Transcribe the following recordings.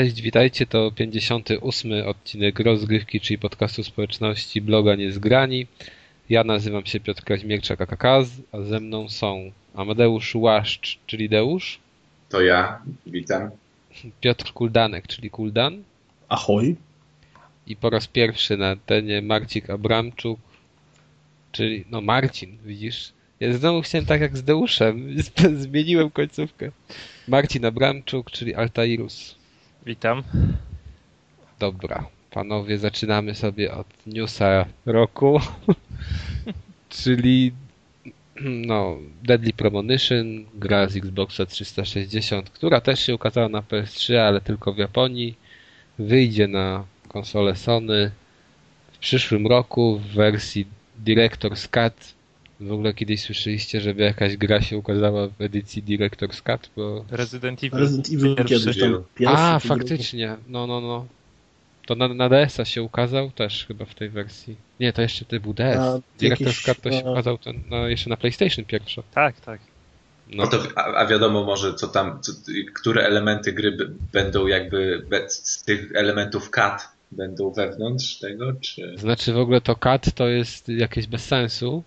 Cześć, witajcie, to 58 odcinek rozgrywki, czyli podcastu społeczności bloga Niezgrani. Ja nazywam się Piotr Kaźmierczak AKKAZ, a ze mną są Amadeusz Łaszcz, czyli Deusz. To ja, witam. Piotr Kuldanek, czyli Kuldan. Ahoj. I po raz pierwszy na tenie Marcik Abramczuk, czyli no Marcin, widzisz? Ja znowu chciałem tak jak z Deuszem, zmieniłem końcówkę. Marcin Abramczuk, czyli Altairus. Witam. Dobra, panowie, zaczynamy sobie od newsa roku, czyli no, Deadly Premonition, gra z Xboxa 360, która też się ukazała na PS3, ale tylko w Japonii. Wyjdzie na konsolę Sony w przyszłym roku w wersji Director's Cut. W ogóle kiedyś słyszeliście, żeby jakaś gra się ukazała w edycji Director's Cut, bo... Resident Evil. Resident Evil kiedyś tam pierwszy, A, faktycznie, no, no, no. To na, na DS-a się ukazał też chyba w tej wersji. Nie, to jeszcze to był DS. A, Director's jakiś, Cut to się a- ukazał ten, no, jeszcze na PlayStation pierwsze. Tak, tak. No, No to, a, a wiadomo może, co tam, co, które elementy gry będą jakby z tych elementów cut będą wewnątrz tego, czy... Znaczy w ogóle to cut to jest jakieś bez sensu,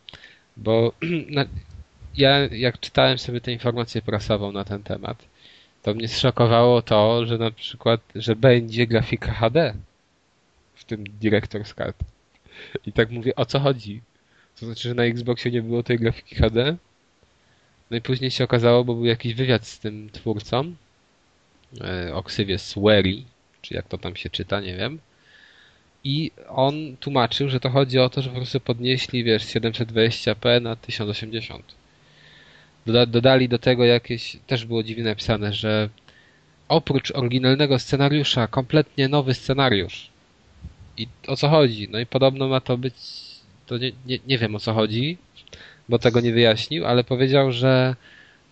bo na, ja jak czytałem sobie tę informację prasową na ten temat, to mnie zszokowało to, że na przykład, że będzie grafika HD w tym Director's Cut. I tak mówię, o co chodzi? To znaczy, że na Xboxie nie było tej grafiki HD? No i później się okazało, bo był jakiś wywiad z tym twórcą o ksywie Swery, czy jak to tam się czyta, nie wiem. I on tłumaczył, że to chodzi o to, że po prostu podnieśli, wiesz, z 720p na 1080. Doda dodali do tego jakieś, też było dziwnie napisane, że oprócz oryginalnego scenariusza, kompletnie nowy scenariusz. I o co chodzi? No i podobno ma to być, to nie, nie, nie wiem o co chodzi, bo tego nie wyjaśnił, ale powiedział, że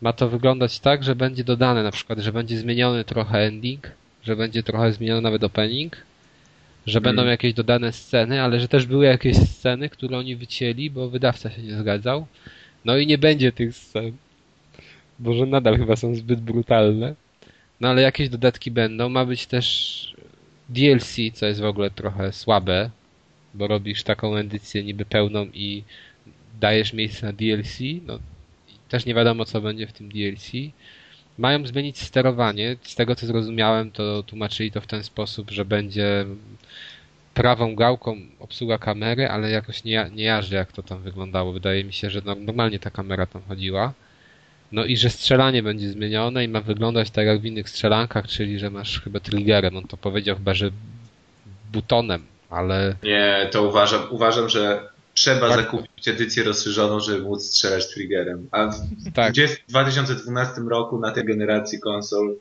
ma to wyglądać tak, że będzie dodane na przykład, że będzie zmieniony trochę ending, że będzie trochę zmieniony nawet opening, że będą Mm. jakieś dodane sceny, ale że też były jakieś sceny, które oni wycięli, bo wydawca się nie zgadzał. No i nie będzie tych scen. Bo że nadal chyba są zbyt brutalne. No ale jakieś dodatki będą. Ma być też DLC, co jest w ogóle trochę słabe, bo robisz taką edycję niby pełną i dajesz miejsce na DLC. No i też nie wiadomo, co będzie w tym DLC. Mają zmienić sterowanie. Z tego co zrozumiałem, to tłumaczyli to w ten sposób, że będzie prawą gałką obsługa kamery, ale jakoś nie, nie jarzę jak to tam wyglądało. Wydaje mi się, że no- normalnie ta kamera tam chodziła. No i że strzelanie będzie zmienione i ma wyglądać tak jak w innych strzelankach, czyli że masz chyba triggerem. On to powiedział chyba, że butonem, ale Nie, to uważam, uważam, że trzeba Tak. zakupić edycję rozszerzoną, żeby móc strzelać triggerem. A w tak. 20 2012 roku na tej generacji konsol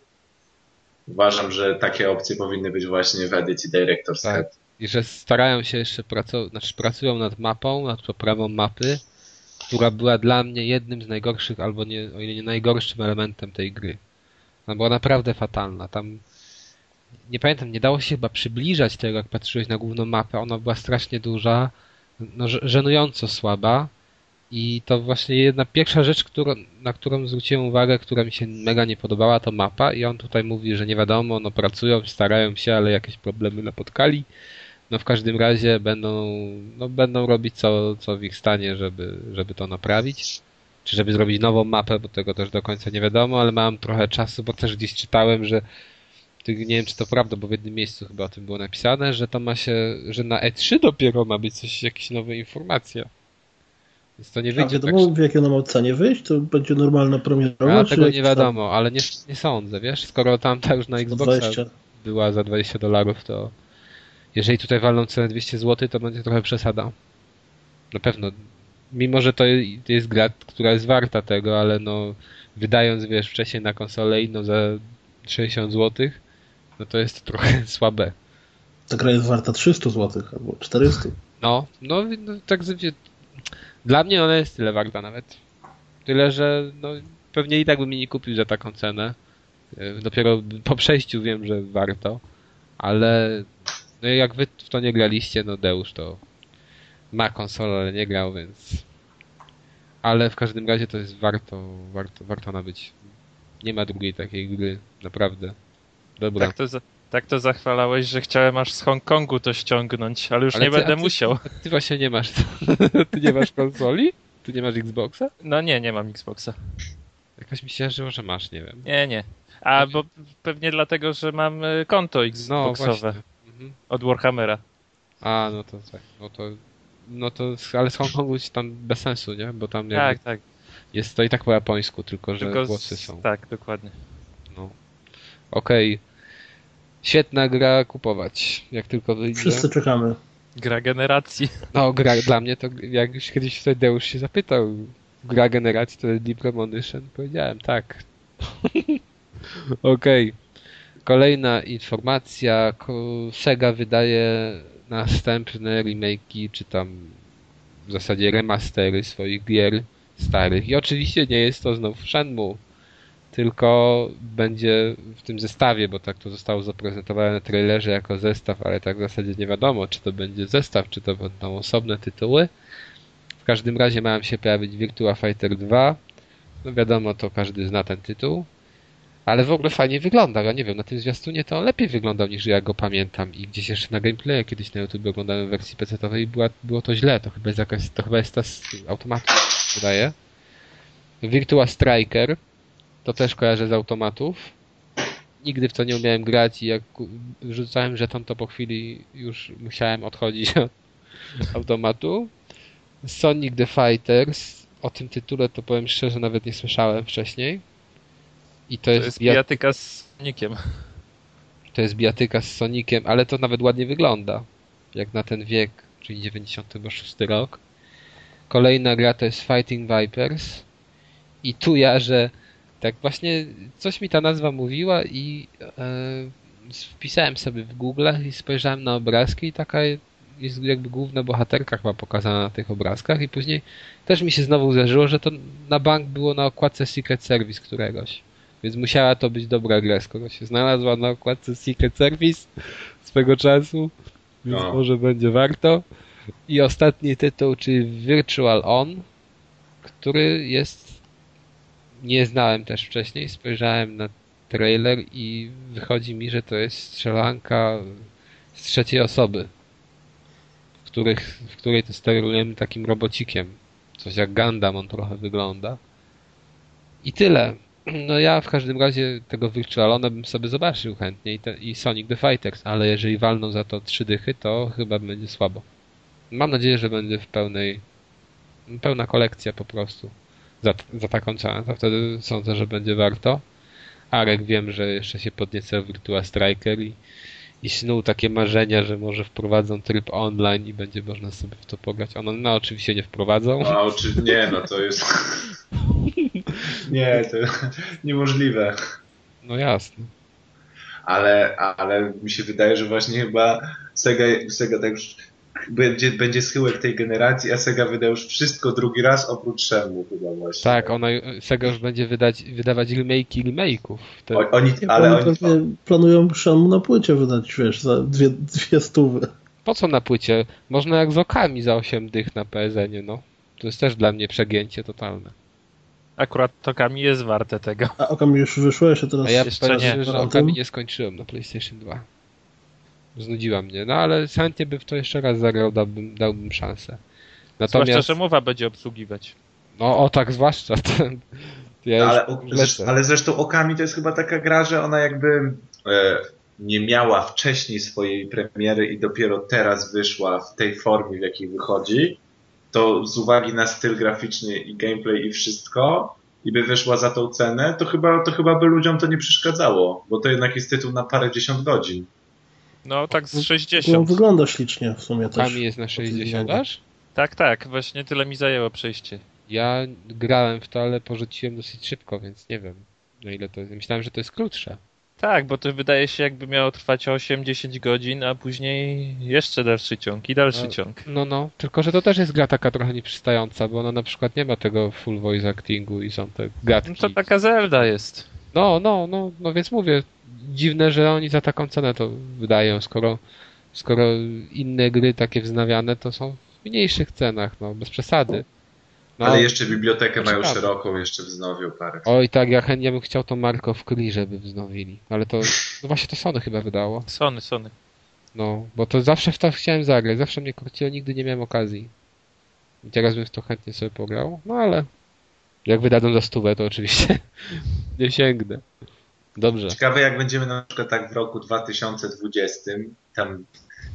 uważam, że takie opcje powinny być właśnie w edycji Director's Tak. Cut. I że starają się jeszcze pracować, znaczy pracują nad mapą, nad poprawą mapy, która była dla mnie jednym z najgorszych, albo nie, o ile nie najgorszym elementem tej gry. Ona była naprawdę fatalna. Tam nie pamiętam, nie dało się chyba przybliżać tego, jak patrzyłeś na główną mapę. Ona była strasznie duża, no, żenująco słaba. I to właśnie jedna pierwsza rzecz, na którą zwróciłem uwagę, która mi się mega nie podobała, to mapa. I on tutaj mówi, że nie wiadomo, no pracują, starają się, ale jakieś problemy napotkali. No w każdym razie będą, no będą robić co, co w ich stanie, żeby, żeby to naprawić. Czy żeby zrobić nową mapę, bo tego też do końca nie wiadomo, ale mam trochę czasu, bo też gdzieś czytałem, że nie wiem czy to prawda, bo w jednym miejscu chyba o tym było napisane, że to ma się, że na E3 dopiero ma być coś, jakieś nowe informacje. Więc to nie A wyjdzie tak wiadomo, w jakiej ona ma cenie wyjść? To będzie normalna premierowa? a tego nie jakiś tam wiadomo, ale nie, nie sądzę, wiesz? Skoro tamta już na Xboxa 20? była za 20 dolarów, to jeżeli tutaj walną cenę 200 zł, to będzie trochę przesada. Na pewno. Mimo, że to je- to jest gra, która jest warta tego, ale no wydając, wiesz, wcześniej na konsolę inną za 60 zł, no to jest trochę słabe. Ta gra jest warta 300 zł albo 400. No, no, no tak sobie... Dla mnie ona jest tyle warta nawet. Tyle, że no, pewnie i tak bym jej nie kupił za taką cenę. E, Dopiero po przejściu wiem, że warto. Ale no jak wy w to nie graliście, no Deusz to ma konsolę, ale nie grał, więc... Ale w każdym razie to jest warto, warto, warto nabyć. Nie ma drugiej takiej gry, naprawdę. Dobra. Tak, to, Tak to zachwalałeś, że chciałem aż z Hongkongu to ściągnąć, ale już Ale nie ty- będę ty- musiał. Ty właśnie nie masz. Ty nie masz konsoli? Ty nie masz Xboxa? No nie, nie mam Xboxa. Jakoś mi się żyło, że masz, nie wiem. Nie, nie. A bo pewnie dlatego, że mam y, konto No Xboxowe. Mhm. od Warhammera. A, no to tak. No to, no to, ale z Hongkongu ci tam bez sensu, nie? Bo tam jakby Tak, tak. jest to i tak po japońsku, tylko że Tylko z- głosy są. Tak, dokładnie. No. Okej. Świetna gra kupować, jak tylko wyjdzie. Wszyscy czekamy. Gra generacji. No, gra dla mnie to, jak już kiedyś Tadeusz się zapytał, gra generacji to jest Deep Premonition, powiedziałem tak. Okej. Kolejna informacja. Sega wydaje następne remake'i, czy tam w zasadzie remastery swoich gier starych. I oczywiście nie jest to znów Shenmue, tylko będzie w tym zestawie, bo tak to zostało zaprezentowane na trailerze jako zestaw, ale tak w zasadzie nie wiadomo, czy to będzie zestaw, czy to będą osobne tytuły. W każdym razie mają się pojawić Virtua Fighter 2. No wiadomo, to każdy zna ten tytuł. Ale w ogóle fajnie wygląda. Ja nie wiem, na tym zwiastunie to on lepiej wyglądał niż ja go pamiętam. I gdzieś jeszcze na gameplayu kiedyś na YouTube oglądałem w wersji PC-owej i było to źle. To chyba jest jakaś, to chyba jest ta z wydaje. Virtua Striker. To też kojarzę z automatów. Nigdy w to nie umiałem grać i jak rzucałem żeton, to po chwili już musiałem odchodzić od automatu. Sonic the Fighters. O tym tytule to powiem szczerze, nawet nie słyszałem wcześniej. I to, To jest, jest bia- bijatyka z Nikiem. to jest bijatyka z Soniciem, ale to nawet ładnie wygląda. Jak na ten wiek, czyli 96 rok. Kolejna gra to jest Fighting Vipers. I tu ja, że tak właśnie coś mi ta nazwa mówiła i e, wpisałem sobie w Google i spojrzałem na obrazki i taka jest jakby główna bohaterka chyba pokazana na tych obrazkach i później też mi się znowu zdarzyło, że to na bank było na okładce Secret Service któregoś. Więc musiała to być dobra gra, skoro się znalazła na okładce Secret Service swego czasu, więc No. może będzie warto. I ostatni tytuł, czyli Virtual On, który jest nie znałem też wcześniej, spojrzałem na trailer i wychodzi mi, że to jest strzelanka z trzeciej osoby, w, których, w której to sterujemy takim robocikiem. Coś jak Gundam on trochę wygląda. I tyle. No ja w każdym razie tego Virtualona bym sobie zobaczył chętnie i, te, i Sonic the Fighters, ale jeżeli walną za to trzy dychy, to chyba będzie słabo. Mam nadzieję, że będzie w pełnej pełna kolekcja po prostu za, za taką cenę, to wtedy sądzę, że będzie warto. Arek wiem, że jeszcze się podniecał Virtua Striker i, i snuł takie marzenia, że może wprowadzą tryb online i będzie można sobie w to pograć. Ono, no oczywiście nie wprowadzą. No, oczy... Nie, no to jest... Nie, to niemożliwe. No jasne. Ale, ale mi się wydaje, że właśnie chyba Sega, Sega tak już będzie, będzie schyłek tej generacji, a Sega wyda już wszystko drugi raz oprócz Shenmue chyba właśnie. Tak, ona, Sega już będzie wydać, wydawać remake'i remake'ów. Te- O, oni, ale oni pewnie planują Shenmue na płycie wydać, wiesz, za dwie, dwie stówy. Po co na płycie? Można jak z okami za 8 dych na PSN-ie, no. To jest też dla mnie przegięcie totalne. Akurat tokami jest warte tego. A Okami już wyszło, się teraz... A ja Jeszcze powiem nie. że okami nie skończyłem na PlayStation 2. Znudziła mnie, no ale chętnie bym w to jeszcze raz zagrał, dałbym, dałbym szansę. Zwłaszcza, Natomiast, że mowa będzie obsługiwać. no o tak zwłaszcza, to ja ale, już zresztą, ale zresztą Okami to jest chyba taka gra, że ona jakby e, nie miała wcześniej swojej premiery i dopiero teraz wyszła w tej formie, w jakiej wychodzi, to z uwagi na styl graficzny i gameplay i wszystko, i by wyszła za tą cenę, to chyba, to chyba by ludziom to nie przeszkadzało, bo to jednak jest tytuł na parę dziesiąt godzin. No tak z No, 60. wygląda ślicznie w sumie też. Okami jest na 60 aż? Tak, tak, właśnie tyle mi zajęło przejście. Ja grałem w to, ale porzuciłem dosyć szybko, więc nie wiem na ile to jest. Myślałem, że to jest krótsze. Tak, bo to wydaje się jakby miało trwać 8-10 godzin, a później jeszcze dalszy ciąg i dalszy No. ciąg. No, no, tylko że to też jest gra taka trochę nieprzystająca, bo ona na przykład nie ma tego full voice actingu i są te gadki. No to taka Zelda jest. No, no, no, no więc mówię, dziwne, że oni za taką cenę to wydają, skoro, skoro inne gry takie wznawiane to są w mniejszych cenach, no, bez przesady. No, Ale jeszcze bibliotekę mają ciekawe. szeroką, jeszcze wznowią parę. Oj tak, ja chętnie bym chciał to Marko w Kri, żeby wznowili. Ale to, no właśnie to Sony chyba wydało. Sony, Sony. No, bo to zawsze w to chciałem zagrać, zawsze mnie korciło, nigdy nie miałem okazji. I teraz bym w to chętnie sobie pograł, no ale jak wydadzą za stówę, to oczywiście nie sięgnę. Dobrze. Ciekawe jak będziemy na przykład tak w roku 2020, tam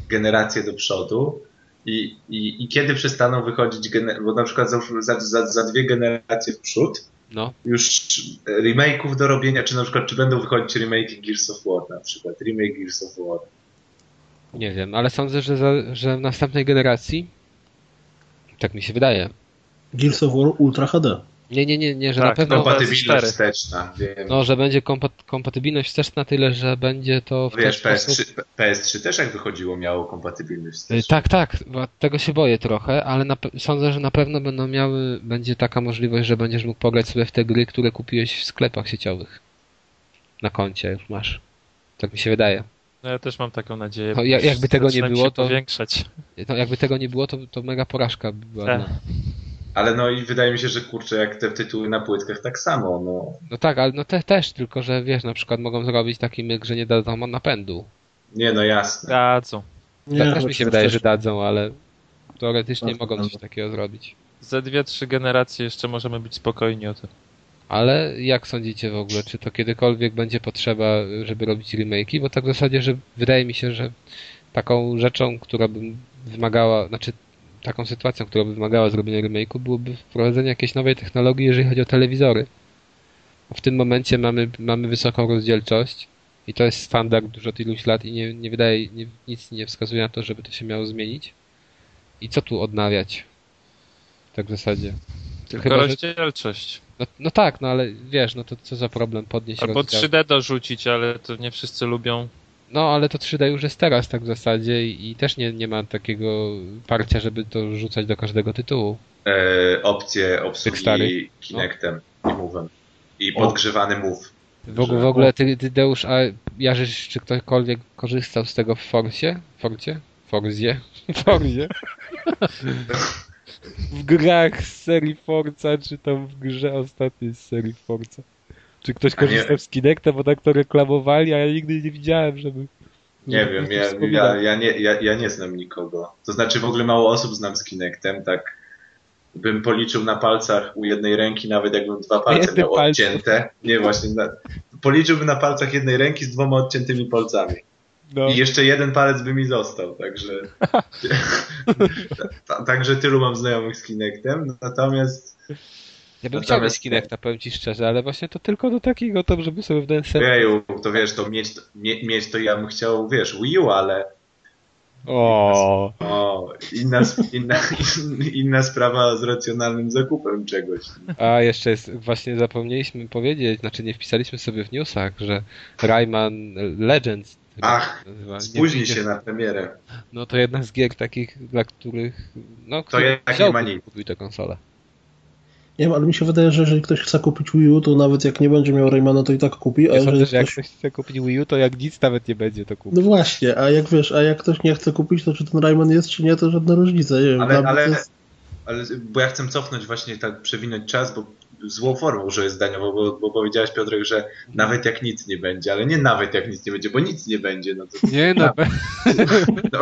generacje do przodu i, i, i kiedy przestaną wychodzić, gener- bo na przykład za, za, za, za dwie generacje w przód No, już remake'ów do robienia, czy na przykład czy będą wychodzić remake Gears of War na przykład, remake Gears of War. nie wiem, ale sądzę, że, za, że w następnej generacji, tak mi się wydaje, Gears of War Ultra HD. Nie, nie, nie, nie, że Tak, na pewno, kompa- Kompatybilność PS4. wsteczna, wiem. no, że będzie kompat- kompatybilność wsteczna tyle, że będzie to w Wiesz, ten sposób... PS3, PS3 też jak wychodziło miało kompatybilność Y, wsteczną. Tak, tak, tego się boję trochę, ale na, sądzę, że na pewno będą miały, będzie taka możliwość, że będziesz mógł pograć sobie w te gry, które kupiłeś w sklepach sieciowych. Na koncie już masz. Tak mi się wydaje. No ja też mam taką nadzieję. No, ja- jakby tego nie było, to- powiększać. No, jakby tego nie było, to, to mega porażka by była. Tak. No. Ale no i wydaje mi się, że kurczę, jak te tytuły na płytkach tak samo, no. no tak, ale no te, też, tylko że wiesz, na przykład mogą zrobić taki myk, że nie dadzą napędu. Nie, no jasne. Dadzą. Nie, Tak też chyba mi się to wydaje, też- że dadzą, ale teoretycznie Tak, mogą tak. coś takiego zrobić. Ze dwie, trzy generacje jeszcze możemy być spokojni o to. Ale jak sądzicie w ogóle, czy to kiedykolwiek będzie potrzeba, żeby robić remake'i? Bo tak w zasadzie, że wydaje mi się, że taką rzeczą, która by wymagała, znaczy taką sytuacją, która by wymagała zrobienia remake'u, byłoby wprowadzenie jakiejś nowej technologii, jeżeli chodzi o telewizory. W tym momencie mamy, mamy wysoką rozdzielczość i to jest standard już od iluś lat i nie, nie wydaje, nie, nic nie wskazuje na to, żeby to się miało zmienić. I co tu odnawiać? Tak w zasadzie. Tylko Chyba, że- rozdzielczość. no, no tak, no ale wiesz, no to co za problem podnieść Albo rozdział. 3D dorzucić, ale to nie wszyscy lubią. No ale to 3D już jest teraz tak w zasadzie i, też nie, nie ma takiego parcia, żeby to rzucać do każdego tytułu. E, opcje obsługi. Kinectem i Move'em. I podgrzewany Move. W, ogóle- w ogóle ty, ty Deusz, a Jarzysz, czy ktokolwiek korzystał z tego w Forcie? Forcie? Forzie? Forzie? w grach z serii Forza, czy tam w grze ostatniej z serii Forza. Czy ktoś A nie- korzystał z Kinecta, bo tak to reklamowali, a ja nigdy nie widziałem, żeby... Nie wiem, ja, ja, ja, nie, ja, ja nie znam nikogo. To znaczy w ogóle mało osób znam z Kinectem, tak bym policzył na palcach u jednej ręki, nawet jakbym dwa palce Jednym miał palcem. odcięte. Nie, właśnie. Na, policzyłbym na palcach jednej ręki z dwoma odciętymi palcami. No. I jeszcze jeden palec by mi został, także. Ta- Także tylu mam znajomych z Kinectem. Natomiast Ja bym Natomiast- chciał mieć Kinecta, powiem ci szczerze, ale właśnie to tylko do takiego, to żeby sobie w DNS... Jeju, to wiesz, to mieć, mie, mieć to ja bym chciał, wiesz, Wii U, ale O, o, inna, inna, inna sprawa z racjonalnym zakupem czegoś. A jeszcze jest, właśnie zapomnieliśmy powiedzieć, znaczy nie wpisaliśmy sobie w newsach, że Rayman Legends Ach, Spóźni się na premierę. No to jedna z gier takich, dla których no, To jak nie ma nic. kupić tę konsolę. Nie wiem, ale mi się wydaje, że jeżeli ktoś chce kupić Wii U, to nawet jak nie będzie miał Raymana, to i tak kupi, a Ja sądzę, jeżeli że jak ktoś... ktoś chce kupić Wii U, to jak nic nawet nie będzie to kupić. No właśnie, a jak wiesz, a jak ktoś nie chce kupić, to czy ten Rayman jest, czy nie, to żadna różnica. Nie wiem, Ale, ale, jest... ale, bo ja chcę cofnąć właśnie tak, przewinąć czas, bo złą formą użyję zdaniowo, bo, bo powiedziałeś Piotrek, że nawet jak nic nie będzie, ale nie nawet jak nic nie będzie, bo nic nie będzie, no to Nie no, no,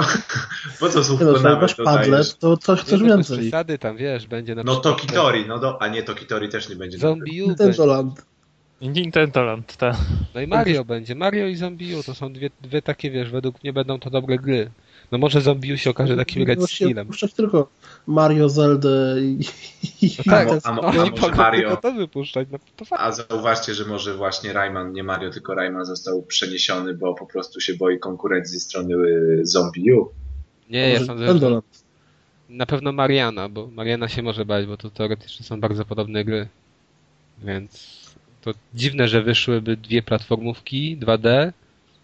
po co słówko no, nawet dodajesz? padlet, to coś no, bez więcej. przesady tam, wiesz, będzie na No Tokitori, no do, a nie Tokitori też nie będzie. Zombie Nintendo. Land. Nintendo Land, tak. No i Mario będzie. Mario i Zombie U to są dwie, dwie takie, wiesz, według mnie będą to dobre gry. No może Zombie U się okaże takim red skillem. puszczać tylko Mario, Zeldę i... i No tak, A a no, a Mario- tylko to wypuszczać, no to. A zauważcie, że może właśnie Rayman, nie Mario, tylko Rayman został przeniesiony, bo po prostu się boi konkurencji ze strony y, Zombie U. Nie, ja sądzę, na pewno Mariana, bo Mariana się może bać, bo to teoretycznie są bardzo podobne gry. Więc to dziwne, że wyszłyby dwie platformówki 2D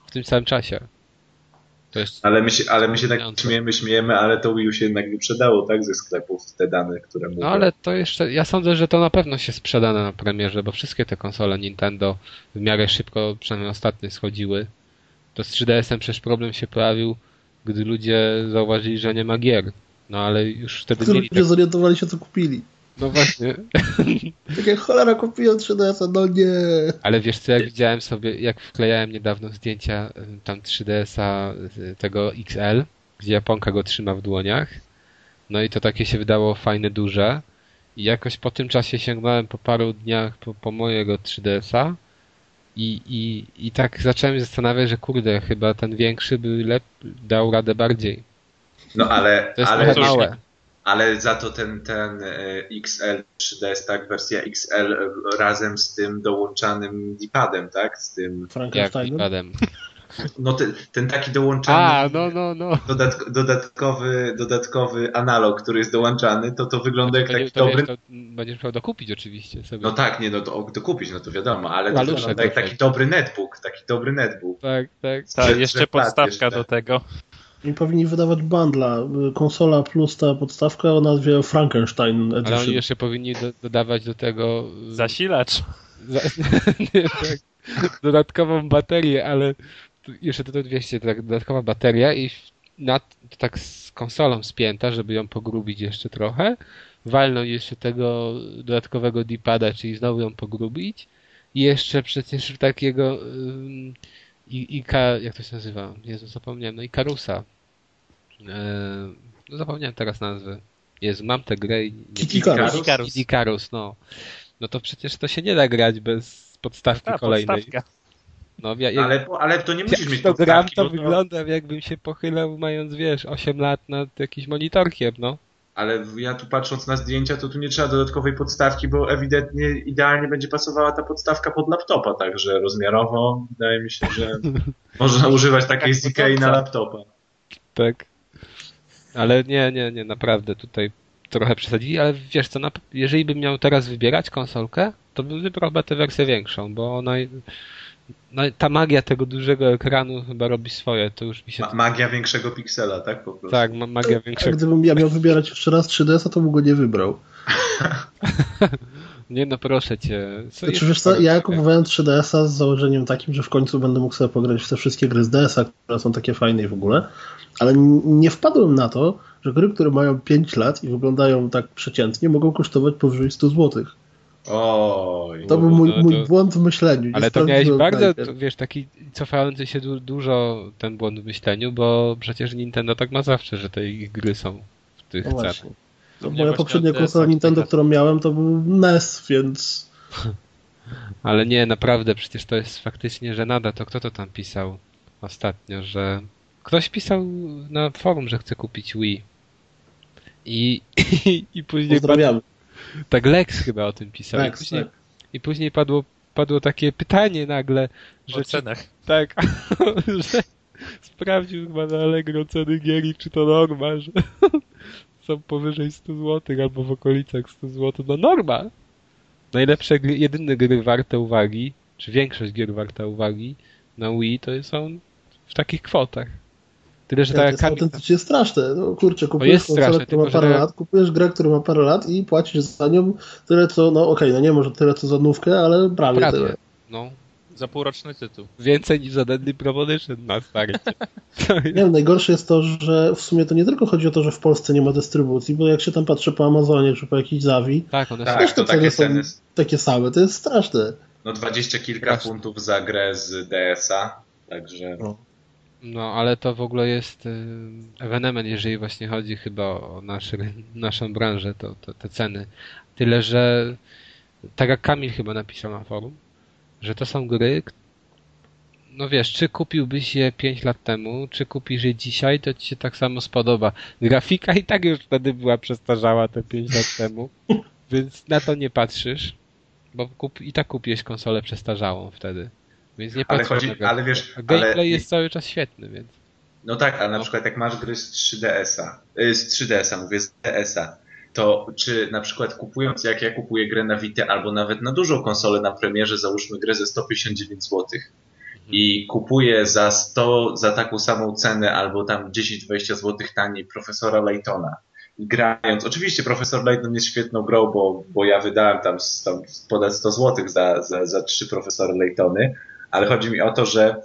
w tym samym czasie. To jest Ale my się, ale my się tak śmiejemy, śmiejemy, ale to Wii U się jednak wyprzedało, tak, ze sklepów te dane, które mówią. No ale to jeszcze, ja sądzę, że to na pewno się sprzeda na premierze, bo wszystkie te konsole Nintendo w miarę szybko, przynajmniej ostatnie, schodziły. To z 3DS-em przecież problem się pojawił, gdy ludzie zauważyli, że nie ma gier. No ale już wtedy Którzy mieli ludzie tak, zorientowali się, co kupili. No właśnie. Tak jak cholera kupiłem 3DS-a, no nie. Ale wiesz co, jak widziałem sobie, jak wklejałem niedawno zdjęcia y, tam 3DS-a y, tego XL, gdzie Japonka go trzyma w dłoniach, no i to takie się wydało fajne, duże. I jakoś po tym czasie sięgnąłem po paru dniach po, po mojego 3DS-a i, i, i tak zacząłem się zastanawiać, że kurde, chyba ten większy by lep, dał radę bardziej. No ale, To jest ale, trochę małe. Ale za to ten, ten e, XL 3DS, tak, wersja XL razem z tym dołączanym D-padem, tak, z tym, Jak Frankensteinem. no ten, ten taki dołączany A, no, no, no. dodatk- dodatkowy, dodatkowy analog, który jest dołączany, to to wygląda jak taki to, dobry... wiesz, to będziesz musiał dokupić oczywiście sobie. No tak, nie, no to, to kupić, no to wiadomo, ale to wygląda jak taki dobry netbook, taki dobry netbook. Tak, tak. Tak, Że- jeszcze podstawka do tego. I powinni wydawać bundla. Konsola plus ta podstawka o nazwie Frankenstein Ale oni Edition. jeszcze powinni do, dodawać do tego Zasilacz. za, nie, tak, dodatkową baterię, ale jeszcze to 200, tak, dodatkowa bateria i na, to tak z konsolą spięta, żeby ją pogrubić jeszcze trochę. Walną jeszcze tego dodatkowego D-pada, czyli znowu ją pogrubić. I jeszcze przecież takiego ym, i, Ika, jak to się nazywa? Jezu, zapomniałem. No Ikarusa. Eee, no zapomniałem teraz nazwy. Jezu, mam tę grę i... Icarus. Ikarus, no. No to przecież to się nie da grać bez podstawki Ta, kolejnej. podstawka. No, ja, jak, Ale, ale to nie musisz jak mieć to gram, to bo wyglądam jakbym się pochylał mając, wiesz, 8 lat nad jakimś monitorkiem, no. Ale ja tu patrząc na zdjęcia, to tu nie trzeba dodatkowej podstawki, bo ewidentnie idealnie będzie pasowała ta podstawka pod laptopa, także rozmiarowo wydaje mi się, że można używać takiej z Ikei na laptopa. Tak. Ale nie, nie, nie, naprawdę tutaj trochę przesadzili, ale wiesz co, na, jeżeli bym miał teraz wybierać konsolkę, to bym wybrał chyba tę wersję większą, bo ona, no, ta magia tego dużego ekranu chyba robi swoje, to już mi się... Ma magia większego piksela, tak po prostu. tak, ma, magia A większego... gdybym ja miał wybierać jeszcze raz 3DS-a, to bym go nie wybrał. Nie no, proszę cię. Co Znaczy, wiesz co, tak- ja kupowałem 3DS-a z założeniem takim, że w końcu będę mógł sobie pograć w te wszystkie gry z DS-a, które są takie fajne i w ogóle, ale nie wpadłem na to, że gry, które mają 5 lat i wyglądają tak przeciętnie, mogą kosztować powyżej 100 zł. Oj. To był mój, No to- mój błąd w myśleniu. Ale to miałeś bardzo, to, wiesz, taki cofający się du dużo ten błąd w myśleniu, bo przecież Nintendo tak ma zawsze, że te ich gry są w tych No cenach. No, moja poprzednia konsola DS-a Nintendo, którą miałem, to był NES, więc Ale nie, naprawdę, przecież to jest faktycznie żenada. To kto to tam pisał ostatnio, że ktoś pisał na forum, że chce kupić Wii. I, i, i później pozdrawiamy. Tak Lex chyba o tym pisał. I Tak, później, tak. i później padło, padło takie pytanie nagle, O że czy, cenach. tak, że sprawdził chyba na Allegro ceny gier i czy to norma, że są powyżej 100 zł albo w okolicach 100 zł. No norma! Najlepsze gry, jedyne gry warte uwagi, czy większość gier warta uwagi na Wii to są w takich kwotach. Tyle, że to tak jak jest Kamil, autentycznie straszne. No kurczę, kupujesz konsolę, straszne, która ma parę że- lat, kupujesz grę, która ma parę lat i płacisz za nią tyle co, no okej, no nie może tyle co za nówkę, ale prawie, prawie, tyle. no, Za półroczny tytuł. więcej niż za Deadly Premonition na starcie. Nie wiem, najgorsze jest to, że w sumie to nie tylko chodzi o to, że w Polsce nie ma dystrybucji, bo jak się tam patrzy po Amazonie czy po jakiejś Zawi, Tak, one są Tak, to takie są ceny. takie same, to jest straszne. No dwadzieścia kilka Straszne. funtów za grę z DS-a, także... No. No, ale to w ogóle jest y, ewenement, jeżeli właśnie chodzi chyba o nasz, naszą branżę, to, to te ceny. Tyle, że tak jak Kamil chyba napisał na forum, że to są gry, no wiesz, czy kupiłbyś je 5 lat temu, czy kupisz je dzisiaj, to ci się tak samo spodoba. Grafika i tak już wtedy była przestarzała te 5 lat temu, więc na to nie patrzysz, bo kup, i tak kupiłeś konsolę przestarzałą wtedy. Więc nie Ale chodzi, ale wiesz, gameplay ale, jest cały czas świetny, więc. no tak, ale na No. przykład jak masz gry z 3DS-a, y, z 3DS-a, mówię z DS-a, to czy na przykład kupując, jak ja kupuję grę na Vita albo nawet na dużą konsolę na premierze, załóżmy grę ze 159 zł i kupuję za 100, za taką samą cenę albo tam 10-20 zł taniej profesora Laytona i grając, oczywiście profesor Layton jest świetną grą, bo, bo ja wydałem tam, tam ponad 100 zł za, za, za trzy profesory Laytony, ale chodzi mi o to, że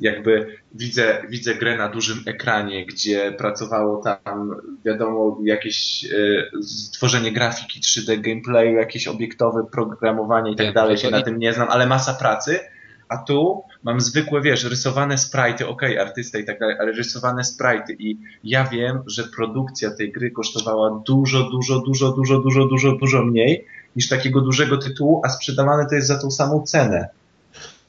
jakby widzę, widzę grę na dużym ekranie, gdzie pracowało tam, wiadomo, jakieś y, stworzenie grafiki 3D, gameplayu, jakieś obiektowe programowanie i tak dalej, się na tym nie znam, ale masa pracy. A tu mam zwykłe, wiesz, rysowane sprite'y, okej, artysta i tak dalej, ale rysowane sprite'y i ja wiem, że produkcja tej gry kosztowała dużo, dużo, dużo, dużo, dużo, dużo, dużo mniej niż takiego dużego tytułu, a sprzedawane to jest za tą samą cenę.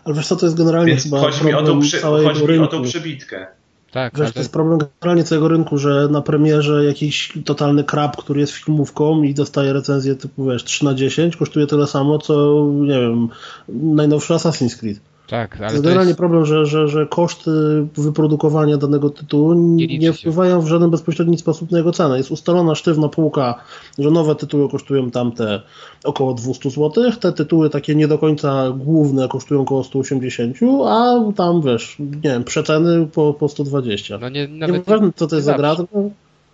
Ale wiesz co, to jest generalnie Więc chyba chodzi mi o tą, problem przy, całego chodzi mi o rynku. tą przybitkę. Tak, Wiesz, ale to jest problem generalnie całego rynku, że na premierze jakiś totalny krab, który jest filmówką i dostaje recenzję typu, wiesz, 3 na 10, kosztuje tyle samo, co, nie wiem, najnowszy Assassin's Creed. Tak, ale generalnie jest, problem, że, że, że koszty wyprodukowania danego tytułu Nie nie, wpływają w żaden bezpośredni sposób na jego cenę. Jest ustalona sztywna półka, że nowe tytuły kosztują tamte około 200 zł, te tytuły takie nie do końca główne kosztują około 180, a tam, wiesz, nie wiem, przeceny po, po 120. no nie, Nie nawet ważne, co to jest nie za gra,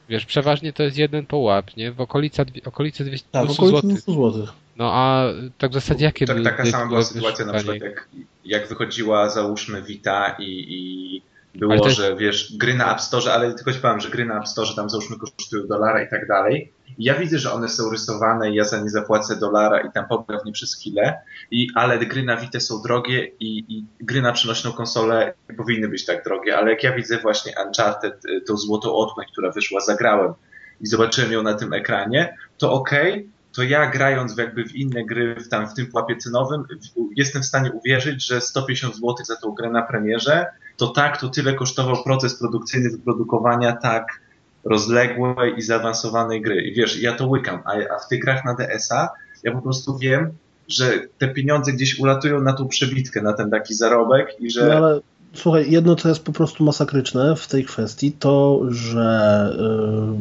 Wiesz, przeważnie to jest jeden połap, nie? W okolica, okolice 200 tak, w 200 okolicy zł. 200 zł. No a tak w zasadzie jakie Tak, taka sama była sytuacja na przykład jak, jak wychodziła załóżmy Vita i, i było, że wiesz, gry na App Store, ale tylko ci powiem, że gry na App Store tam załóżmy kosztują dolara i tak dalej. I ja widzę, że one są rysowane i ja za nie zapłacę dolara i tam pogram w nie przez chwilę, i, ale gry na Vita są drogie i, i gry na przenośną konsolę nie powinny być tak drogie, ale jak ja widzę właśnie Uncharted, y, tą złotą otchłań, która wyszła, zagrałem i zobaczyłem ją na tym ekranie, to okej, to ja grając jakby w inne gry w, tam, w tym pułapie cenowym, jestem w stanie uwierzyć, że 150 zł za tą grę na premierze, to tak, to tyle kosztował proces produkcyjny wyprodukowania tak rozległej i zaawansowanej gry. I wiesz, ja to łykam, a, a w tych grach na DS-a ja po prostu wiem, że te pieniądze gdzieś ulatują na tą przebitkę, na ten taki zarobek i że... No ale słuchaj, jedno co jest po prostu masakryczne w tej kwestii, to że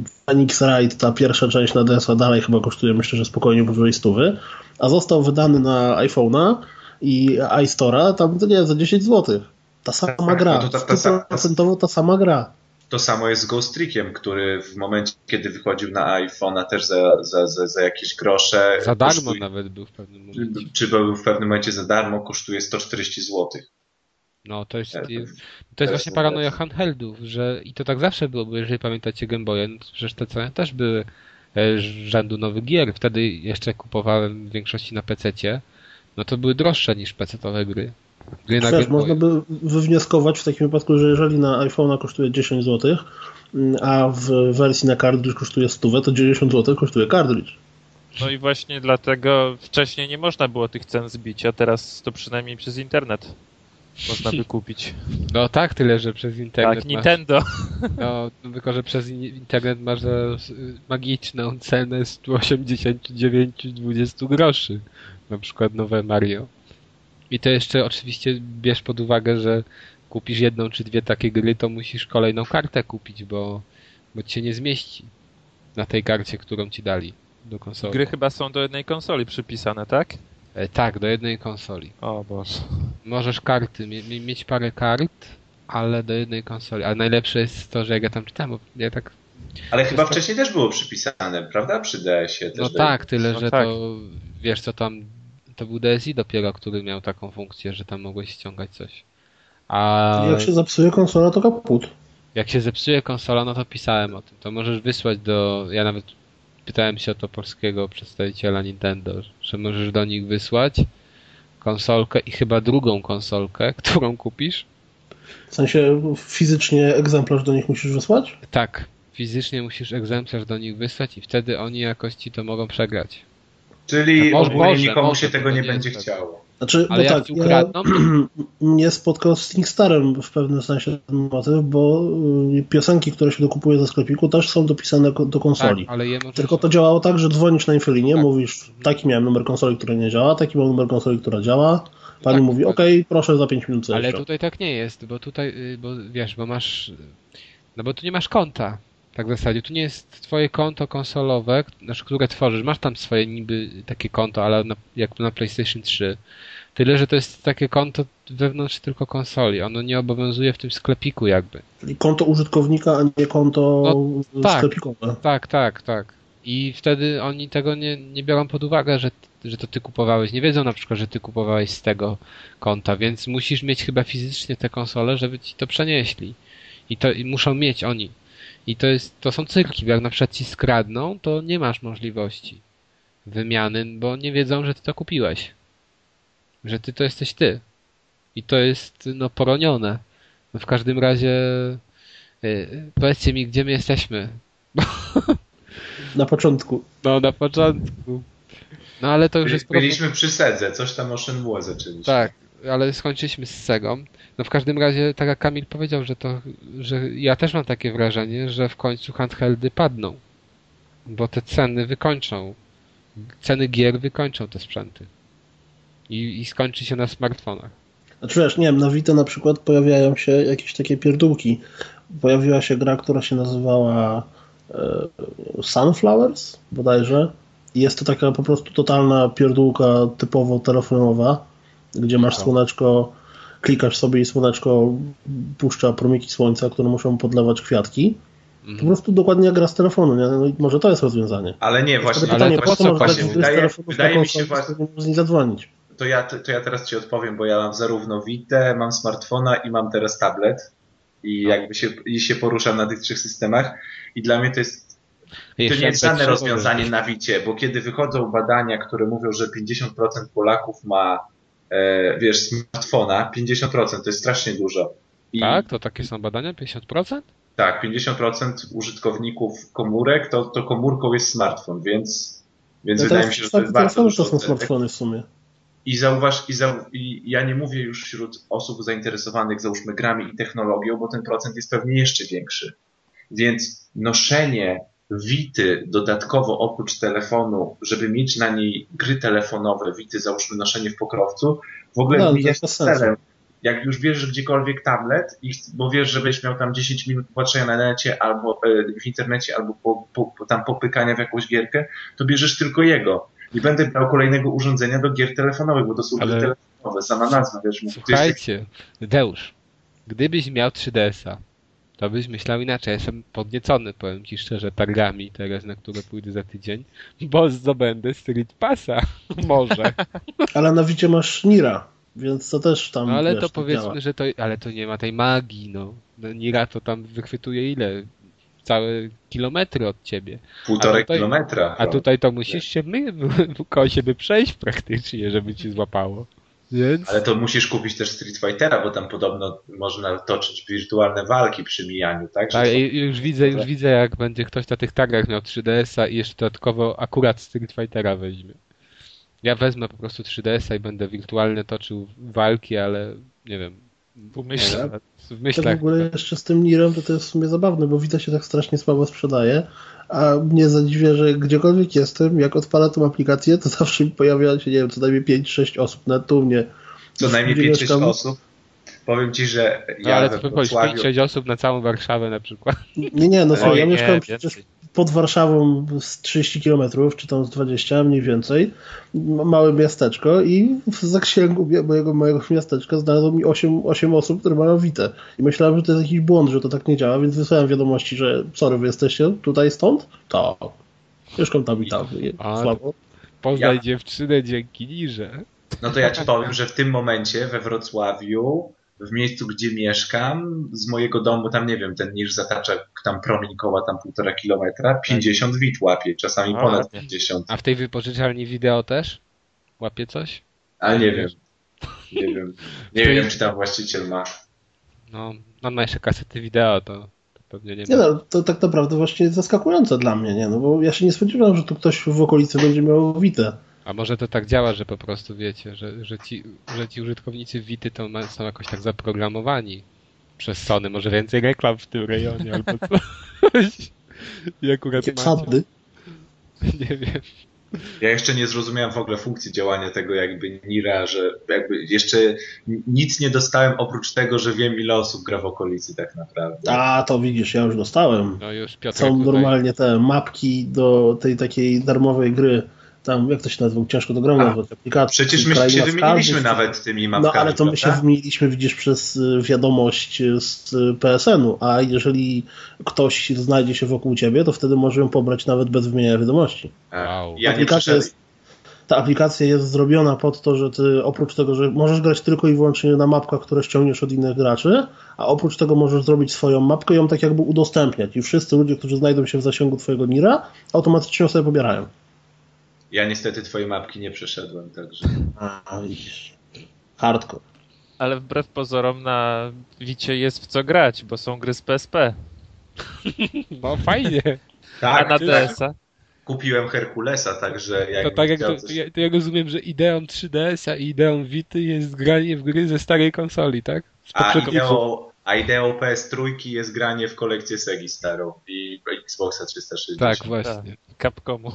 y, Phoenix Wright, ta pierwsza część na DS-a dalej chyba kosztuje myślę, że spokojnie powyżej stówy, a został wydany na iPhone'a i iStore'a tam to nie za 10 zł. Ta sama Tak, gra, no to ta- ta- ta- ta sama gra. To samo jest z Ghost Trickiem, który w momencie, kiedy wychodził na iPhone'a też za, za, za, za jakieś grosze. Za darmo kosztuje- nawet był w pewnym Czy, momencie. czy był w pewnym momencie za darmo, kosztuje 140 zł. No to jest, Ja- to jest to właśnie jest- paranoja handheldów, że i to tak zawsze było, bo jeżeli pamiętacie Game Boye, no to przecież te ceny też były e, rzędu nowych gier. Wtedy jeszcze kupowałem w większości na PC-cie, no to były droższe niż PC-towe gry. Gry na Game można by wywnioskować w takim wypadku, że jeżeli na iPhone'a kosztuje 10 zł, a w wersji na cartridge kosztuje 100, to 90 zł kosztuje cartridge. No i właśnie dlatego wcześniej nie można było tych cen zbić, a teraz to przynajmniej przez internet można by kupić. No tak, tyle, że przez internet Tak, masz, Nintendo. no, tylko, że przez in- internet masz za magiczną cenę 189-20 groszy. Na przykład nowe Mario. I to jeszcze oczywiście bierz pod uwagę, że kupisz jedną czy dwie takie gry, to musisz kolejną kartę kupić, bo, bo ci się nie zmieści na tej karcie, którą ci dali do konsoli. Gry chyba są do jednej konsoli przypisane, tak? E, tak, do jednej konsoli. O Boże. Możesz karty, mie- mie- mieć parę kart, ale do jednej konsoli. Ale najlepsze jest to, że jak ja tam czytam, bo ja tak Ale chyba to- wcześniej też było przypisane, prawda? Przy DS-ie też. No do- tak, tyle, No że tak. to wiesz co tam to był DSi dopiero, który miał taką funkcję, że tam mogłeś ściągać coś. A Czyli jak się zepsuje konsola, to kaput. jak się zepsuje konsola, no to pisałem o tym. To możesz wysłać do. Ja nawet pytałem się o to polskiego przedstawiciela Nintendo, że możesz do nich wysłać konsolkę i chyba drugą konsolkę, którą kupisz. W sensie fizycznie egzemplarz do nich musisz wysłać? Tak, fizycznie musisz egzemplarz do nich wysłać i wtedy oni jakoś ci to mogą przegrać. Czyli może- ogólnie nikomu może, się tego nie nie będzie tak. chciało. Znaczy, Ale bo jak tak, ci ja ukradną, mnie spotkał z SingStarem w pewnym sensie ten motyw, bo y, piosenki, które się dokupuje ze sklepiku też są dopisane do tak, konsoli. możesz... Tylko to działało tak, że dzwonisz na infolinie, Tak. mówisz, taki miałem numer konsoli, która nie działa, taki mam numer konsoli, która działa. Pani Tak, mówi, tak. okej, proszę za 5 minut Ale zejścia. tutaj tak nie jest, bo tutaj, y, bo wiesz, bo masz, no bo tu nie masz konta. Tak w zasadzie, tu nie jest twoje konto konsolowe, znaczy, które tworzysz. Masz tam swoje niby takie konto, ale na, jak na PlayStation 3. Tyle, że to jest takie konto wewnątrz tylko konsoli. Ono nie obowiązuje w tym sklepiku jakby. Czyli konto użytkownika, a nie konto No, tak. sklepikowe. Tak, tak, tak. I wtedy oni tego nie, nie biorą pod uwagę, że, że to ty kupowałeś. Nie wiedzą na przykład, że ty kupowałeś z tego konta, więc musisz mieć chyba fizycznie te konsole, żeby ci to przenieśli. I to i muszą mieć oni. I to jest, to są cyrki, bo jak na przykład ci skradną, to nie masz możliwości wymiany, bo nie wiedzą, że ty to kupiłeś. Że ty to jesteś ty. I to jest, no, poronione. No w każdym razie, yy, powiedzcie mi, gdzie my jesteśmy. Na początku. No, na początku. No, ale to już Byli, jest problem. byliśmy przy Sedze, coś tam o Shenmue zaczęliśmy. Tak, ale skończyliśmy z Segą. No w każdym razie, tak jak Kamil powiedział, że to, że ja też mam takie wrażenie, że w końcu handheldy padną. Bo te ceny wykończą. Ceny gier wykończą te sprzęty. I, i skończy się na smartfonach. Znaczy wiesz, nie wiem, na Vita na przykład pojawiają się jakieś takie pierdółki. Pojawiła się gra, która się nazywała e, Sunflowers bodajże. I jest to taka po prostu totalna pierdółka typowo telefonowa, gdzie masz Aha. słoneczko, klikasz sobie i słoneczko puszcza promyki słońca, które muszą podlewać kwiatki. Po Mhm. prostu dokładnie jak gra z telefonu, nie? No i może to jest rozwiązanie. Ale nie, właśnie, ale pytanie, to po po co właśnie? Wydaje- wydaje mi się właśnie- z niej zadzwonić. to ja, to ja teraz ci odpowiem, bo ja mam zarówno Vita, mam smartfona i mam teraz tablet. I No. jakby się, i się poruszam na tych trzech systemach. I dla mnie to jest To Jeszcze nie jest żadne MP3 rozwiązanie na Wicie, bo kiedy wychodzą badania, które mówią, że 50% Polaków ma, wiesz, smartfona, 50% to jest strasznie dużo. I Tak? To takie są badania? 50%? tak, 50% użytkowników komórek to, to komórką jest smartfon, więc, więc No wydaje mi się, że to jest bardzo telefony to dużo. są smartfony w sumie. I zauważ, i, zau, i ja nie mówię już wśród osób zainteresowanych, załóżmy, grami i technologią, bo ten procent jest pewnie jeszcze większy. Więc noszenie Wity dodatkowo oprócz telefonu, żeby mieć na niej gry telefonowe, Wity załóżmy noszenie w pokrowcu, w ogóle No, sensu. celem. Jak już bierzesz gdziekolwiek tablet, i, bo wiesz, że będziesz miał tam 10 minut patrzenia na necie albo e, w internecie, albo po, po, po, tam popykania w jakąś gierkę, to bierzesz tylko jego. Nie będę brał kolejnego urządzenia do gier telefonowych, bo to są Ale- gry telefonowe, sama nazwa, wiesz, Słuchajcie, Deusz, gdybyś miał 3DS-a, to byś myślał inaczej. Jestem podniecony, powiem ci szczerze, targami teraz, na które pójdę za tydzień, bo zdobędę Street Passa. Może. Ale na Wicie masz Nira, więc to też tam No ale wiesz, to powiedzmy, działa. że to, ale to nie ma tej magii, no. no Nira to tam wychwytuje ile? Całe kilometry od ciebie. półtorej a tutaj- kilometra. A tutaj to musisz się my, koło siebie przejść praktycznie, żeby ci złapało. Więc... Ale to musisz kupić też Street Fightera, bo tam podobno można toczyć wirtualne walki przy mijaniu, tak? Że Tak, to- i już widzę, już widzę, jak będzie ktoś na tych targach miał 3DS-a i jeszcze dodatkowo akurat Street Fightera weźmie. Ja wezmę po prostu 3DS-a i będę wirtualnie toczył walki, ale nie wiem. W To w myślach. ogóle jeszcze z tym Nirem to, to jest w sumie zabawne, bo Vita się tak strasznie słabo sprzedaje, a mnie zadziwia, że gdziekolwiek jestem, jak odpalę tą aplikację, to zawsze mi pojawia się, nie wiem, co najmniej 5-6 osób, nawet tu mnie. co najmniej Gdzie 5-6 mieszkam? osób. Powiem ci, że No, ja ale we to Wrocławiu, 5-6 osób na całą Warszawę na przykład. Nie, nie, no słuchaj, ja mieszkam nie, przecież więcej. Pod Warszawą z 30 km, czy tam z 20 mniej więcej, małe miasteczko i w zasięgu mojego małego miasteczka znalazło mi 8, 8 osób, które mają Witę. I myślałem, że to jest jakiś błąd, że to tak nie działa, więc wysłałem wiadomości, że sorry, wy jesteście tutaj stąd? Tak. Mieszkam tam i tam. A, Słabo. Poznaj Ja- dziewczynę dzięki Nirze. no to ja ci powiem, że w tym momencie we Wrocławiu, w miejscu, gdzie mieszkam, z mojego domu, tam nie wiem, ten niż zatacza tam promień koła tam półtora kilometra, 50 wit łapie, czasami A, ponad ładnie. 50. A w tej wypożyczalni wideo też? Łapie coś? Ale nie wiem. Nie wiem. Nie wiem, czy tam właściciel ma. No, on ma jeszcze kasety wideo, to, pewnie nie Nie no, to tak naprawdę właśnie jest zaskakujące dla mnie, nie? No bo ja się nie spodziewałem, że tu ktoś w okolicy będzie miał Witę. A może to tak działa, że po prostu wiecie, że, że, ci, że ci użytkownicy Wity to ma, są jakoś tak zaprogramowani przez Sony, może więcej reklam w tym rejonie albo coś. I akurat macie. Nie wiem. Ja jeszcze nie zrozumiałem w ogóle funkcji działania tego jakby Nira, że jakby jeszcze nic nie dostałem oprócz tego, że wiem ile osób gra w okolicy tak naprawdę. A, to widzisz, ja już dostałem. No już Piotr Są tutaj, normalnie te mapki do tej takiej darmowej gry tam, jak to się nazywa, ciężko do gromu nazwać, aplikacji. Przecież my się wymieniliśmy nawet tymi mapkami. No ale to my się wymieniliśmy, widzisz, przez y, wiadomość y, z y, PSN-u, a jeżeli ktoś znajdzie się wokół ciebie, to wtedy może ją pobrać nawet bez wymieniania wiadomości. A, Wow. Ja Aplikacja jest, ta aplikacja jest zrobiona pod to, że ty oprócz tego, że możesz grać tylko i wyłącznie na mapkach, które ściągniesz od innych graczy, a oprócz tego możesz zrobić swoją mapkę i ją tak jakby udostępniać. I wszyscy ludzie, którzy znajdą się w zasięgu twojego Nira, automatycznie ją sobie pobierają. Ja niestety twojej mapki nie przeszedłem, także. A, widzisz. Hardcore. Ale wbrew pozorom na Wicie jest w co grać, bo są gry z PSP. No fajnie. A na tak. DS-a? Kupiłem Herkulesa, także jak To tak jak to, coś... ja, to ja rozumiem, że ideą 3DS-a i ideą Vity jest granie w gry ze starej konsoli, tak? A ideą, a ideą PS3 jest granie w kolekcję Segi starą i Xboxa 360. Tak, właśnie. Capcomu.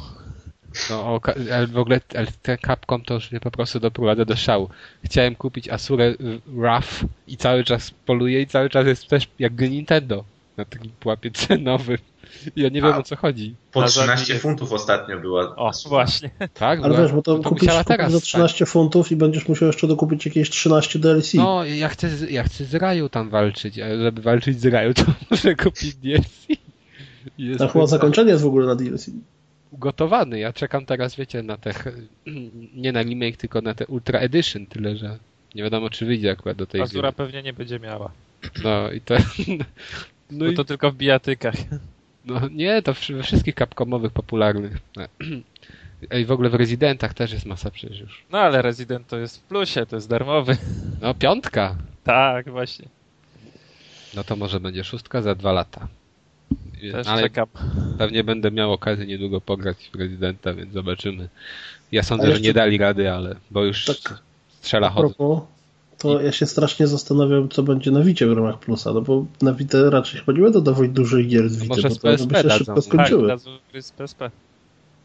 No, o, ale w ogóle ale ten Capcom to już mnie po prostu doprowadza do szału. Chciałem kupić Asurę y, Rough i cały czas poluję i cały czas jest też jak Nintendo na takim pułapie cenowym. I ja nie wiem A. o co chodzi. Po Na 13 żadnej- funtów ostatnio była. O, właśnie. Tak? Ale Była- wiesz, bo to, to kupisz, teraz za stać. 13 funtów i będziesz musiał jeszcze dokupić jakieś 13 DLC. No, ja chcę, z, ja chcę z Raju tam walczyć, a żeby walczyć z Raju, to muszę kupić DLC. Jest chyba zakończenie jest w ogóle na DLC. Ugotowany. Ja czekam teraz, wiecie, na te, nie na remake, tylko na te Ultra Edition, tyle że nie wiadomo, czy wyjdzie akurat do tej Azura gry. pewnie nie będzie miała. No i to... No, Bo i, to tylko w bijatykach. no nie, to we wszystkich Capcomowych popularnych. I w ogóle w Residentach też jest masa przecież już. No ale Resident to jest w plusie, to jest darmowy. No piątka. Tak, właśnie. No to może będzie szóstka za dwa lata. Też Ale czekam. pewnie będę miał okazję niedługo pograć w Residenta, więc zobaczymy. Ja sądzę, że jeszcze- nie dali rady, ale bo już Tak. strzela propos, to ja się strasznie zastanawiam, co będzie na Wicie w ramach Plusa, no bo na Witę raczej chyba nie będą dawać dużych gier z Wity, może bo z to by się szybko Tak, Tak, skończyły. z PSP.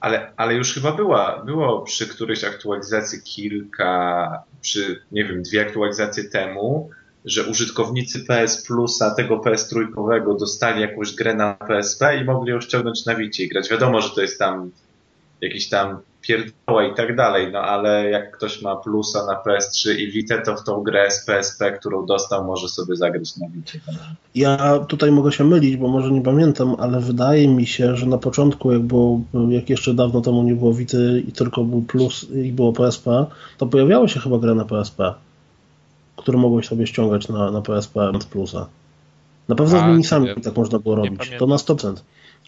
Ale, ale już chyba była, było przy którejś aktualizacji kilka, przy, nie wiem, dwie aktualizacje temu, że użytkownicy PS Plusa, tego PS trójkowego, dostali jakąś grę na PSP i mogli ją ściągnąć na Wicie i grać. Wiadomo, że to jest tam jakiś tam pierdoła i tak dalej, no ale jak ktoś ma Plusa na PS3 i Vita, to w tą grę z PSP, którą dostał, może sobie zagrać na Wicie. Ja tutaj mogę się mylić, bo może nie pamiętam, ale wydaje mi się, że na początku, jak, było, jak jeszcze dawno temu nie było Wity i tylko był Plus i było PSP, to pojawiała się chyba gra na PSP, które mogłeś sobie ściągać na, na PSP z Plusa. Na pewno z A, minisami nie- tak można było robić, pamiętam. to na 100%.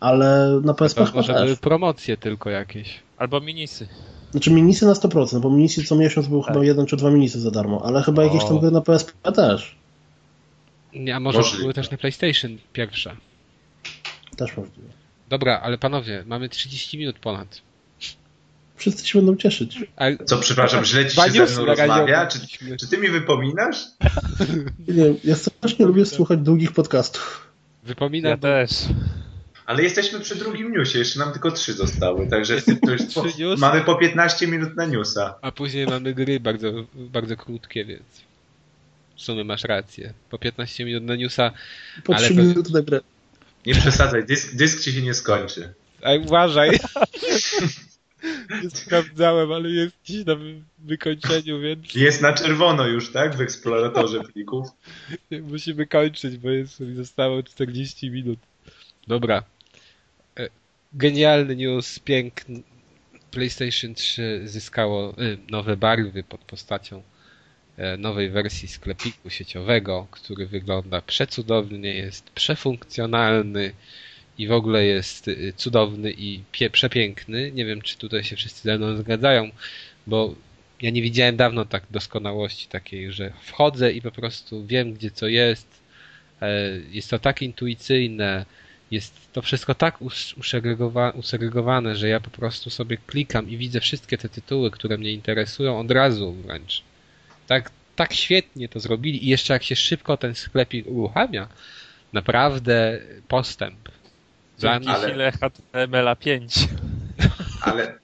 Ale na PSP To chyba może były też. promocje tylko jakieś. Albo minisy. Znaczy minisy na 100%, bo minisy co miesiąc był Tak. chyba jeden czy dwa minisy za darmo, ale chyba jakieś tam O. gry na PSP też. Nie, a może Możliwe. były też na PlayStation pierwsza. Też możliwe. Dobra, ale panowie, mamy 30 minut ponad. Wszyscy się będą cieszyć. A, Co, przepraszam, źle ci się ze mną rozmawia? Czy, czy ty mi wypominasz? Nie, ja strasznie lubię słuchać długich podcastów. Wypominam, Ja też. Ale jesteśmy przy drugim newsie, jeszcze nam tylko trzy zostały, także to już po, mamy po 15 minut na newsa. a później mamy gry bardzo, bardzo krótkie, więc w sumie masz rację. Po 15 minut na newsa. Po Ale 3 to- minuty na grę. Nie przesadzaj, dysk, dysk ci się nie skończy. Ej, uważaj! Nie sprawdzałem, ale jest dziś na wy- wykończeniu, więc Jest na czerwono już, tak? W eksploratorze plików. musimy kończyć, bo jest, zostało 40 minut. Dobra. E, Genialny news, piękny. PlayStation 3 zyskało y, nowe barwy pod postacią e, nowej wersji sklepiku sieciowego, który wygląda przecudownie, jest przefunkcjonalny i w ogóle jest y, cudowny i przepiękny. Nie wiem, czy tutaj się wszyscy ze mną zgadzają, bo ja nie widziałem dawno tak doskonałości takiej, że wchodzę i po prostu wiem, gdzie co jest. E, Jest to tak intuicyjne, jest to wszystko tak usegregowane, że ja po prostu sobie klikam i widzę wszystkie te tytuły, które mnie interesują od razu wręcz. Tak, tak świetnie to zrobili i jeszcze jak się szybko ten sklepik uruchamia, naprawdę postęp. Dzięki mnie, Ale- chwilę HTML 5. Ale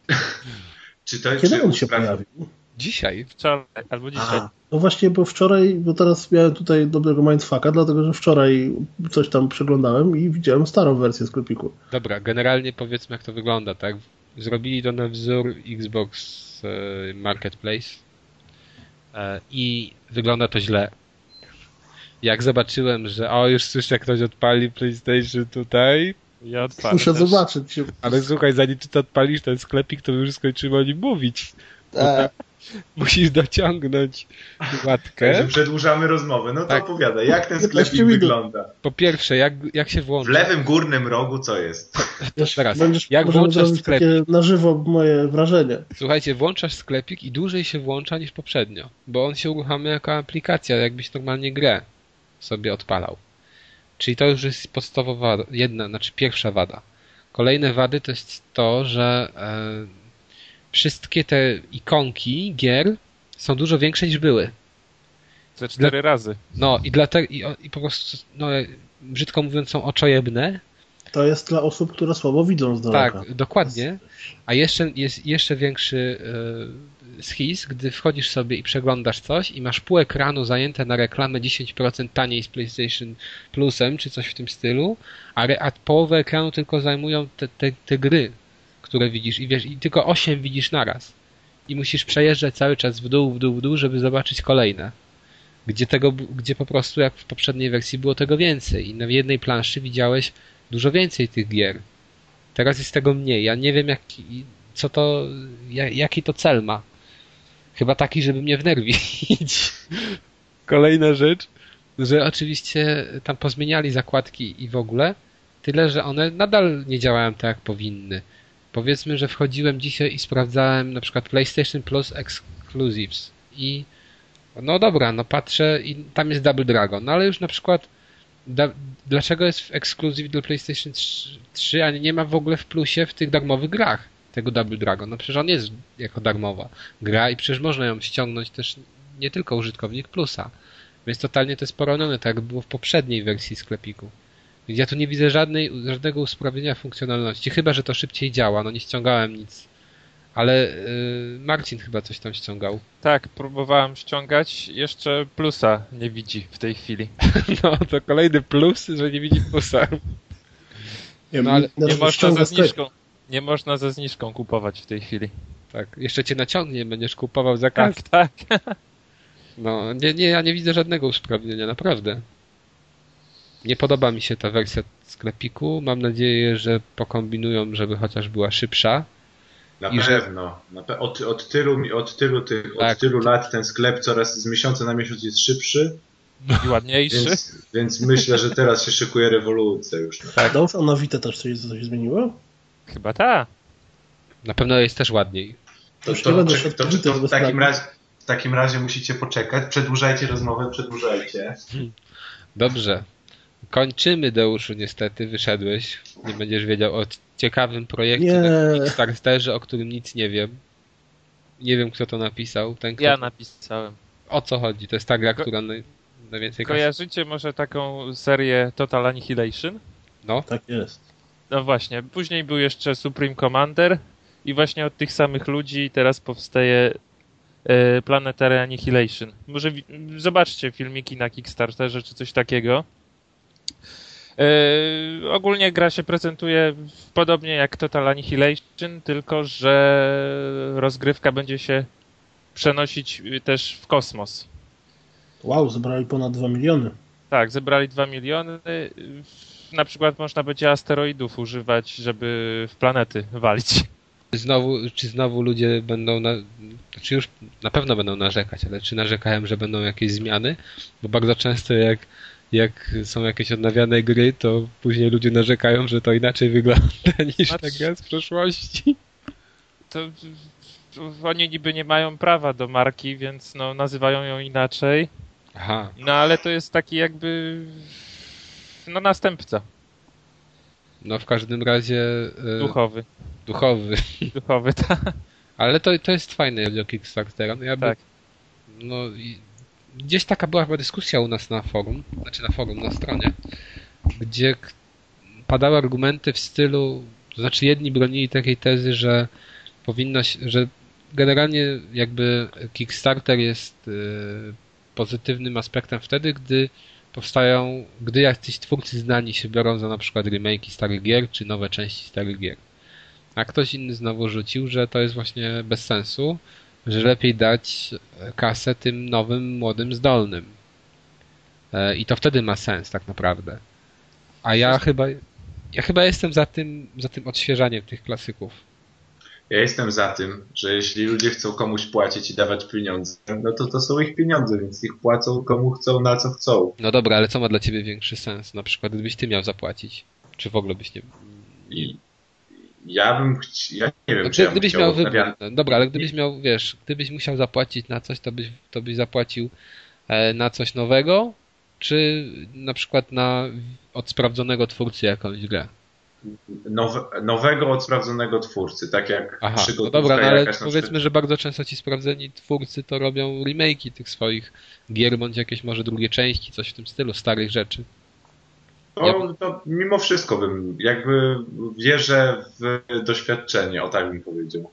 czy to Kiedy czy on się usprawni- pojawił? dzisiaj Wczoraj albo dzisiaj. Aha. No właśnie, bo wczoraj, bo teraz miałem tutaj dobrego mindfucka, dlatego że wczoraj coś tam przeglądałem i widziałem starą wersję sklepiku. Dobra, generalnie powiedzmy jak to wygląda, tak? zrobili to na wzór Xbox e, Marketplace e, i wygląda to źle. Jak zobaczyłem, że o, już słyszę, jak ktoś odpali PlayStation tutaj, Ja odpalę Muszę też. zobaczyć. ale słuchaj, zanim ty to odpalisz ten sklepik, to już skończymy o nim mówić. E, Musisz dociągnąć Także łatkę. przedłużamy rozmowę. No to Tak. opowiadaj, jak ten 15 sklepik wygląda? Po pierwsze, jak, jak się W włącza? lewym górnym rogu co jest? wiesz, teraz, będziesz jak włączasz sklepik? takie na żywo moje wrażenie. Słuchajcie, włączasz sklepik i dłużej się włącza niż poprzednio, bo on się uruchamia jako aplikacja, jakbyś normalnie grę sobie odpalał. Czyli to już jest podstawowa jedna, znaczy pierwsza wada. Kolejne wady to jest to, że e, wszystkie te ikonki gier są dużo większe niż były. Ze cztery razy. No i dlatego i, i po prostu, no, e, brzydko mówiąc, są oczojebne, To jest dla osób, które słabo widzą z daleka. Tak, dokładnie. A jeszcze jest jeszcze większy e, schiz, gdy wchodzisz sobie i przeglądasz coś i masz pół ekranu zajęte na reklamę 10% taniej z PlayStation Plusem, czy coś w tym stylu, a, re, a połowę ekranu tylko zajmują te, te, te gry, które widzisz i wiesz, i tylko 8 widzisz naraz. I musisz przejeżdżać cały czas w dół, w dół, w dół, żeby zobaczyć kolejne. Gdzie tego, gdzie po prostu jak w poprzedniej wersji było tego więcej i na jednej planszy widziałeś dużo więcej tych gier. Teraz jest tego mniej. Ja nie wiem, jaki, co to, ja- jaki to cel ma. Chyba taki, żeby mnie wnerwić. Kolejna rzecz, że oczywiście tam pozmieniali zakładki i w ogóle, tyle, że one nadal nie działają tak, jak powinny. Powiedzmy, że wchodziłem dzisiaj i sprawdzałem na przykład PlayStation Plus Exclusives i no dobra, no patrzę i tam jest Double Dragon, no ale już na przykład da, dlaczego jest w ekskluzyw do PlayStation 3, 3, a nie ma w ogóle w plusie w tych darmowych grach tego Double Dragon? No przecież on jest jako darmowa gra i przecież można ją ściągnąć też nie tylko użytkownik plusa. Więc totalnie to jest poronione, tak jak było w poprzedniej wersji sklepiku. Więc ja tu nie widzę żadnej, żadnego usprawnienia funkcjonalności, chyba że to szybciej działa, no nie ściągałem nic. Ale yy, Marcin chyba coś tam ściągał. Tak, próbowałem ściągać, jeszcze plusa nie widzi w tej chwili. No to kolejny plus, że nie widzi plusa. Nie, No, ale na Nie razie można ze zniżką. Nie można ze zniżką kupować w tej chwili. Tak, jeszcze cię naciągnie, będziesz kupował za kasę. Tak, tak. No, nie, nie, ja nie widzę żadnego usprawnienia, naprawdę. Nie podoba mi się ta wersja sklepiku. Mam nadzieję, że pokombinują, żeby chociaż była szybsza. Na I że- pewno. Na pe od, od, tylu, od, tylu tych, Tak. od tylu lat ten sklep coraz z miesiąca na miesiąc jest szybszy, I ładniejszy. więc, więc myślę, że teraz się szykuje rewolucja już. Tak. Na Vita też coś, coś zmieniło? Chyba tak. Na pewno jest też ładniej. To, Już to, będę to, to, w, takim razie, w takim razie musicie poczekać. Przedłużajcie rozmowę, przedłużajcie. Dobrze. Kończymy, Deuszu, niestety. Wyszedłeś. Nie będziesz wiedział o ciekawym projekcie Nie. na Kickstarterze, o którym nic nie wiem. Nie wiem, kto to napisał. Ten, kto... Ja napisałem. O co chodzi? To jest ta gra, Ko- która naj... najwięcej kasy... Kojarzycie może taką serię Total Annihilation? No, Tak jest. No właśnie, później był jeszcze Supreme Commander i właśnie od tych samych ludzi teraz powstaje e, Planetary Annihilation. Może zobaczcie filmiki na Kickstarterze czy coś takiego. E, ogólnie gra się prezentuje podobnie jak Total Annihilation, tylko że rozgrywka będzie się przenosić y, też w kosmos. Wow, zebrali ponad 2 miliony. Tak, zebrali 2 miliony. Na przykład można będzie asteroidów używać, żeby w planety walić. Czy znowu, czy znowu ludzie będą, na, czy już na pewno będą narzekać, ale czy narzekają, że będą jakieś zmiany? Bo bardzo często jak, jak są jakieś odnawiane gry, to później ludzie narzekają, że to inaczej wygląda niż ta Znaczy- gra z przeszłości. To, to oni niby nie mają prawa do marki, więc no, nazywają ją inaczej. Aha, No ale to jest taki jakby no następca no w każdym razie e, duchowy. duchowy. Duchowy, tak. Ale to, to jest fajne, jeżeli o Kickstartera. No ja by, Tak. no, i gdzieś taka była chyba dyskusja u nas na forum, znaczy na forum, na stronie, gdzie padały argumenty w stylu, to znaczy jedni bronili takiej tezy, że powinno się, że generalnie jakby Kickstarter jest y, pozytywnym aspektem wtedy, gdy powstają, gdy jacyś twórcy znani się biorą za na przykład remake'i starych gier, czy nowe części starych gier. A ktoś inny znowu rzucił, że to jest właśnie bez sensu, że lepiej dać kasę tym nowym, młodym, zdolnym. E, I to wtedy ma sens tak naprawdę. A ja chyba, ja chyba jestem za tym, za tym odświeżaniem tych klasyków. Ja jestem za tym, że jeśli ludzie chcą komuś płacić i dawać pieniądze, no to to są ich pieniądze, więc ich płacą komu chcą, na co chcą. No dobra, ale co ma dla ciebie większy sens? Na przykład gdybyś ty miał zapłacić. Czy w ogóle byś nie... I ja bym, chci... ja nie wiem, No, czy ja gdybyś miał wybór, no, dobra, ale gdybyś miał, wiesz, gdybyś musiał zapłacić na coś, to byś, to byś zapłacił e, na coś nowego, czy na przykład na od sprawdzonego twórcy jakąś grę? Nowe, nowego od sprawdzonego twórcy, tak jak Aha, no przygotówka dobra, no ale powiedzmy, przykład. że bardzo często ci sprawdzeni twórcy to robią remake'i tych swoich gier, bądź jakieś może drugie części, coś w tym stylu, starych rzeczy. To, to mimo wszystko bym, jakby wierzę w doświadczenie, o tak bym powiedział.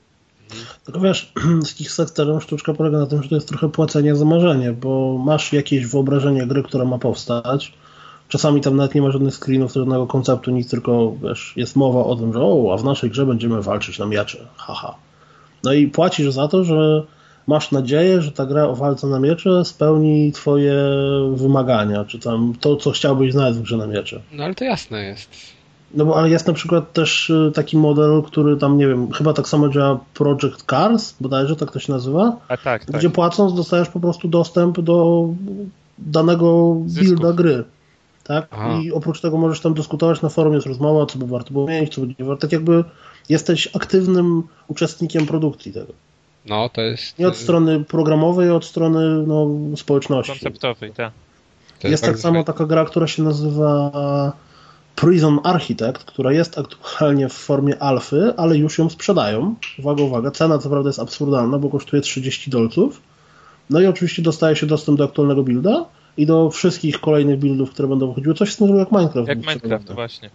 Tylko wiesz, z Kickstarterem sztuczka polega na tym, że to jest trochę płacenie za marzenie, bo masz jakieś wyobrażenie gry, która ma powstać. Czasami tam nawet nie ma żadnych screenów, żadnego konceptu, nic, tylko wiesz, jest mowa o tym, że o, a w naszej grze będziemy walczyć na miecze. Haha. No i płacisz za to, że masz nadzieję, że ta gra o walce na miecze spełni twoje wymagania, czy tam to, co chciałbyś znaleźć w grze na miecze. No ale to jasne jest. No bo ale jest na przykład też y, taki model, który tam, nie wiem, chyba tak samo działa Project Cars, bodajże tak to się nazywa, A tak, tak. gdzie płacąc dostajesz po prostu dostęp do danego Zysków. builda gry. Tak? Aha. I oprócz tego możesz tam dyskutować na forum, jest rozmowa, co by warto było mieć, co będzie warto. Tak jakby jesteś aktywnym uczestnikiem produkcji tego. No, to jest... Nie od strony programowej, od strony no, społeczności. Konceptowej, tak. to Jest tak samo taka gra, która się nazywa Prison Architect, która jest aktualnie w formie alfy, ale już ją sprzedają. Uwaga, uwaga, cena co prawda jest absurdalna, bo kosztuje 30 dolców. No i oczywiście dostaje się dostęp do aktualnego builda i do wszystkich kolejnych buildów, które będą wychodziły. Coś w tym jak Minecraft. Jak Minecraft, właśnie.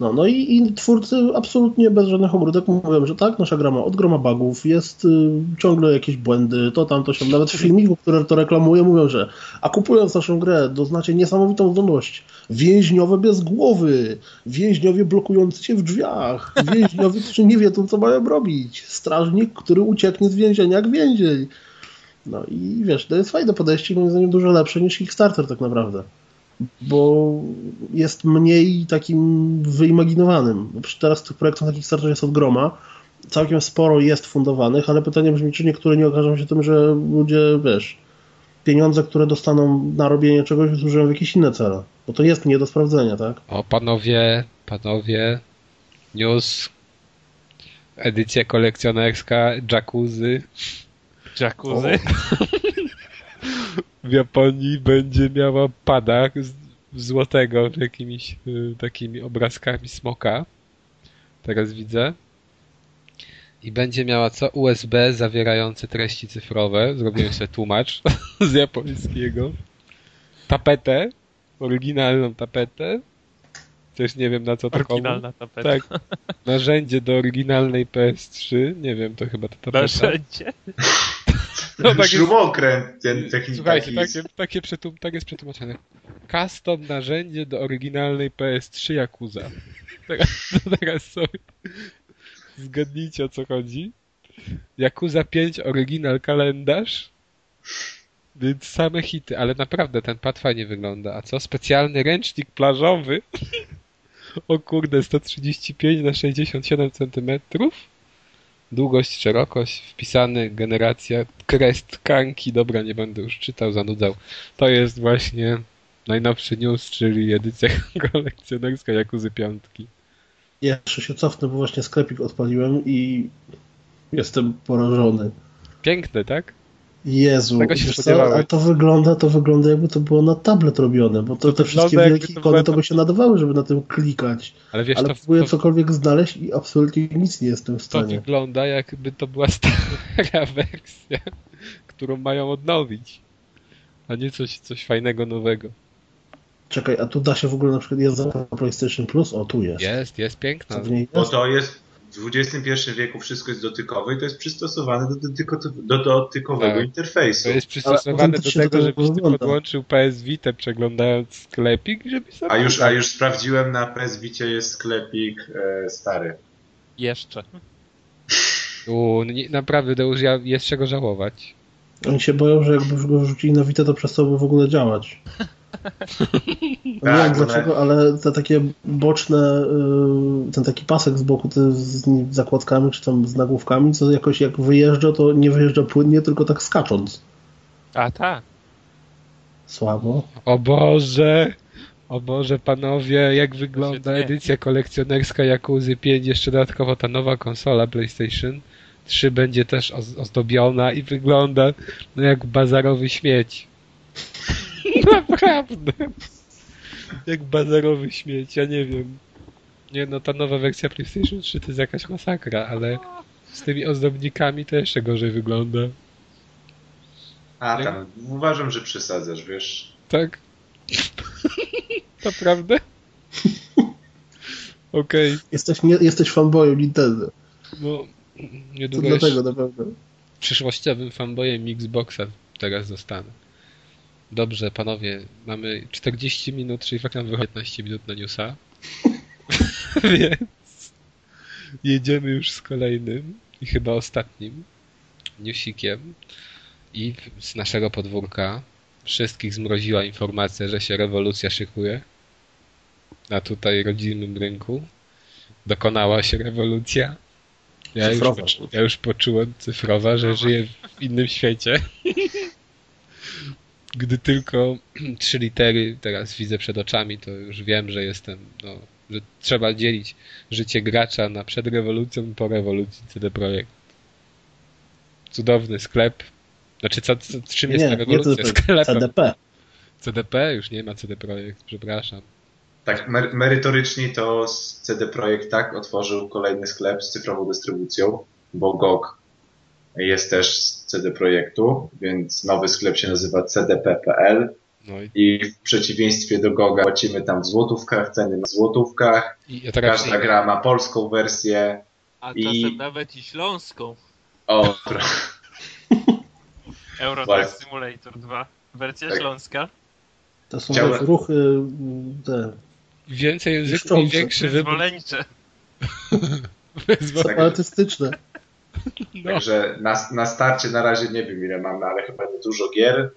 No, no i, i twórcy absolutnie bez żadnych obrótek mówią, że tak, nasza gra ma od groma bugów, jest y, ciągle jakieś błędy, to tam, to się. Nawet w filmiku, które to reklamuje, mówią, że a kupując naszą grę, doznacie niesamowitą zdolność. Więźniowe bez głowy, więźniowie blokujący się w drzwiach, więźniowie, którzy nie wiedzą, co mają robić, strażnik, który ucieknie z więzienia jak więzień. No i wiesz, to jest fajne podejście, moim zdaniem dużo lepsze niż Kickstarter tak naprawdę bo jest mniej takim wyimaginowanym. Przecież Teraz tych projektów na Kickstarterze jest od groma. Całkiem sporo jest fundowanych, ale pytanie brzmi, czy niektóre nie okażą się tym, że ludzie, wiesz, pieniądze, które dostaną na robienie czegoś, zużyją w jakieś inne cele. Bo to jest nie do sprawdzenia, tak? O, panowie, panowie, news, edycja kolekcjonerska, jacuzzi. Jacuzzi. W Japonii będzie miała pada z złotego jakimiś y, takimi obrazkami smoka. Teraz widzę. I będzie miała co? USB zawierające treści cyfrowe. Zrobiłem sobie tłumacz z japońskiego. Tapetę. Oryginalną tapetę. Też nie wiem na co to komu. Oryginalna tapeta. Tak. Narzędzie do oryginalnej PS3. Nie wiem, to chyba to tapeta. Narzędzie. No, tak jest- Śrubokręt, ten taki, Słuchajcie, taki takie, takie przetum, tak jest przetłumaczone. Custom narzędzie do oryginalnej PS3 Yakuza. Teraz, teraz sobie zgadnijcie o co chodzi. Yakuza 5 oryginal kalendarz. Więc same hity, ale naprawdę ten pad fajnie wygląda. A co? Specjalny ręcznik plażowy. O kurde, 135 na 67 cm. Długość, szerokość, wpisany, generacja, crest, kanki. Dobra, nie będę już czytał, zanudzał. To jest właśnie najnowszy news, czyli edycja kolekcjonerska Jakuzy Piątki. Jeszcze się cofnę, bo właśnie sklepik odpaliłem i jestem porażony. Piękne, tak? Jezu, Tego się co, a to wygląda, to wygląda jakby to było na tablet robione, bo to, te wszystkie wygląda, wielkie to ikony to by się nadawały, żeby na tym klikać. Ale wiesz, Ale to, próbuję to, cokolwiek znaleźć i absolutnie nic nie jestem w to stanie. wygląda jakby to była stara wersja, którą mają odnowić. A nie coś, coś fajnego, nowego. Czekaj, a tu da się w ogóle na przykład jest za PlayStation Plus? O, tu jest. Jest, jest piękna. Co w niej Bo jest? to jest w XXI wieku wszystko jest dotykowe i to jest przystosowane do, dotyko, do dotykowego Tak. interfejsu. To jest przystosowane do tego, to żebyś ty podłączył PS Vita przeglądając sklepik, żeby sobie... A już, a już sprawdziłem, na PS Vicie jest sklepik e, stary. Jeszcze. U, nie, naprawdę, Deusz, ja, jest czego żałować. Oni się boją, że jakby go wrzucili na Vita, to przestałby w ogóle działać. nie Tak, wiem dlaczego, ale te takie boczne, y, ten taki pasek z boku te z zakładkami, czy tam z nagłówkami, co jakoś jak wyjeżdża, to nie wyjeżdża płynnie, tylko tak skacząc. A tak. Słabo. O Boże! O Boże, panowie, jak wygląda Świetnie. edycja kolekcjonerska Yakuzy 5, jeszcze dodatkowo ta nowa konsola PlayStation 3 będzie też oz- ozdobiona i wygląda no jak bazarowy śmieć. Naprawdę. Jak bazarowy śmieć, ja nie wiem. Nie no, ta nowa wersja PlayStation 3 to jest jakaś masakra, ale z tymi ozdobnikami to jeszcze gorzej wygląda. A tam, uważam, że przesadzasz, wiesz. Tak? Naprawdę? Okej, Jesteś, nie, jesteś fanboyem Nintendo. no To niedługo dlatego już na pewno. przyszłościowym fanboyem Xboxa teraz zostanę. Dobrze, panowie, mamy 40 minut, czyli fakt nam wychodzi 15 minut na newsa. Więc jedziemy już z kolejnym i chyba ostatnim newsikiem. I z naszego podwórka wszystkich zmroziła informacja, że się rewolucja szykuje. Na tutaj rodzimym rynku dokonała się rewolucja. Ja już, Cyfrowa. poczu- ja już poczułem cyfrowa, że żyję w innym świecie. Gdy tylko trzy litery teraz widzę przed oczami, to już wiem, że jestem, no, że trzeba dzielić życie gracza na przed rewolucją i po rewolucji CD Projekt. Cudowny sklep. Znaczy, co, co, czym jest ta Nie, nie rewolucja? CDP. CDP. CDP? Już nie ma CD Projekt, przepraszam. Tak, mer- merytorycznie to CD Projekt tak otworzył kolejny sklep z cyfrową dystrybucją, bo GOG jest też z CD Projektu, więc nowy sklep się nazywa cdp.pl No i, i w przeciwieństwie do GOGa płacimy tam w złotówkach, ceny na złotówkach, i ja teraz każda gra ma polską wersję. A I- czasem nawet i śląską. O, Euro Simulator 2. Wersja Tak. śląska. To są Chciałem- ruchy mm, te więcej języków i większy wybór. Zwoleńcze. Wyzwo- separatystyczne. No. Także na, na starcie na razie nie wiem ile mamy, ale chyba dużo gier.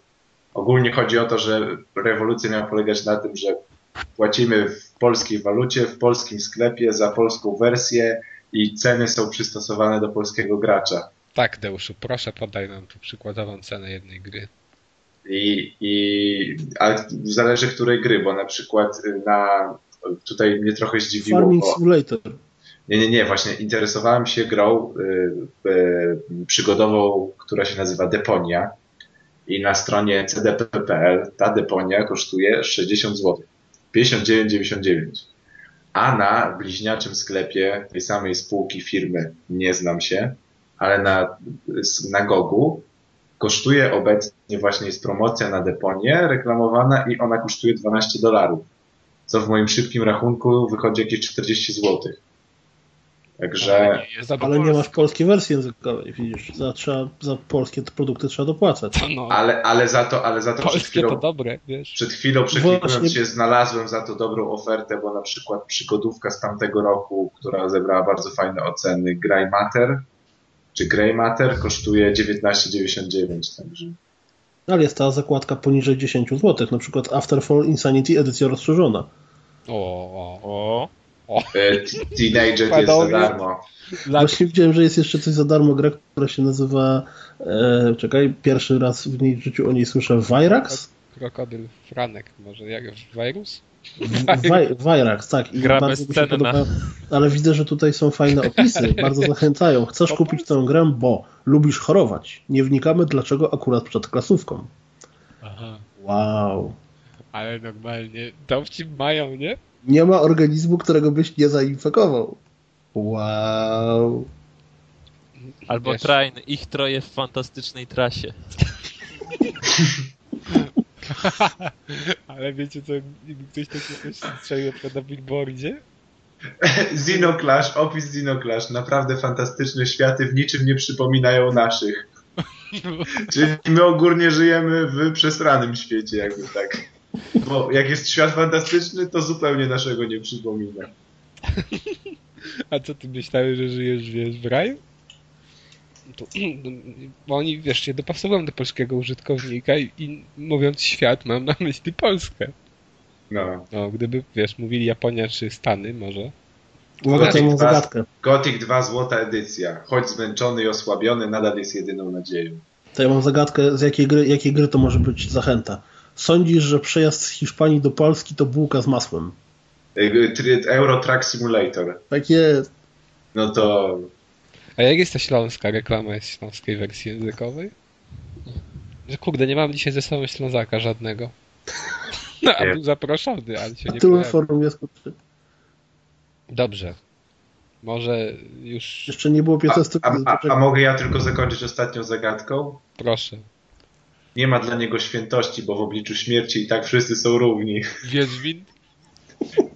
Ogólnie chodzi o to, że rewolucja miała polegać na tym, że płacimy w polskiej walucie, w polskim sklepie za polską wersję i ceny są przystosowane do polskiego gracza. Tak, Deuszu, proszę podaj nam tu przykładową cenę jednej gry. I, i, ale zależy której gry, bo na przykład na, tutaj mnie trochę zdziwiło, Farming bo, Simulator. Nie, nie, nie, właśnie interesowałem się grą y, y, przygodową, która się nazywa Deponia i na stronie cdp.pl ta Deponia kosztuje 60 zł. 59,99. A na bliźniaczym sklepie tej samej spółki firmy, nie znam się, ale na, na Gogu kosztuje obecnie właśnie jest promocja na Deponię reklamowana i ona kosztuje 12 dolarów. Co w moim szybkim rachunku wychodzi jakieś 40 zł. Także nie Za- po Ale nie masz polskiej wersji językowej, widzisz. Za, trzeba, za polskie produkty trzeba dopłacać. No, ale, ale za to, ale za to przed polskie to chwilą, dobre, wiesz. przed chwilą przeklikując Właśnie- się znalazłem za to dobrą ofertę, bo na przykład przygodówka z tamtego roku, która zebrała bardzo fajne oceny, Grey Matter, czy Grey Matter kosztuje 19,99, także Ale jest ta zakładka poniżej 10 zł, na przykład Afterfall Insanity edycja rozszerzona. O, o. O, Teenager jest za darmo. Właśnie widziałem, że jest jeszcze coś za darmo, gra, która się nazywa, e, czekaj, pierwszy raz w niej w życiu o niej słyszę, Vyrax? Krokodyl Franek, może jak wirus? Wi- Vyrax, tak. I Gra bardzo mi się podoba, ale widzę, że tutaj są fajne opisy, bardzo zachęcają. Chcesz kupić tę grę, bo lubisz chorować. Nie wnikamy, dlaczego akurat przed klasówką. Aha. Wow. Ale normalnie, dowcip mają, nie? Nie ma organizmu, którego byś nie zainfekował. Wow. albo Wiesz. Train, ich troje w fantastycznej trasie. Ale wiecie co, ktoś takie coś strzelił na przykład na billboardzie? Xenoclash, opis Xenoclash, naprawdę fantastyczne światy, w niczym nie przypominają naszych. Czyli my ogólnie żyjemy w przesranym świecie, jakby tak. Bo jak jest świat fantastyczny, to zupełnie naszego nie przypomina. A co ty myślałeś, że żyjesz, wiesz, w raju? To, bo oni, wiesz, się dopasowują do polskiego użytkownika i, i mówiąc świat, mam na myśli Polskę. No. No, gdyby, wiesz, mówili Japonia czy Stany może. Uwaga, to Gothic mam 2, zagadkę. Gothic 2 złota edycja. Choć zmęczony i osłabiony, nadal jest jedyną nadzieją. To ja mam zagadkę, z jakiej gry, jakiej gry to może być zachęta. Sądzisz, że przejazd z Hiszpanii do Polski to bułka z masłem? Euro Truck Simulator. Tak jest. No to A jak jest ta śląska reklama jest śląskiej wersji językowej? Że kurde, nie mam dzisiaj ze sobą Ślązaka żadnego. No, a był zaproszony, ale się A nie tyłem forum jest kurczę. Dobrze. Może już Jeszcze nie było a, 15 a, minut. a, a mogę ja tylko zakończyć ostatnią zagadką? proszę. Nie ma dla niego świętości, bo w obliczu śmierci i tak wszyscy są równi. Wiedźmin?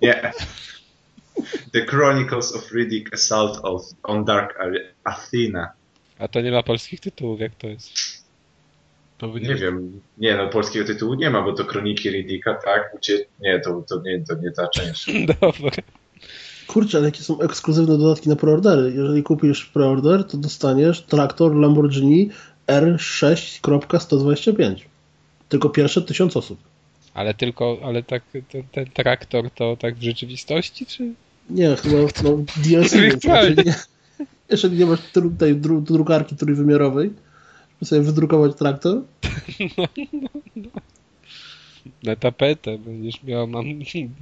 Nie. The Chronicles of Riddick Assault of, on Dark Ar- Athena. A to nie ma polskich tytułów, jak to jest? To Nie wiem. Nie, no polskiego tytułu nie ma, bo to Kroniki Riddicka, tak? Ucie... Nie, to, to, nie, to nie ta część. Dobra. Kurczę, ale jakie są ekskluzywne dodatki na preordery. Jeżeli kupisz preorder, to dostaniesz traktor Lamborghini R6.125. Tylko pierwsze tysiąc osób. Ale tylko, ale tak, ten, ten traktor to tak w rzeczywistości, czy? Nie, chyba no, DLC. Jeżeli nie, jeżeli nie masz tej dru, drukarki trójwymiarowej, żeby sobie wydrukować traktor, Na tapetę będziesz miał, mam,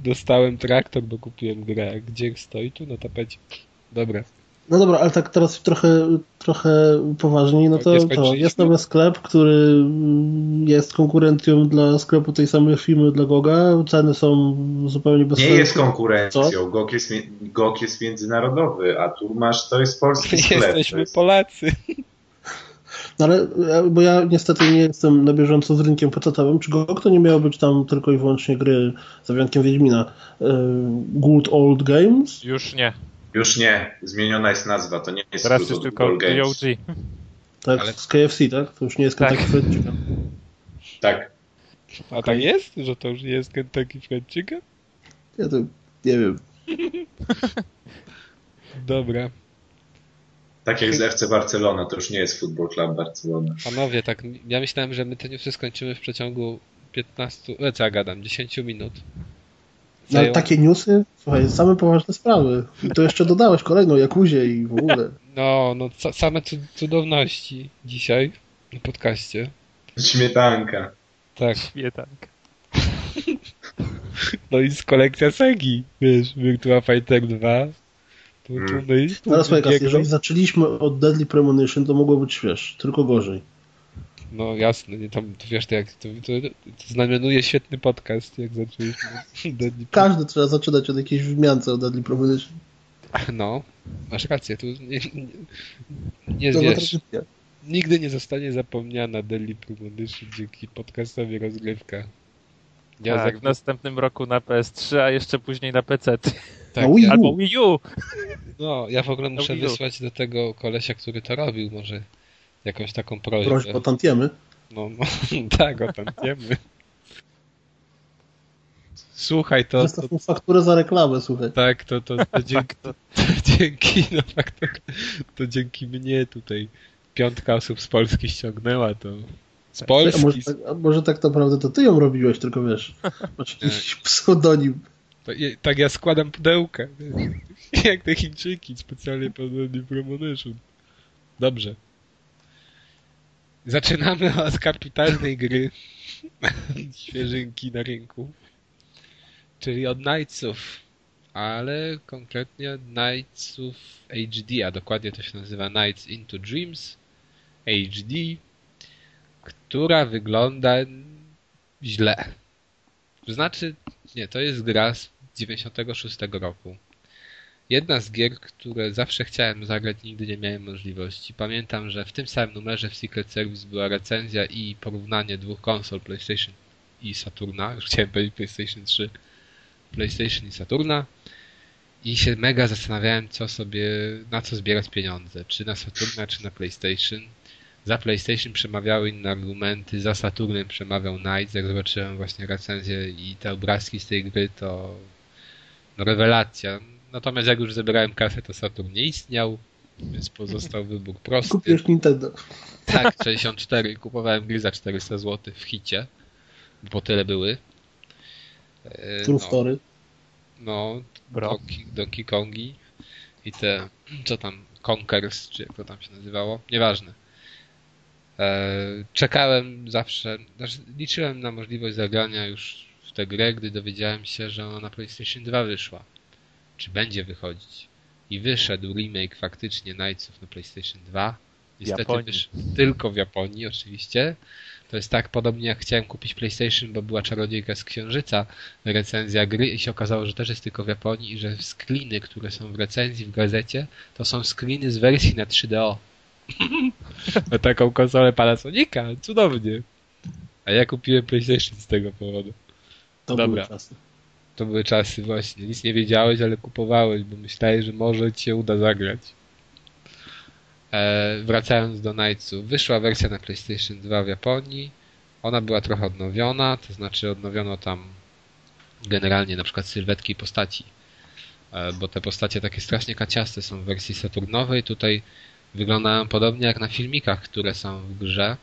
dostałem traktor, bo kupiłem grę. Gdzie stoi? Tu na tapecie. Dobra. No dobra, ale tak teraz trochę, trochę poważniej, no Nie to, to jest nowy sklep, który jest konkurencją dla sklepu tej samej firmy dla Goga. Ceny są zupełnie bez Nie sensu. jest konkurencją. GOG jest, GOG jest międzynarodowy, a tu masz, to jest polski sklep. Jesteśmy jest... Polacy. No ale, e, bo ja niestety nie jestem na bieżąco z rynkiem pecetowym. Czy GOG to nie miało być tam tylko i wyłącznie gry, za wyjątkiem Wiedźmina, e, Good Old Games? Już nie. Już nie, zmieniona jest nazwa, to nie jest Teraz jest tylko. DOG. Tak, Ale- z KFC, tak? To już nie jest Tak. Kentucky Fried Chicken. Tak. A tak jest? Że to już nie jest Kentucky Fried Chicken? Ja to nie wiem. Dobra. Tak jak z FC Barcelona, to już nie jest Football Club Barcelona. Panowie, tak, ja myślałem, że my te newsy skończymy w przeciągu 15, e, co ja gadam, 10 minut. No, ale takie newsy, słuchaj, same poważne sprawy. I to jeszcze dodałeś kolejną Jakuzię i w ogóle. No, no, same cud- cudowności dzisiaj na podcaście. Śmietanka. Tak. Śmietanka. No i z kolekcja Segi, wiesz, Virtua Fighter 2. Tu, tu Mm. my, tu Teraz jeżeli zaczęliśmy od Deadly Premonition, to mogło być, wiesz, tylko gorzej. No jasne, nie tam, to wiesz, to jak, to, to, to znamionuje świetny podcast, jak zaczęliśmy. Deadly- Każdy trzeba zaczynać od jakiejś wzmiance o Deadly Premonition. No, masz rację, tu nie, nie, nie wiesz, nigdy nie zostanie zapomniana Deadly Premonition dzięki podcastowi rozgrywka. Ja tak, za- w następnym roku na PS3, a jeszcze później na PC. tak, Wii Albo Wii U! no, ja w ogóle muszę wysłać do tego kolesia, który to robił, może jakąś taką Prośba prośbę. o tantiemy. No, no tak, o tam wiemy. Słuchaj, to, to Zostaw mu fakturę za reklamę, słuchaj. tak, to, to, to, dzięki, to, to dzięki, no fakt, to, to dzięki mnie tutaj piątka osób z Polski ściągnęła to. Z A Polski. może, tak, a może tak naprawdę to ty ją robiłeś, tylko wiesz, masz jakiś pseudonim. To, je- tak ja składam pudełkę. wiesz. Jak te Chińczyki, specjalnie pod Premonition. Dobrze. Zaczynamy od kapitalnej gry. Świeżynki na rynku. Czyli od Knightsów. Ale konkretnie Knightsów HD, a dokładnie to się nazywa Knights into Dreams HD, która wygląda źle. To znaczy, nie, to jest gra z 96 roku. Jedna z gier, które zawsze chciałem zagrać, nigdy nie miałem możliwości. Pamiętam, że w tym samym numerze w Secret Service była recenzja i porównanie dwóch konsol PlayStation i Saturna. Już chciałem powiedzieć PlayStation 3. PlayStation i Saturna. I się mega zastanawiałem, co sobie, na co zbierać pieniądze. Czy na Saturna, czy na PlayStation. Za PlayStation przemawiały inne argumenty, za Saturnem przemawiał Knights. Jak zobaczyłem właśnie recenzję i te obrazki z tej gry, to No rewelacja. Natomiast jak już zebrałem kasę, to Saturn nie istniał, więc pozostał wybór prosty. Kupisz Nintendo. Tak, 64. Kupowałem gry za 400 zł w hicie, bo tyle były. E, True no, Story. no. Donkey, Donkey Kongi i te, co tam, Conkers, czy jak to tam się nazywało, nieważne. E, czekałem zawsze, znaczy liczyłem na możliwość zagrania już w tę grę, gdy dowiedziałem się, że ona na PlayStation 2 wyszła. Czy będzie wychodzić. I wyszedł remake faktycznie Knightsów na PlayStation 2. Niestety wyszedł tylko w Japonii oczywiście. To jest tak podobnie jak chciałem kupić PlayStation, bo była czarodziejka z Księżyca, recenzja gry i się okazało, że też jest tylko w Japonii i że screeny, które są w recenzji w gazecie, to są screeny z wersji na 3DO. na taką konsolę Panasonica, cudownie. A ja kupiłem PlayStation z tego powodu. To Dobra. były czasy. To były czasy właśnie. Nic nie wiedziałeś, ale kupowałeś, bo myślałeś, że może ci się uda zagrać. E, wracając do Knightsów. Wyszła wersja na PlayStation 2 w Japonii. Ona była trochę odnowiona, to znaczy odnowiono tam generalnie na przykład sylwetki postaci. E, bo te postacie takie strasznie kaciaste są w wersji Saturnowej. Tutaj wyglądają podobnie jak na filmikach, które są w grze.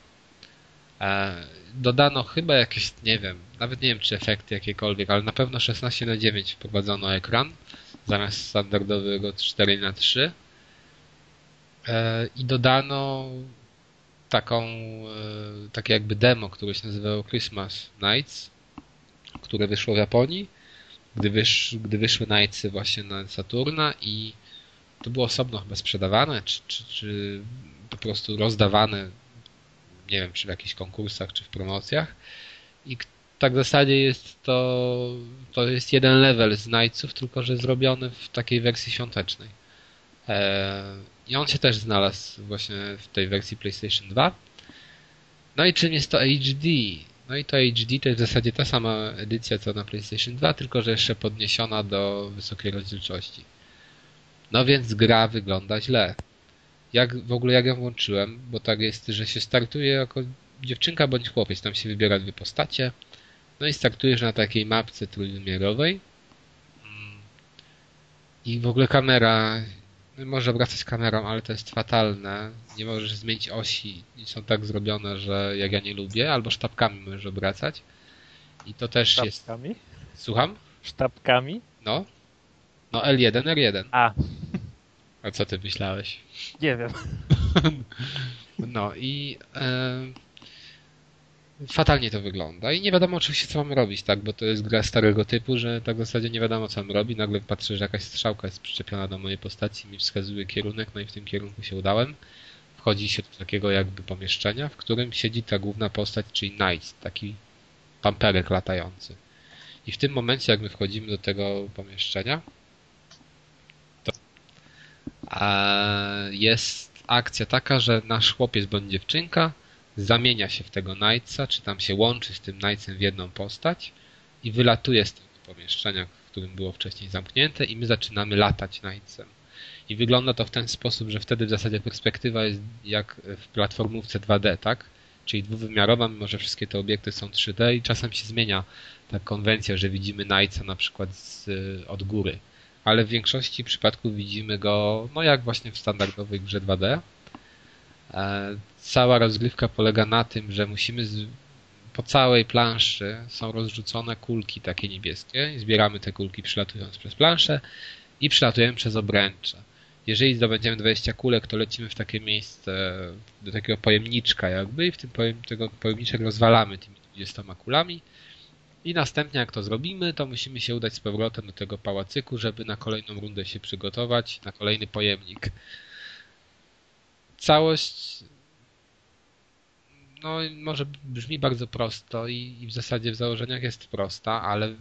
E, dodano chyba jakieś, nie wiem, nawet nie wiem czy efekty jakiekolwiek, ale na pewno 16 na 9 wprowadzono ekran zamiast standardowego 4 na 3 e, i dodano taką, e, takie jakby demo, które się nazywało Christmas Nights, które wyszło w Japonii, gdy, wysz, gdy wyszły Nightsy właśnie na Saturna i to było osobno chyba sprzedawane, czy, czy, czy po prostu rozdawane nie wiem, czy w jakichś konkursach, czy w promocjach. I tak w zasadzie jest to, to jest jeden level z Knightsów, tylko że zrobiony w takiej wersji świątecznej. Eee, I on się też znalazł właśnie w tej wersji PlayStation 2. No i czym jest to HD? No i to HD to jest w zasadzie ta sama edycja co na PlayStation 2, tylko że jeszcze podniesiona do wysokiej rozdzielczości. No więc gra wygląda źle jak w ogóle jak ją włączyłem, bo tak jest, że się startuje jako dziewczynka bądź chłopiec, tam się wybiera dwie postacie, no i startujesz na takiej mapce trójwymiarowej. I w ogóle kamera, no może obracać kamerą, ale to jest fatalne, nie możesz zmienić osi. I są tak zrobione, że jak ja nie lubię, albo sztabkami możesz obracać. I to też jest, Sztabkami? słucham? Sztabkami? No, no L1, R1, A, a co ty myślałeś? nie wiem. No i e, fatalnie to wygląda i nie wiadomo oczywiście co mamy robić, tak, bo to jest gra starego typu, że tak w zasadzie nie wiadomo co mam robić, nagle patrzę, że jakaś strzałka jest przyczepiona do mojej postaci, mi wskazuje kierunek, no i w tym kierunku się udałem. Wchodzi się do takiego jakby pomieszczenia, w którym siedzi ta główna postać, czyli Knight, taki pamperek latający. I w tym momencie, jak my wchodzimy do tego pomieszczenia, jest akcja taka, że nasz chłopiec bądź dziewczynka zamienia się w tego Knightsa, czy tam się łączy z tym Knightsem w jedną postać i wylatuje z tego pomieszczenia, w którym było wcześniej zamknięte i my zaczynamy latać Knightsem. I wygląda to w ten sposób, że wtedy w zasadzie perspektywa jest jak w platformówce 2D, tak? Czyli dwuwymiarowa, mimo że wszystkie te obiekty są 3D i czasem się zmienia ta konwencja, że widzimy Knightsa na przykład z, od góry. Ale w większości przypadków widzimy go, no jak właśnie w standardowej grze 2D. E, Cała rozgrywka polega na tym, że musimy z, po całej planszy są rozrzucone kulki takie niebieskie i zbieramy te kulki przylatując przez planszę i przylatujemy przez obręcze. Jeżeli zdobędziemy 20 kulek, to lecimy w takie miejsce, do takiego pojemniczka jakby i w tym pojem, tego pojemniczek rozwalamy tymi 20 kulami i następnie jak to zrobimy, to musimy się udać z powrotem do tego pałacyku, żeby na kolejną rundę się przygotować, na kolejny pojemnik. Całość no może brzmi bardzo prosto i, i w zasadzie w założeniach jest prosta, ale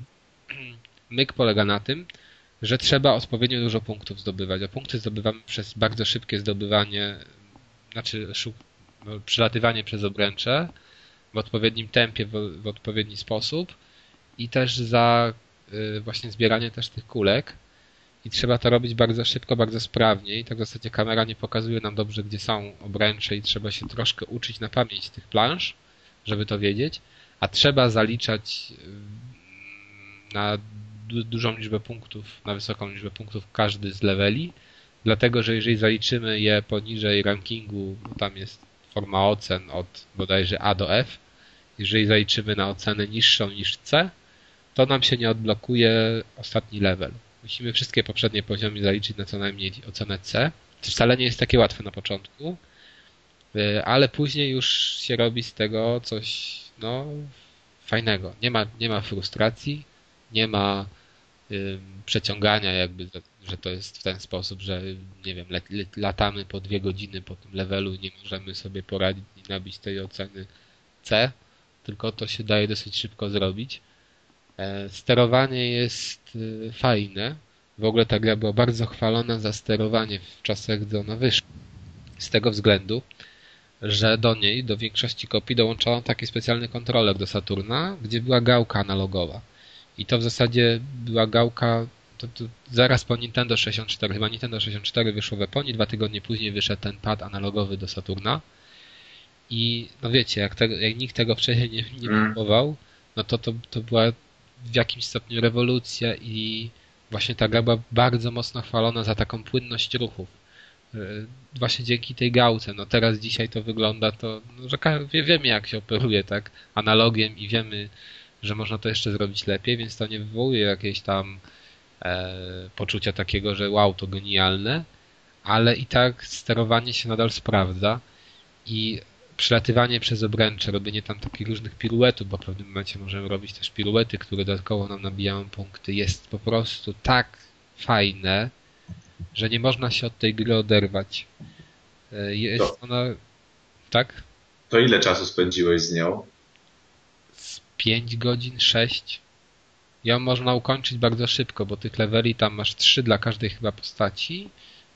myk polega na tym, że trzeba odpowiednio dużo punktów zdobywać, a punkty zdobywamy przez bardzo szybkie zdobywanie, znaczy no, przelatywanie przez obręcze w odpowiednim tempie, w, w odpowiedni sposób i też za y, właśnie zbieranie też tych kulek. I trzeba to robić bardzo szybko, bardzo sprawnie. I tak w zasadzie kamera nie pokazuje nam dobrze, gdzie są obręcze i trzeba się troszkę uczyć na pamięć tych plansz, żeby to wiedzieć, a trzeba zaliczać y, na du dużą liczbę punktów, na wysoką liczbę punktów każdy z leveli, dlatego że jeżeli zaliczymy je poniżej rankingu, tam jest forma ocen od bodajże A do F, jeżeli zaliczymy na ocenę niższą niż C, to nam się nie odblokuje ostatni level. Musimy wszystkie poprzednie poziomy zaliczyć na co najmniej ocenę C, co wcale nie jest takie łatwe na początku, y, ale później już się robi z tego coś, no, fajnego. Nie ma, nie ma frustracji, nie ma y, przeciągania jakby, że to jest w ten sposób, że nie wiem, latamy po dwie godziny po tym levelu, nie możemy sobie poradzić i nabić tej oceny C, tylko to się daje dosyć szybko zrobić. E, sterowanie jest y, fajne. W ogóle ta gra była bardzo chwalona za sterowanie w czasach, gdy ona wyszła. Z tego względu, że do niej, do większości kopii dołączono taki specjalny kontroler do Saturna, gdzie była gałka analogowa. I to w zasadzie była gałka to, to zaraz po Nintendo 64, chyba Nintendo 64 wyszło w Japonii, dwa tygodnie później wyszedł ten pad analogowy do Saturna. I no wiecie, jak, tego, jak nikt tego wcześniej nie, nie mm. kupował, no to, to to była w jakimś stopniu rewolucja i właśnie ta gra była bardzo mocno chwalona za taką płynność ruchów. E, właśnie dzięki tej gałce. No teraz dzisiaj to wygląda to, no, że wiemy jak się operuje tak analogiem i wiemy, że można to jeszcze zrobić lepiej, więc to nie wywołuje jakiejś tam e, poczucia takiego, że wow, to genialne, ale i tak sterowanie się nadal sprawdza i przelatywanie przez obręcze, robienie tam takich różnych piruetów, bo w pewnym momencie możemy robić też piruety, które dodatkowo nam nabijają punkty, jest po prostu tak fajne, że nie można się od tej gry oderwać. E, jest to, ona... Tak? To ile czasu spędziłeś z nią? Z 5 godzin, 6. Ją można ukończyć bardzo szybko, bo tych leveli tam masz 3 dla każdej chyba postaci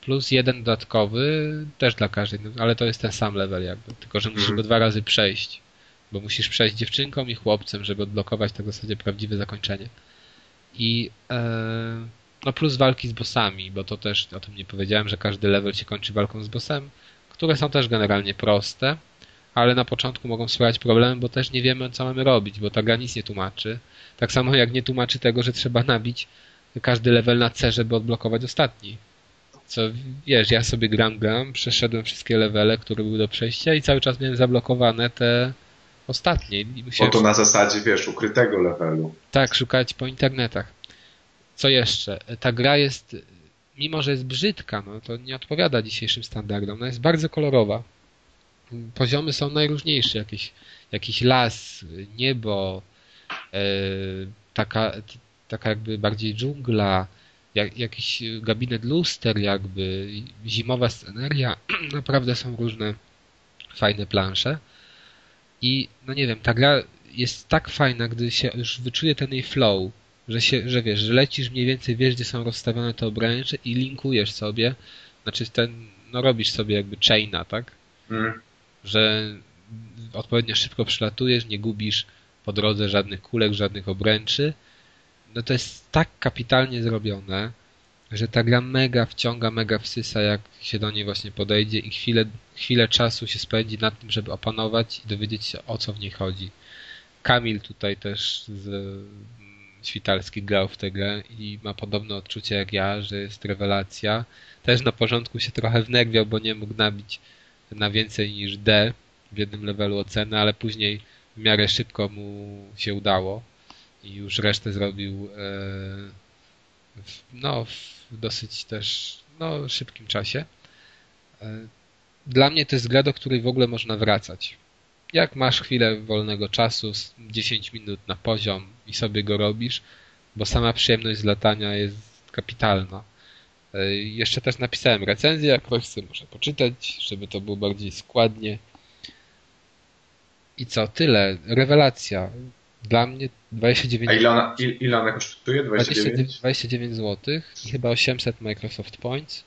plus jeden dodatkowy też dla każdej, no, ale to jest ten sam level jakby, tylko że musisz go dwa razy przejść, bo musisz przejść dziewczynką i chłopcem, żeby odblokować tak w zasadzie prawdziwe zakończenie. I e, no plus walki z bossami, bo to też o tym nie powiedziałem, że każdy level się kończy walką z bossem, które są też generalnie proste, ale na początku mogą sprawiać problemy, bo też nie wiemy, co mamy robić, bo ta gra nic nie tłumaczy. Tak samo jak nie tłumaczy tego, że trzeba nabić każdy level na C, żeby odblokować ostatni. Co wiesz, ja sobie gram, gram, przeszedłem wszystkie levele, które były do przejścia i cały czas miałem zablokowane te ostatnie. I musiałem... to na zasadzie, wiesz, ukrytego levelu. Tak, szukać po internetach. Co jeszcze? Ta gra jest, mimo że jest brzydka, no to nie odpowiada dzisiejszym standardom. Ona jest bardzo kolorowa. Poziomy są najróżniejsze. Jakiś, jakiś las, niebo, e, taka, taka jakby bardziej dżungla, jak, jakiś gabinet luster, jakby zimowa sceneria. Naprawdę są różne fajne plansze. I no nie wiem, ta gra jest tak fajna, gdy się już wyczuje ten jej flow, że się, że wiesz, że lecisz mniej więcej, wiesz, gdzie są rozstawione te obręcze i linkujesz sobie, znaczy ten, no robisz sobie jakby chaina, tak? Mm. Że odpowiednio szybko przylatujesz, nie gubisz po drodze żadnych kulek, żadnych obręczy no to jest tak kapitalnie zrobione, że ta gra mega wciąga, mega wsysa, jak się do niej właśnie podejdzie i chwilę, chwilę czasu się spędzi nad tym, żeby opanować i dowiedzieć się o co w niej chodzi. Kamil tutaj też z mm, Świtalski grał w tę grę i ma podobne odczucie jak ja, że jest rewelacja. Też na początku się trochę wnerwiał, bo nie mógł nabić na więcej niż D w jednym levelu oceny, ale później w miarę szybko mu się udało i już resztę zrobił e, no, w dosyć też no, szybkim czasie. E, dla mnie to jest gra, do której w ogóle można wracać. Jak masz chwilę wolnego czasu, 10 minut na poziom i sobie go robisz, bo sama przyjemność z latania jest kapitalna. E, jeszcze też napisałem recenzję, jak ktoś chce może poczytać, żeby to było bardziej składnie. I co, tyle. Rewelacja. Dla mnie 29 A ile ona, ile ona kosztuje? 29? 29 zł i chyba 800 Microsoft Points.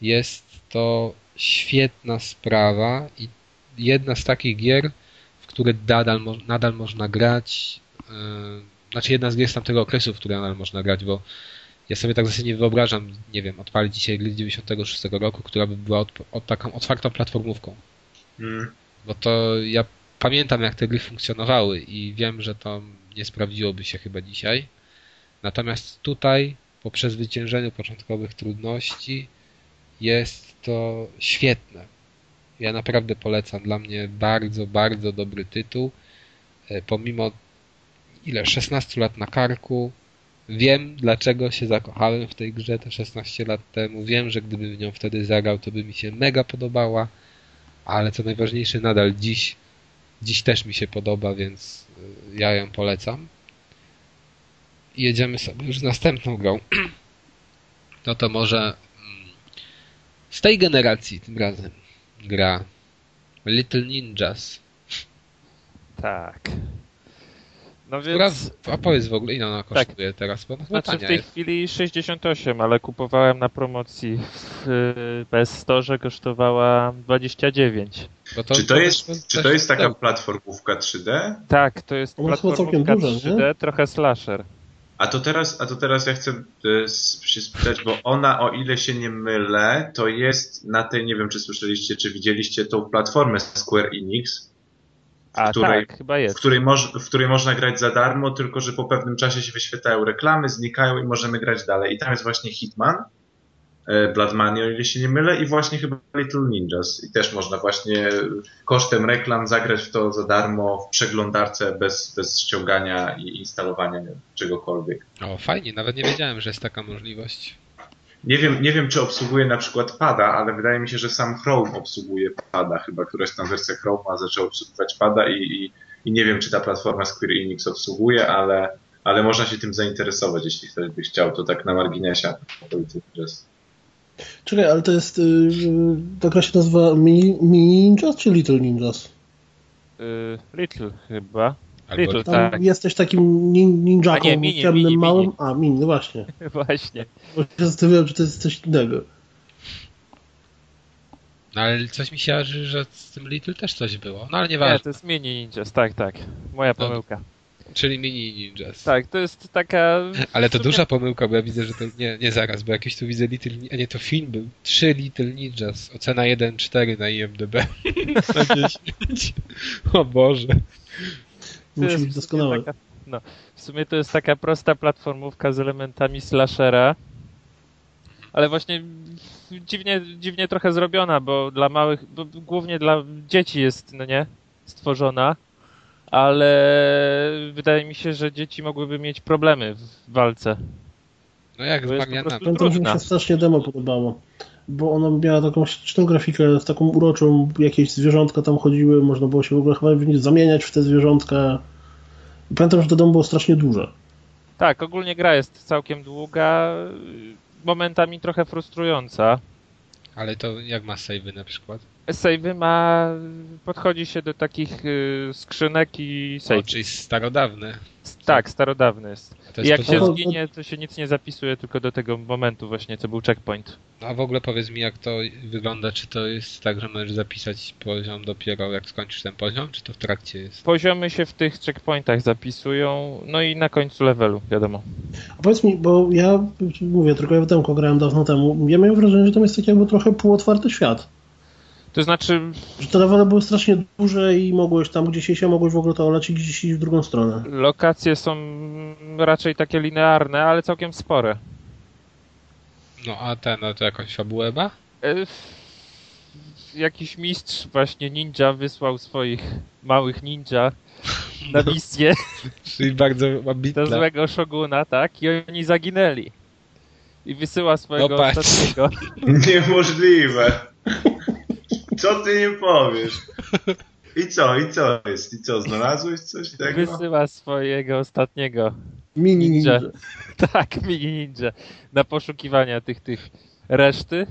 Jest to świetna sprawa i jedna z takich gier, w które nadal, nadal można grać. Yy, znaczy jedna z gier z tamtego okresu, w które nadal można grać, bo ja sobie tak zasadzie nie wyobrażam, nie wiem, odpalić dzisiaj gry z 96 roku, która by była od, od taką otwartą platformówką. Mm. Bo to ja pamiętam jak te gry funkcjonowały i wiem, że to nie sprawdziłoby się chyba dzisiaj. Natomiast tutaj, po przezwyciężeniu początkowych trudności, jest to świetne. Ja naprawdę polecam. Dla mnie bardzo, bardzo dobry tytuł. E, pomimo ile 16 lat na karku, wiem dlaczego się zakochałem w tej grze te 16 lat temu. Wiem, że gdybym w nią wtedy zagrał, to by mi się mega podobała, ale co najważniejsze, nadal dziś, dziś też mi się podoba, więc e, ja ją polecam. I jedziemy sobie już z następną grą. No to może mm, z tej generacji tym razem gra Little Ninjas. Tak. No więc... a powiedz w ogóle, ile ona kosztuje teraz? Bo ona chyba Znaczy w tej jest. chwili 68, ale kupowałem na promocji w PS Store, kosztowała 29. Bo to, Czy to jest, czy to jest taka platformówka 3D? Tak, to jest Ona platformówka duża, nie? 3D, trochę slasher. A to teraz, a to teraz ja chcę e, się spytać, bo ona, o ile się nie mylę, to jest na tej, nie wiem czy słyszeliście, czy widzieliście tą platformę Square Enix, A której- tak, chyba w jest. której, moż, w której można grać za darmo, tylko że po pewnym czasie się wyświetlają reklamy, znikają i możemy grać dalej. I tam jest właśnie Hitman, e, Blood Money, o ile się nie mylę, i właśnie chyba Little Ninjas. I też można właśnie kosztem reklam zagrać w to za darmo w przeglądarce bez, bez ściągania i instalowania czegokolwiek. O, fajnie, nawet nie wiedziałem, że jest taka możliwość. Nie wiem, nie wiem, czy obsługuje na przykład pada, ale wydaje mi się, że sam Chrome obsługuje pada. Chyba któraś tam wersja Chrome'a zaczęła obsługiwać pada i, i, i nie wiem, czy ta platforma Square Enix obsługuje, ale, ale można się tym zainteresować, jeśli ktoś by chciał. To tak na marginesie. To jest- Czekaj, ale to jest. Yy, ta gra się nazywa Mini, Mini Ninjas czy Little Ninjas? Y, Little chyba. Albo Little, Tam tak. jesteś takim nin, ninjaką nie, mini, ciemnym, mini, małym. mini. A, mini, no właśnie. Właśnie. Bo się zastanawiałem, czy to jest coś innego. No ale coś mi się jarzy, że z tym Little też coś było. No ale Nie, nieważne. to jest Mini Ninjas, tak, tak. Moja Dobra. pomyłka. Czyli Mini Ninjas. Tak, to jest taka... Ale to sumie- duża pomyłka, bo ja widzę, że to nie, nie zaraz, bo jakiś tu widzę Little A nie, to film był. 3 Little Ninjas. Ocena 1,4 na IMDb. na 10. O Boże. To Musi być w doskonałe. sumie Taka, no, w sumie to jest taka prosta platformówka z elementami slashera, ale właśnie dziwnie, dziwnie trochę zrobiona, bo dla małych, bo głównie dla dzieci jest, no nie, stworzona, ale wydaje mi się, że dzieci mogłyby mieć problemy w walce. No jak To Pamiętam, że mi Trudna. się strasznie demo podobało. Bo ona miała taką śliczną grafikę, z taką uroczą, jakieś zwierzątka tam chodziły, można było się w ogóle chyba zamieniać w te zwierzątka. I Pamiętam, że to demo było strasznie duże. Tak, ogólnie gra jest całkiem długa, momentami trochę frustrująca. Ale to jak ma savey na przykład? Save'y ma, podchodzi się do takich y, skrzynek i O, save. czyli starodawne. Tak, starodawny jest. To I jest jak to, się to- zginie, to się nic nie zapisuje, tylko do tego momentu właśnie, co był checkpoint. No a w ogóle powiedz mi, jak to wygląda. Czy to jest tak, że możesz zapisać poziom dopiero jak skończysz ten poziom, czy to w trakcie jest? Poziomy się w tych checkpointach zapisują, no i na końcu levelu, wiadomo. A powiedz mi, bo ja mówię, tylko ja w demko grałem dawno temu. Ja miałem wrażenie, że tam jest taki jakby trochę półotwarty świat. To znaczy, Że te levele były strasznie duże i mogłeś tam gdzieś się, mogłeś w ogóle to olać i gdzieś iść w drugą stronę. lokacje są raczej takie linearne, ale całkiem spore. No a ten, no to jakąś fabułę ma? E, Jakiś mistrz właśnie ninja wysłał swoich małych ninja na No. misję Czyli bardzo do ambitna. złego szoguna, tak? I oni zaginęli. I wysyła swojego No ostatniego. Niemożliwe. Co ty nie powiesz? I co, i co jest? I co, znalazłeś coś tego? Wysyła swojego ostatniego Mini Ninja. ninja. Tak, mini ninja. Na poszukiwania tych, tych reszty.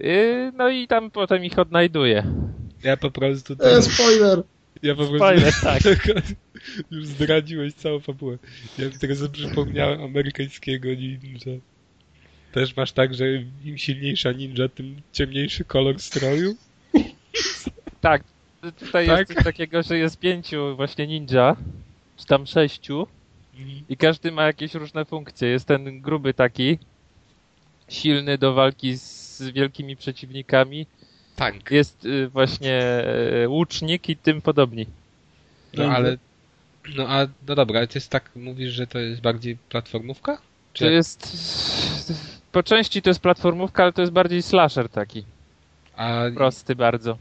Yy, No i tam potem ich odnajduje. Ja po prostu... E, Ten, spoiler! ja po prostu... Spoiler, tak. Już zdradziłeś całą fabułę. Ja teraz przypomniałem amerykańskiego ninja. Też masz tak, że im silniejsza ninja, tym ciemniejszy kolor stroju? Tak, tutaj Tak? jest coś takiego, że jest pięciu właśnie ninja, czy tam sześciu i każdy ma jakieś różne funkcje. Jest ten gruby taki, silny do walki z wielkimi przeciwnikami. Tank. Jest y, właśnie y, łucznik i tym podobni. No ale No a no dobra, ale to jest tak, mówisz, że to jest bardziej platformówka? Czy To jak- jest... Po części to jest platformówka, ale to jest bardziej slasher taki. a, Prosty bardzo.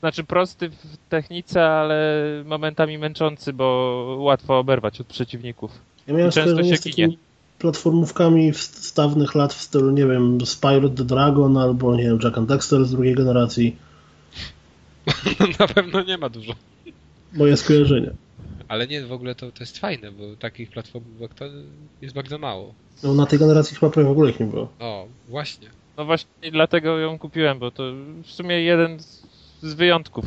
Znaczy prosty w technice, ale momentami męczący, bo łatwo oberwać od przeciwników. Ja miałem I często się z takimi platformówkami dawnych lat w stylu, nie wiem, Spyro the Dragon albo, nie wiem, Jack and Dexter z drugiej generacji. na pewno nie ma dużo. Moje skojarzenie. Ale nie, w ogóle to, to jest fajne, bo takich platformówek to jest bardzo mało. No, na tej generacji chyba prawie w ogóle ich nie było. O, właśnie. No właśnie dlatego ją kupiłem, bo to w sumie jeden z, z wyjątków.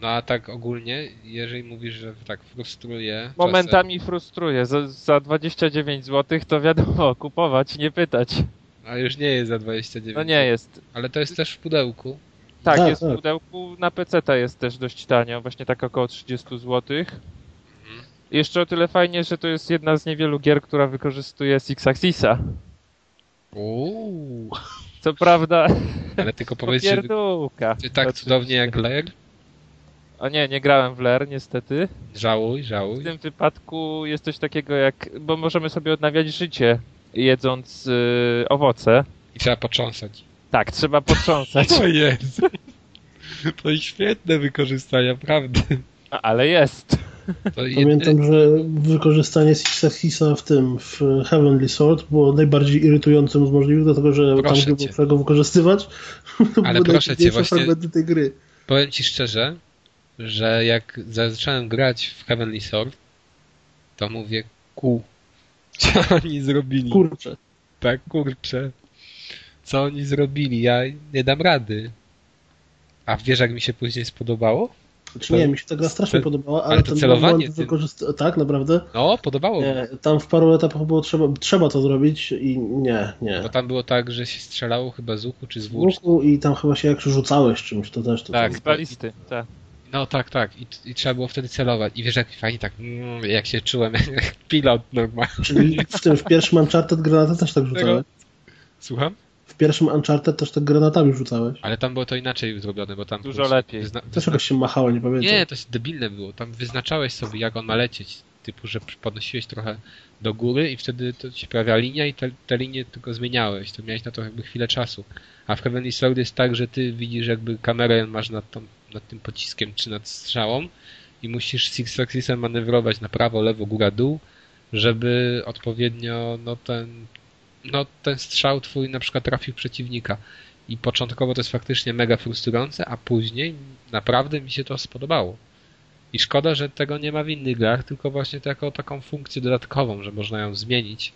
No a tak ogólnie, jeżeli mówisz, że tak frustruje. Momentami frustruje. Za, za 29 zł to wiadomo, kupować, nie pytać. Czasem, a już nie jest za 29. No nie jest. Ale to jest też w pudełku. Tak, Tak, jest tak. w pudełku. Na PC jest też dość tanio, właśnie tak około 30 zł. Jeszcze o tyle fajnie, że to jest jedna z niewielu gier, która wykorzystuje Six Axisa. Uuu. Co prawda, Ale tylko powiedz, pierdółka. ty tak cudownie jak Lair. A nie, nie grałem w LER niestety. Żałuj, W żałuj. tym wypadku jest coś takiego jak, bo możemy sobie odnawiać życie jedząc y, owoce. I trzeba potrząsać. Tak, trzeba potrząsać, To jest. To jest świetne wykorzystanie, naprawdę. A, ale jest. Pamiętam, że wykorzystanie Six Axisa w tym, w Heavenly Sword było najbardziej irytującym z możliwych, dlatego że Proszę tam, cię. było czego wykorzystywać, Ale proszę cię, właśnie- tej gry. Powiem ci szczerze, że jak zacząłem grać w Heavenly Sword, to mówię, ku, co oni zrobili? Kurczę. Tak, kurczę. Co oni zrobili? Ja nie dam rady. A wiesz, jak mi się później spodobało? Znaczy, nie, mi się ta gra strasznie to- podobała, ale, ale to ten celowanie moment Tak, naprawdę? No, podobało. Nie, tam w paru etapach było trzeba, trzeba to zrobić i nie, nie. Bo tam było tak, że się strzelało chyba z łuku czy z włóczni. łuku i tam chyba się jak rzucałeś czymś, to też to Tak. Z balisty, tak. No tak, tak. I, I trzeba było wtedy celować. I wiesz, jak fajnie tak, mm, jak się czułem, jak pilot normalnie. Czyli w tym, w pierwszym Uncharted granaty też tak rzucałeś? Słucham? Pierwszym Uncharted też tak granatami rzucałeś? Ale tam było to inaczej zrobione, bo tam... Dużo lepiej. Wyzna... Też jakoś się machało, nie pamiętam. Nie, to jest debilne było. Tam wyznaczałeś sobie, jak on ma lecieć. Typu, że podnosiłeś trochę do góry i wtedy to się pojawia linia i te, te linie tylko zmieniałeś. To miałeś na to jakby chwilę czasu. A w Heavenly Sword jest tak, że ty widzisz jakby kamerę masz nad, tą, nad tym pociskiem czy nad strzałą i musisz Six Axisem manewrować na prawo, lewo, góra, dół, żeby odpowiednio no ten, no ten strzał twój na przykład trafił w przeciwnika. I początkowo to jest faktycznie mega frustrujące, a później naprawdę mi się to spodobało. I szkoda, że tego nie ma w innych grach, tylko właśnie to jako taką funkcję dodatkową, że można ją zmienić.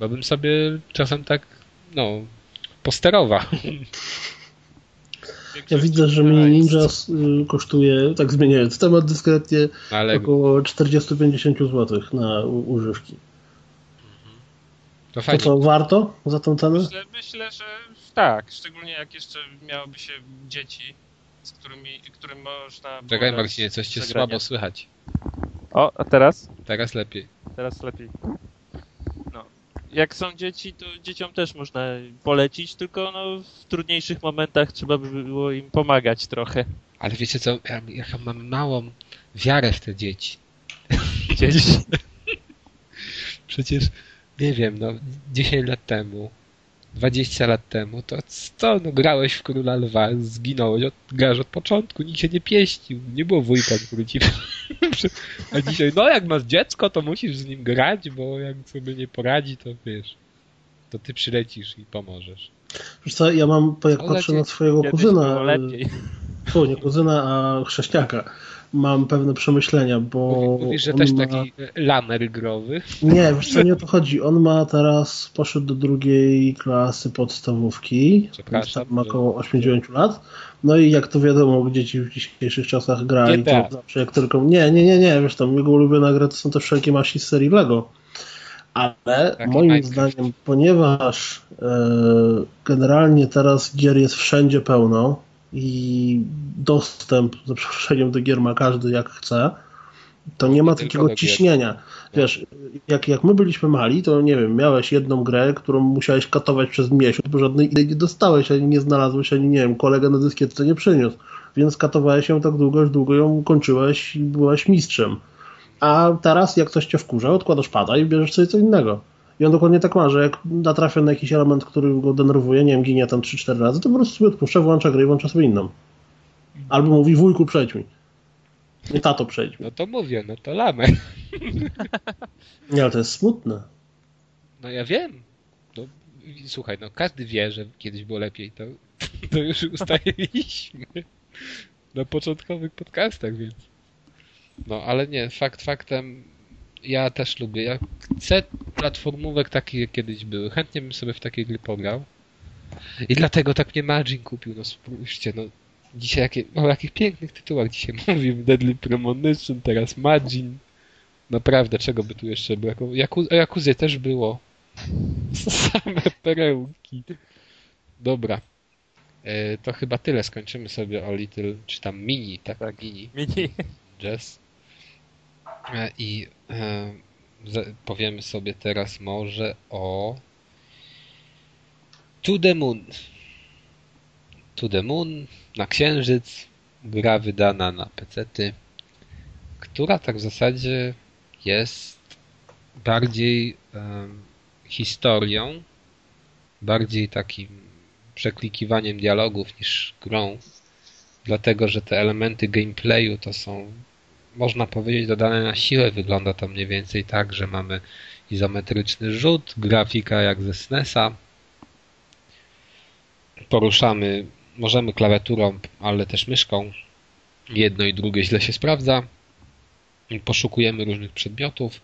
Bo bym sobie czasem tak, no, posterował. Ja widzę, że Mini Ninja y, kosztuje, tak zmieniając temat dyskretnie, No, ale około 40-50 zł na używki. To To co, warto za tą cenę? Myślę, myślę, że tak. Szczególnie jak jeszcze miałoby się dzieci, z którymi, którym można Czekaj Marcinie, coś cię zagrania. słabo słychać. O, a teraz? Teraz lepiej. Teraz lepiej. No. Jak są dzieci, to dzieciom też można polecić, tylko no, w trudniejszych momentach trzeba by było im pomagać trochę. Ale wiecie co, ja, ja mam małą wiarę w te dzieci. Dzieci. Przecież, nie wiem, no, 10 lat temu, 20 lat temu, to co, no grałeś w Króla Lwa, zginąłeś, od, grasz od początku, nikt się nie pieścił, nie było wujka, który ci... A dzisiaj, no jak masz dziecko, to musisz z nim grać, bo jak sobie nie poradzi, to wiesz, to ty przylecisz i pomożesz. Wiesz co, ja mam, jak patrzę na swojego kuzyna, lepiej. tu nie kuzyna, a chrześniaka, mam pewne przemyślenia, bo Mówisz, że też ma... taki lamer growy. Nie, wiesz co, nie o to chodzi. On ma teraz, poszedł do drugiej klasy podstawówki, Przepraszam, ma około 80 lat. No i jak to wiadomo, dzieci w dzisiejszych czasach grali, GTA. to zawsze jak tylko... Nie, nie, nie, nie, wiesz tam, jego ulubiona gra to są te wszelkie maści z serii Lego. Ale Taki moim Minecraft. zdaniem, ponieważ e, generalnie teraz gier jest wszędzie pełno i dostęp, za przeproszeniem, do gier ma każdy jak chce, to nie ma takiego ciśnienia. Wiesz, jak, jak my byliśmy mali, to nie wiem, miałeś jedną grę, którą musiałeś katować przez miesiąc, bo żadnej innej nie dostałeś, ani nie znalazłeś, ani nie wiem, kolega na dyskietce nie przyniósł. Więc katowałeś ją tak długo, aż długo ją kończyłeś i byłaś mistrzem. A teraz, jak coś cię wkurza, odkładasz pada i bierzesz sobie co innego. I on dokładnie tak ma, że jak natrafia na jakiś element, który go denerwuje, nie wiem, ginie tam 3-4 razy, to po prostu sobie odpuszcza, włącza grę i włącza sobie inną. Albo mówi, wujku, przejdź mi. Nie, tato, przejdź mi. No to mówię, no to lamę. Nie, ale to jest smutne. No ja wiem. No, słuchaj, no każdy wie, że kiedyś było lepiej, to, to już ustaliliśmy na początkowych podcastach, więc. No ale nie, fakt faktem, ja też lubię. Ja chcę platformówek takich, jak kiedyś były. Chętnie bym sobie w takie gry pograł. I dlatego tak mnie Margin kupił, no spójrzcie, no dzisiaj jakie, o jakich pięknych tytułach dzisiaj mówimy. Deadly Premonition, teraz Margin. Naprawdę, czego by tu jeszcze było? Jaku, o Jakuzie też było. Same perełki. Dobra. E, to chyba tyle. Skończymy sobie o Little, czy tam Mini, tak? tak. Mini. Mini. Jazz. E, I e, powiemy sobie teraz może o To the Moon. To the Moon na Księżyc. Gra wydana na PC-ty, która tak w zasadzie jest bardziej historią, bardziej takim przeklikiwaniem dialogów niż grą, dlatego że te elementy gameplayu to są, można powiedzieć, dodane na siłę. Wygląda to mniej więcej tak, że mamy izometryczny rzut, grafika jak ze SNESa. Poruszamy, możemy klawiaturą, ale też myszką. Jedno i drugie źle się sprawdza. Poszukujemy różnych przedmiotów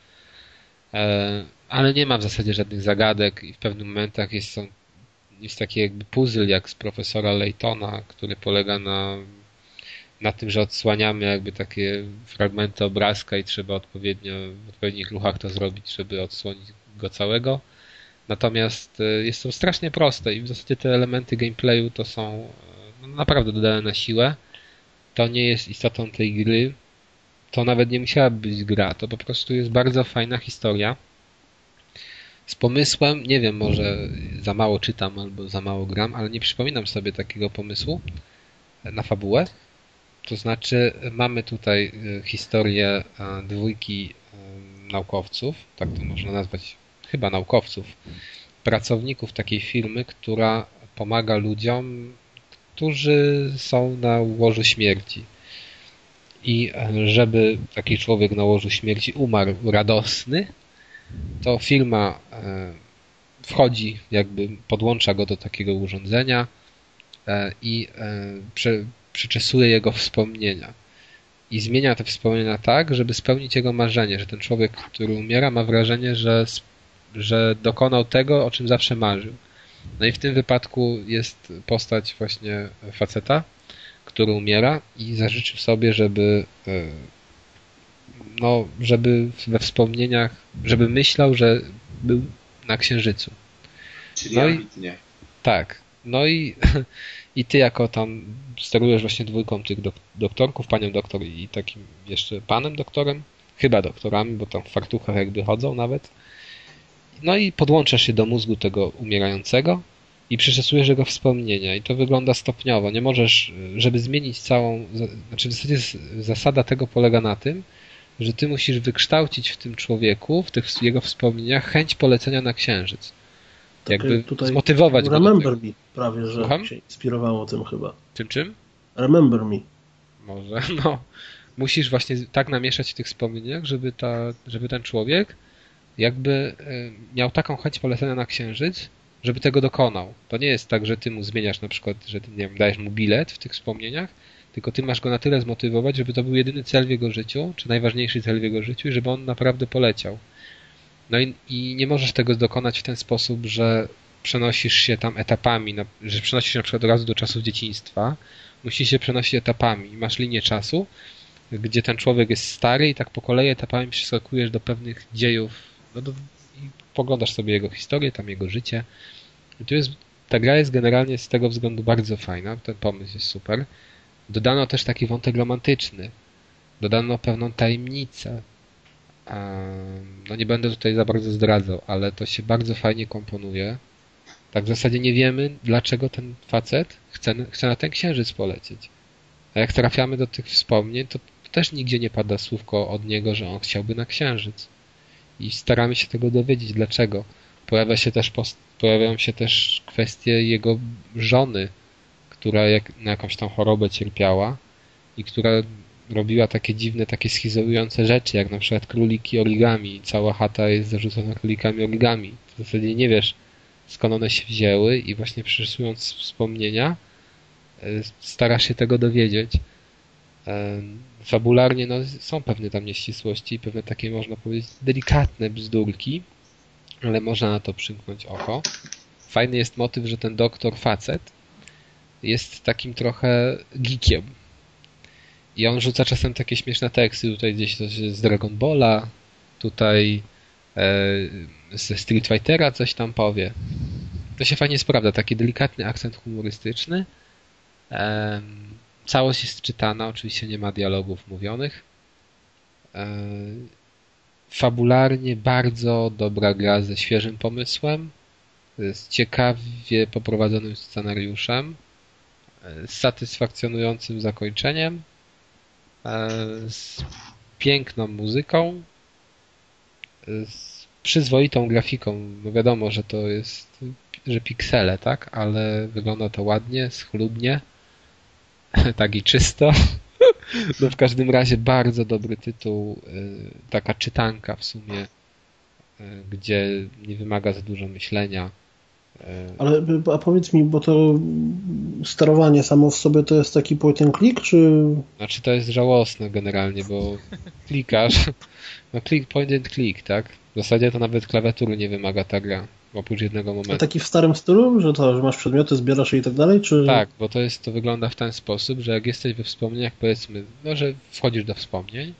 E, ale nie ma w zasadzie żadnych zagadek i w pewnych momentach jest, są, jest taki jakby puzzle jak z profesora Laytona, który polega na, na tym, że odsłaniamy jakby takie fragmenty obrazka i trzeba odpowiednio w odpowiednich ruchach to zrobić, żeby odsłonić go całego. Natomiast e, jest to strasznie proste i w zasadzie te elementy gameplayu to są e, no, naprawdę dodane na siłę. To nie jest istotą tej gry to nawet nie musiała być gra, to po prostu jest bardzo fajna historia. Z pomysłem, nie wiem, może za mało czytam albo za mało gram, ale nie przypominam sobie takiego pomysłu na fabułę. To znaczy, mamy tutaj e, historię dwójki e, naukowców, tak to można nazwać, chyba naukowców, pracowników takiej firmy, która pomaga ludziom, którzy są na łożu śmierci. I e, żeby taki człowiek na łożu śmierci umarł radosny, to firma e, wchodzi, jakby podłącza go do takiego urządzenia e, i przyczesuje jego wspomnienia. I zmienia te wspomnienia tak, żeby spełnić jego marzenie, że ten człowiek, który umiera, ma wrażenie, że, że dokonał tego, o czym zawsze marzył. No i w tym wypadku jest postać właśnie faceta, który umiera i zażyczył sobie, żeby e, no, żeby we wspomnieniach, żeby myślał, że był na Księżycu. Czyli no ambitnie. I, tak. No i, i ty jako tam sterujesz właśnie dwójką tych dok doktorków, panią doktor i takim jeszcze panem doktorem, chyba doktorami, bo tam w fartuchach jakby chodzą nawet. No i podłączasz się do mózgu tego umierającego i przeczesujesz jego wspomnienia i to wygląda stopniowo. Nie możesz, żeby zmienić całą, znaczy w zasadzie zasada tego polega na tym, że ty musisz wykształcić w tym człowieku, w tych jego wspomnieniach chęć polecenia na księżyc. Jakby tutaj zmotywować go. Remember Me prawie, że Słucham? się inspirowało tym chyba. Czym, czym? Remember Me. Może, no. Musisz właśnie tak namieszać w tych wspomnieniach, żeby, ta, żeby ten człowiek jakby e, miał taką chęć polecenia na księżyc, żeby tego dokonał. To nie jest tak, że ty mu zmieniasz na przykład, że ty, nie wiem, dajesz mu bilet w tych wspomnieniach, tylko ty masz go na tyle zmotywować, żeby to był jedyny cel w jego życiu, czy najważniejszy cel w jego życiu i żeby on naprawdę poleciał. No i, i nie możesz tego dokonać w ten sposób, że przenosisz się tam etapami, na, że przenosisz się na przykład od razu do czasów dzieciństwa, musisz się przenosić etapami. Masz linię czasu, gdzie ten człowiek jest stary i tak po kolei etapami przeskakujesz do pewnych dziejów, no do, poglądasz sobie jego historię, tam jego życie. I tu jest, ta gra jest generalnie z tego względu bardzo fajna, ten pomysł jest super. Dodano też taki wątek romantyczny. Dodano pewną tajemnicę. No nie będę tutaj za bardzo zdradzał, ale to się bardzo fajnie komponuje. Tak w zasadzie nie wiemy, dlaczego ten facet chce, chce na ten księżyc polecieć. A jak trafiamy do tych wspomnień, to, też nigdzie nie pada słówko od niego, że on chciałby na księżyc. I staramy się tego dowiedzieć, dlaczego. Pojawia się też, pojawiają się też kwestie jego żony, która jak, na jakąś tam chorobę cierpiała i która robiła takie dziwne, takie schizorujące rzeczy, jak na przykład króliki origami. Cała chata jest zarzucona królikami origami. W zasadzie nie wiesz, skąd one się wzięły i właśnie przysując wspomnienia, e, starasz się tego dowiedzieć. E, fabularnie no, są pewne tam nieścisłości, pewne takie, można powiedzieć, delikatne bzdurki, ale można na to przymknąć oko. Fajny jest motyw, że ten doktor facet jest takim trochę geekiem. I on rzuca czasem takie śmieszne teksty, tutaj gdzieś coś z Dragon Balla, tutaj e, ze Street Fightera coś tam powie. To się fajnie sprawdza, taki delikatny akcent humorystyczny. E, całość jest czytana, oczywiście nie ma dialogów mówionych. E, fabularnie bardzo dobra gra ze świeżym pomysłem, z ciekawie poprowadzonym scenariuszem, z satysfakcjonującym zakończeniem, z piękną muzyką, z przyzwoitą grafiką. No wiadomo, że to jest, że piksele, tak? Ale wygląda to ładnie, schludnie, tak i czysto. No w każdym razie bardzo dobry tytuł, y, taka czytanka w sumie, gdzie nie wymaga za dużo myślenia. Y, Ale a powiedz mi, bo to sterowanie samo w sobie to jest taki point and click, czy... Znaczy to jest żałosne generalnie, bo klikasz, no click, point and click, tak? W zasadzie to nawet klawiatury nie wymaga ta gra oprócz jednego momentu. A taki w starym stylu, że to, że masz przedmioty, zbierasz je i tak dalej, czy... Tak, bo to jest, to wygląda w ten sposób, że jak jesteś we wspomnieniach, powiedzmy, no, że wchodzisz do wspomnień,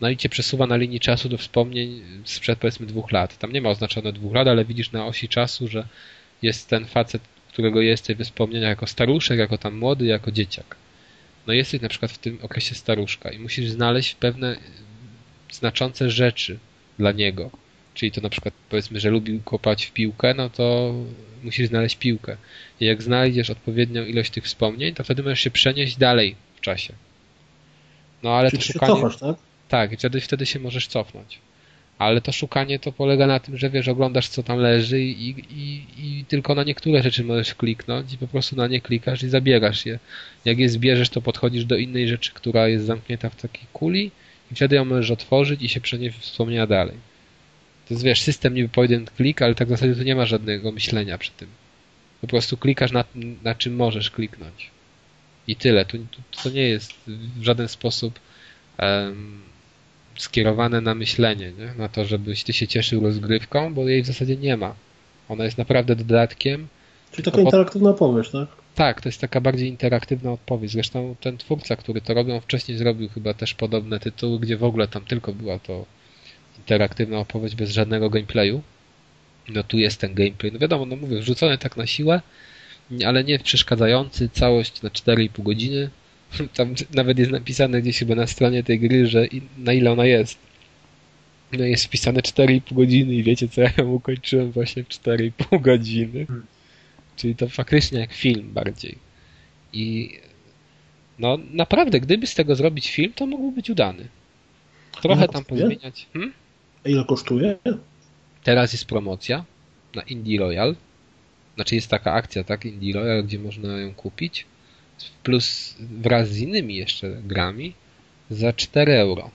no i cię przesuwa na linii czasu do wspomnień sprzed powiedzmy dwóch lat. Tam nie ma oznaczone dwóch lat, ale widzisz na osi czasu, że jest ten facet, którego jesteś we wspomnieniach jako staruszek, jako tam młody, jako dzieciak. No jesteś na przykład w tym okresie staruszka i musisz znaleźć pewne znaczące rzeczy dla niego Czyli to na przykład powiedzmy, że lubił kopać w piłkę, no to musisz znaleźć piłkę. I jak znajdziesz odpowiednią ilość tych wspomnień, to wtedy możesz się przenieść dalej w czasie. No ale Czyli to szukanie. Cofasz, tak? tak, i wtedy, wtedy się możesz cofnąć. Ale to szukanie to polega na tym, że wiesz, oglądasz co tam leży i, i, i tylko na niektóre rzeczy możesz kliknąć i po prostu na nie klikasz i zabierasz je. Jak je zbierzesz, to podchodzisz do innej rzeczy, która jest zamknięta w takiej kuli i wtedy ją możesz otworzyć i się przenieść wspomnienia dalej. To jest, wiesz, system niby point and click, ale tak w zasadzie tu nie ma żadnego myślenia przy tym. Po prostu klikasz na, na czym możesz kliknąć. I tyle. Tu, tu, to nie jest w żaden sposób um, skierowane na myślenie, nie? na to, żebyś ty się cieszył rozgrywką, bo jej w zasadzie nie ma. Ona jest naprawdę dodatkiem. Czyli taka interaktywna opowieść, tak? Tak, to jest taka bardziej interaktywna odpowiedź. Zresztą ten twórca, który to robił, wcześniej zrobił chyba też podobne tytuły, gdzie w ogóle tam tylko była to interaktywna opowieść bez żadnego gameplayu. No tu jest ten gameplay. No wiadomo, no mówię, wrzucony tak na siłę, ale nie przeszkadzający. Całość na 4,5 godziny. Tam nawet jest napisane gdzieś chyba na stronie tej gry, że na ile ona jest. No jest wpisane 4,5 godziny i wiecie co, ja ją ukończyłem właśnie w 4,5 godziny. Hmm. Czyli to faktycznie jak film bardziej. I no naprawdę, gdyby z tego zrobić film, to mógłby być udany. Trochę tam pozmieniać. Hmm? A ile kosztuje? Teraz jest promocja na Indie Royal. Znaczy jest taka akcja, tak? Indie Royal, gdzie można ją kupić. Plus wraz z innymi jeszcze grami za 4 euro.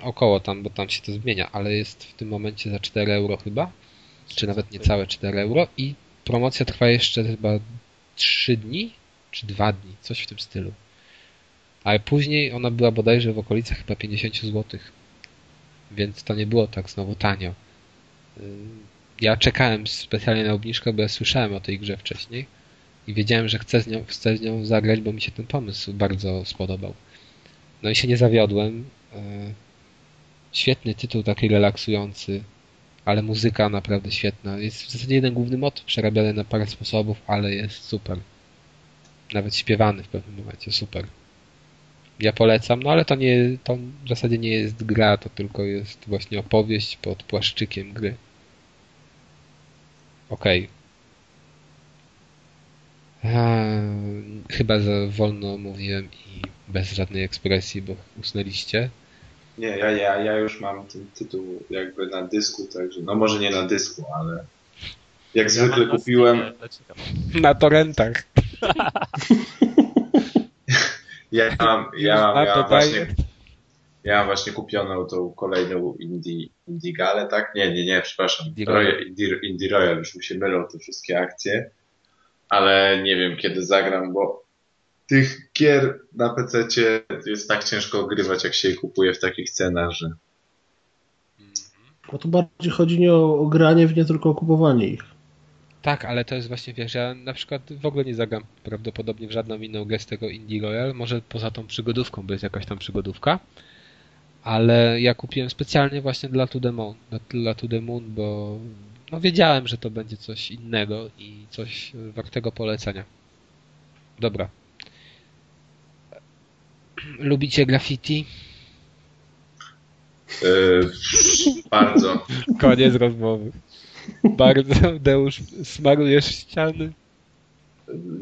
Około tam, bo tam się to zmienia, ale jest w tym momencie za 4 euro chyba. Czy nawet niecałe 4 euro. I promocja trwa jeszcze chyba 3 dni, czy 2 dni, coś w tym stylu. Ale później ona była bodajże w okolicach chyba 50 złotych więc to nie było tak znowu tanio. Ja czekałem specjalnie na obniżkę, bo ja słyszałem o tej grze wcześniej i wiedziałem, że chcę z nią, chcę z nią zagrać, bo mi się ten pomysł bardzo spodobał. No i się nie zawiodłem. Y, świetny tytuł, taki relaksujący, ale muzyka naprawdę świetna. Jest w zasadzie jeden główny motyw przerabiany na parę sposobów, ale jest super. Nawet śpiewany w pewnym momencie, super ja polecam, no ale to nie, to w zasadzie nie jest gra, to tylko jest właśnie opowieść pod płaszczykiem gry. Okej. Okay. Chyba za wolno mówiłem i Bez żadnej ekspresji, bo usnęliście. Nie, ja, ja, ja już mam ten tytuł jakby na dysku, także no może nie na dysku, ale jak zwykle kupiłem. Na torrentach. Ja mam, ja mam, ja mam właśnie, ja mam właśnie kupioną tą kolejną Indie, Indie Galę, tak? Nie, nie, nie, przepraszam. Indie Royal, Indie, Indie Royal, już mi się mylą te wszystkie akcje, ale nie wiem kiedy zagram, bo tych gier na PC jest tak ciężko ogrywać, jak się je kupuje w takich cenach, że. Bo tu bardziej chodzi nie o, o granie, nie tylko o kupowanie ich. Tak, ale to jest właśnie, wiesz, ja na przykład w ogóle nie zagram prawdopodobnie w żadną inną grę z tego Indie Royal, może poza tą przygodówką, bo jest jakaś tam przygodówka, ale ja kupiłem specjalnie właśnie dla To The Moon, dla, dla To The Moon, bo no wiedziałem, że to będzie coś innego i coś wartego polecenia. Dobra. Lubicie graffiti? Yy, bardzo. Koniec rozmowy. Bardzo, Deusz, smarujesz ściany?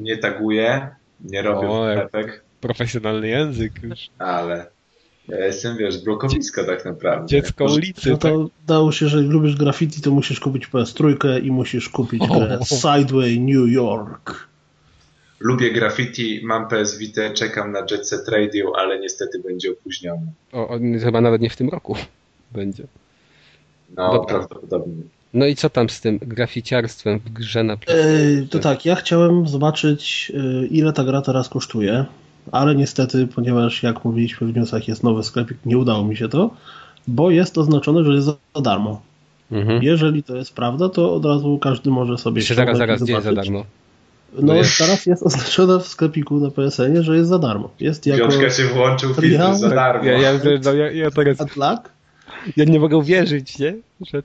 Nie taguję, nie robię O, Profesjonalny język już. ale ja jestem, wiesz, blokowisko tak naprawdę. Dziecko ulicy. No tak? to dało się, że lubisz graffiti, to musisz kupić PS3 i musisz kupić O. grę Sideway New York. Lubię graffiti, mam PS Vita, czekam na Jet Set Radio, ale niestety będzie opóźniony. O, on chyba nawet nie w tym roku będzie. No, Dobra. prawdopodobnie. No i co tam z tym graficiarstwem w grze na E, PlayStation? to tak, ja chciałem zobaczyć, e, ile ta gra teraz kosztuje, ale niestety, ponieważ jak mówiliśmy w newsach, jest nowy sklepik, nie udało mi się to, bo jest oznaczone, że jest za darmo. Mhm. Jeżeli to jest prawda, to od razu każdy może sobie Jeszcze zaraz, zaraz, gdzie jest za darmo? No, jest- teraz jest oznaczone w sklepiku na PSN, że jest za darmo. Jest jako Piątka się włączył, film za darmo. Ja, ja, no, ja, ja teraz Unlock. ja nie mogę uwierzyć, nie? Że.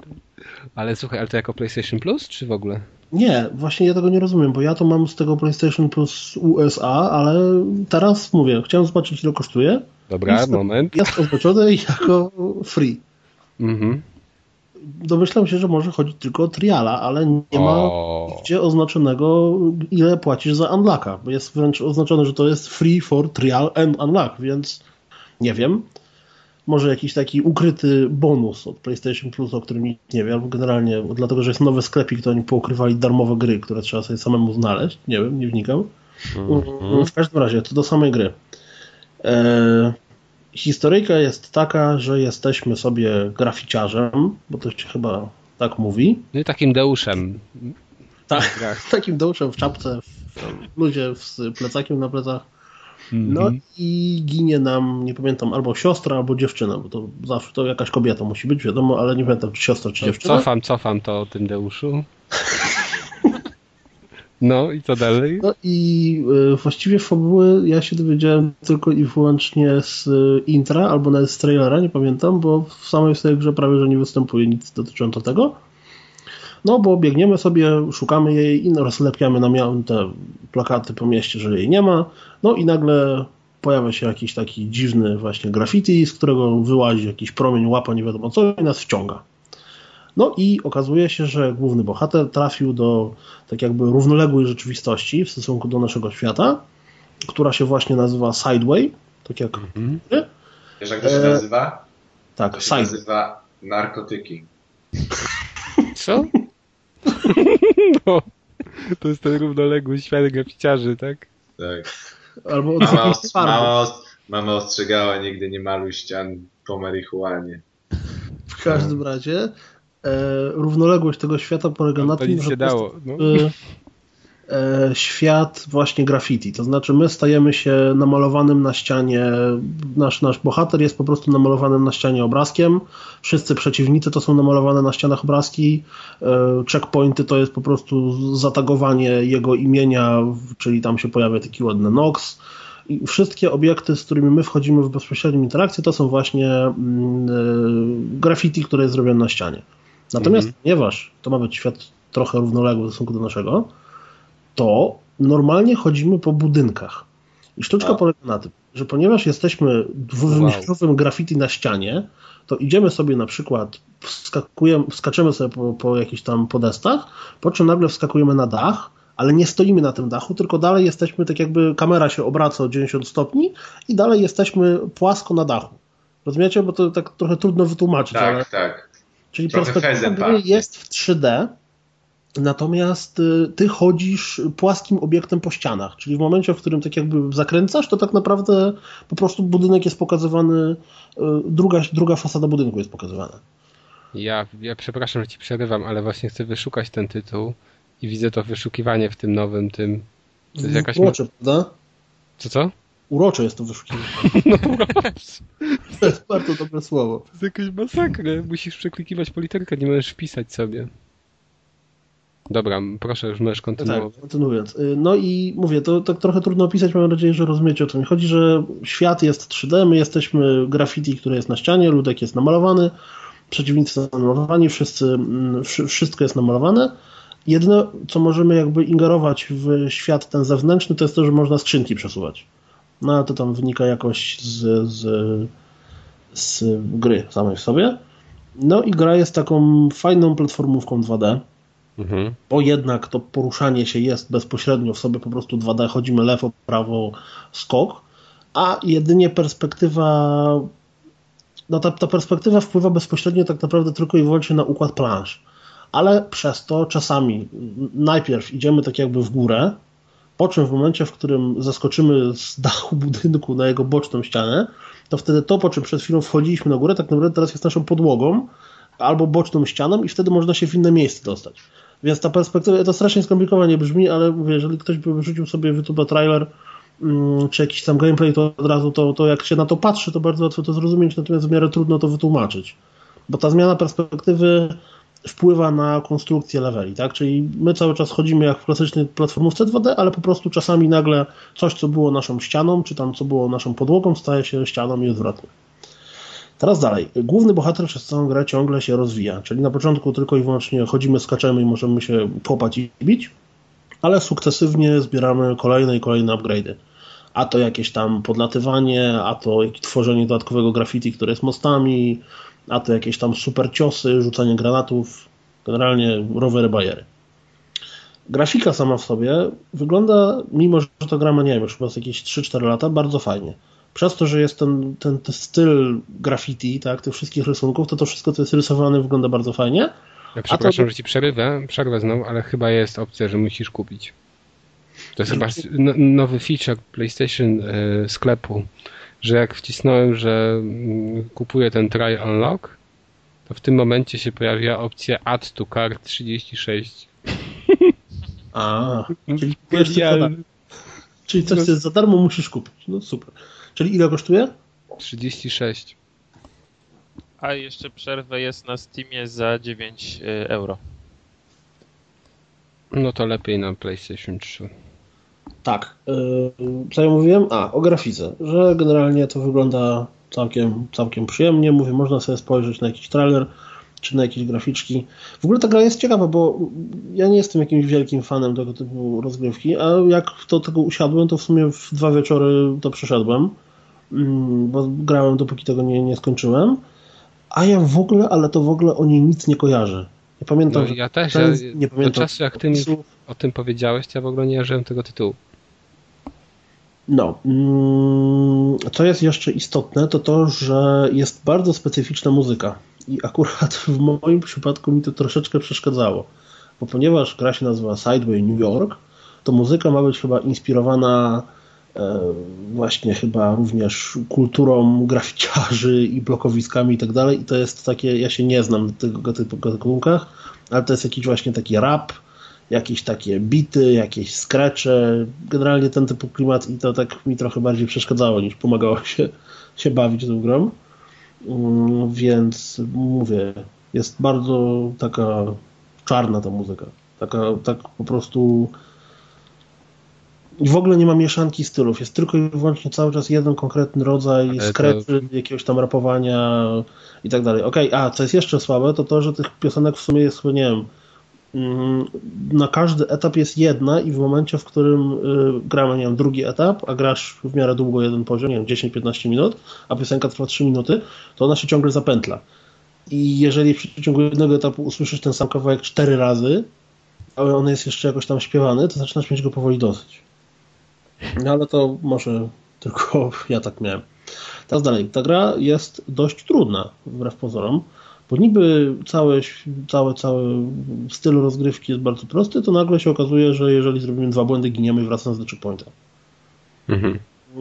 Ale słuchaj, ale to jako PlayStation Plus, czy w ogóle? Nie, właśnie ja tego nie rozumiem, bo ja to mam z tego PlayStation Plus USA, ale teraz mówię, chciałem zobaczyć ile kosztuje. Dobra, Jest moment. Jest oznaczone jako free. Mhm. Domyślam się, że może chodzić tylko o triala, ale nie ma O, gdzie oznaczonego ile płacisz za unlocka, bo jest wręcz oznaczone, że to jest free for trial and unlock, więc nie wiem. Może jakiś taki ukryty bonus od PlayStation Plus, o którym nikt nie wie, albo generalnie dlatego, że jest nowy sklepik, to oni poukrywali darmowe gry, które trzeba sobie samemu znaleźć. Nie wiem, nie wnikam. Mhm. W każdym razie, to do samej gry. E, historyjka jest taka, że jesteśmy sobie graficiarzem, bo to się chyba tak mówi. No i takim Deuszem. Tak, Tak. takim dołczem w czapce, w ludzie z plecakiem na plecach. No Mhm. i ginie nam, nie pamiętam, albo siostra, albo dziewczyna, bo to zawsze to jakaś kobieta musi być, wiadomo, ale nie pamiętam, czy siostra, czy To dziewczyna. Cofam, cofam to o tym Deuszu. No i co dalej? No i y, właściwie fabuły ja się dowiedziałem tylko i wyłącznie z y, intra, albo nawet z trailera, nie pamiętam, bo w samej sobie grze prawie, że nie występuje nic dotyczące tego. No bo biegniemy sobie, szukamy jej i rozlepiamy na te plakaty po mieście, że jej nie ma. No i nagle pojawia się jakiś taki dziwny właśnie graffiti, z którego wyłazi jakiś promień, łapa, nie wiadomo co i nas wciąga. No i okazuje się, że główny bohater trafił do tak jakby równoległej rzeczywistości w stosunku do naszego świata, która się właśnie nazywa Sideway, tak jak Mhm. Wiesz jak to się E, nazywa? To tak, się Sideway. nazywa narkotyki. Co? No, to jest ten równoległy świat graficiarzy, tak? Tak. Albo Mama, odcienie os- farby. mama, os- mama ostrzegała, nigdy nie maluj ścian po marihuanie. W każdym razie e, równoległość tego świata polega na To tym, że dało. No. E, świat właśnie graffiti. To znaczy my stajemy się namalowanym na ścianie, nasz, nasz bohater jest po prostu namalowanym na ścianie obrazkiem, wszyscy przeciwnicy to są namalowane na ścianach obrazki, e, checkpointy to jest po prostu zatagowanie jego imienia, czyli tam się pojawia taki ładny Nox, i wszystkie obiekty, z którymi my wchodzimy w bezpośrednią interakcję, to są właśnie mm, e, graffiti, które jest zrobione na ścianie. Natomiast ponieważ to ma być świat trochę równoległy w stosunku do naszego, to normalnie chodzimy po budynkach. I sztuczka A. polega na tym, że ponieważ jesteśmy dwuwymiarowym graffiti na ścianie, to idziemy sobie na przykład, wskakujemy, wskaczemy sobie po, po jakichś tam podestach, po czym nagle wskakujemy na dach, ale nie stoimy na tym dachu, tylko dalej jesteśmy, tak jakby kamera się obraca o 90 stopni i dalej jesteśmy płasko na dachu. Rozumiecie? Bo to tak trochę trudno wytłumaczyć. Tak, ale... tak. Czyli perspektywa jest w 3D, natomiast y, ty chodzisz płaskim obiektem po ścianach, czyli w momencie, w którym tak jakby zakręcasz, to tak naprawdę po prostu budynek jest pokazywany, y, druga, druga fasada budynku jest pokazywana. Ja, ja przepraszam, że ci przerywam, ale właśnie chcę wyszukać ten tytuł i widzę to wyszukiwanie w tym nowym tym. To jest jakaś. Urocze, prawda? Co co? Urocze jest to wyszukiwanie. to jest bardzo dobre słowo. To jest jakaś masakra. Musisz przeklikiwać po literkę, nie możesz wpisać sobie. Dobra, proszę, już możesz Tak, kontynuować. kontynuując. Y, No i mówię, to tak trochę trudno opisać, mam nadzieję, że rozumiecie o co mi chodzi, że świat jest 3D, my jesteśmy graffiti, które jest na ścianie, ludek jest namalowany, przeciwnicy są namalowani, wszyscy, mm, wszy- wszystko jest namalowane. Jedyne, co możemy jakby ingerować w świat ten zewnętrzny, to jest to, że można skrzynki przesuwać. No ale to tam wynika jakoś z, z, z gry samej w sobie. No i gra jest taką fajną platformówką 2D Mhm. bo jednak to poruszanie się jest bezpośrednio w sobie po prostu 2D, chodzimy lewo, prawo, skok, a jedynie perspektywa, no ta, ta perspektywa wpływa bezpośrednio tak naprawdę tylko i wyłącznie na układ plansz, ale przez to czasami najpierw idziemy tak jakby w górę, po czym w momencie, w którym zaskoczymy z dachu budynku na jego boczną ścianę, to wtedy to, po czym przed chwilą wchodziliśmy na górę, tak naprawdę teraz jest naszą podłogą albo boczną ścianą i wtedy można się w inne miejsce dostać. Więc ta perspektywa, to strasznie skomplikowanie brzmi, ale mówię, jeżeli ktoś by wyrzucił sobie w YouTube trailer mm, czy jakiś tam gameplay, to od razu to, to jak się na to patrzy, to bardzo łatwo to zrozumieć, natomiast w miarę trudno to wytłumaczyć. Bo ta zmiana perspektywy wpływa na konstrukcję leveli, tak? Czyli my cały czas chodzimy jak w klasycznej platformówce 2D, ale po prostu czasami nagle coś, co było naszą ścianą, czy tam co było naszą podłogą, staje się ścianą i odwrotnie. Teraz dalej. Główny bohater przez całą grę ciągle się rozwija, czyli na początku tylko i wyłącznie chodzimy, skaczemy i możemy się kopać i bić, ale sukcesywnie zbieramy kolejne i kolejne upgrade'y. A to jakieś tam podlatywanie, a to tworzenie dodatkowego graffiti, które jest mostami, a to jakieś tam super ciosy, rzucanie granatów, generalnie rowery bajery. Grafika sama w sobie wygląda, mimo że to gra ma, nie wiem, już chyba jakieś 3-4 lata, bardzo fajnie przez to, że jest ten, ten, ten styl graffiti, tak, tych wszystkich rysunków, to to wszystko, co jest rysowane, wygląda bardzo fajnie. Ja przepraszam, to- że ci przerywę, przerwę znowu, ale chyba jest opcja, że musisz kupić. To jest chyba no- nowy feature PlayStation e, sklepu, że jak wcisnąłem, że mm, kupuję ten try unlock, to w tym momencie się pojawia opcja add to cart 36. A, czyli. Czyli coś, co jest za darmo, musisz kupić. No super. Czyli ile kosztuje? 36. A jeszcze przerwę jest na Steamie za 9 y, euro. No to lepiej na PlayStation 3. Tak. Yy, co ja mówiłem? A, o grafice. Że generalnie to wygląda całkiem, całkiem przyjemnie. Mówię, można sobie spojrzeć na jakiś trailer, czy na jakieś graficzki. W ogóle ta gra jest ciekawa, bo ja nie jestem jakimś wielkim fanem tego typu rozgrywki, a jak do tego usiadłem, to w sumie w dwa wieczory to przeszedłem, Mm, bo grałem dopóki tego nie, nie skończyłem. A ja w ogóle, ale to w ogóle o niej nic nie kojarzę. Nie pamiętam, No, ja też, ja, nie do pamiętam czasu jak ty mi o tym powiedziałeś, to ja w ogóle nie żyłem tego tytułu. No, mm, co jest jeszcze istotne, to to, że jest bardzo specyficzna muzyka. I akurat w moim przypadku mi to troszeczkę przeszkadzało. Bo ponieważ gra się nazywa Sideway New York, to muzyka ma być chyba inspirowana e, właśnie chyba również kulturą graficiarzy i blokowiskami i tak dalej. I to jest takie, ja się nie znam na tego typu gatunkach, ale to jest jakiś właśnie taki rap, jakieś takie bity, jakieś scratche, generalnie ten typu klimat i to tak mi trochę bardziej przeszkadzało niż pomagało się, się bawić tą grą. Mm, Więc mówię, jest bardzo taka czarna ta muzyka. Taka, tak po prostu i w ogóle nie ma mieszanki stylów. Jest tylko i wyłącznie cały czas jeden konkretny rodzaj to- scratchy, jakiegoś tam rapowania i tak dalej. Okej, a co jest jeszcze słabe, to to, że tych piosenek w sumie jest, nie wiem, na każdy etap jest jedna i w momencie, w którym y, gramy, nie wiem, drugi etap, a grasz w miarę długo jeden poziom, nie wiem, 10-15 minut, a piosenka trwa 3 minuty, to ona się ciągle zapętla. I jeżeli w przeciągu jednego etapu usłyszysz ten sam kawałek 4 razy, ale on jest jeszcze jakoś tam śpiewany, to zaczynasz mieć go powoli dosyć. No ale to może tylko ja tak miałem. Teraz dalej. Ta gra jest dość trudna, wbrew pozorom, bo niby cały, cały, cały styl rozgrywki jest bardzo prosty, to nagle się okazuje, że jeżeli zrobimy dwa błędy, giniemy i wracamy do checkpointa. Mhm.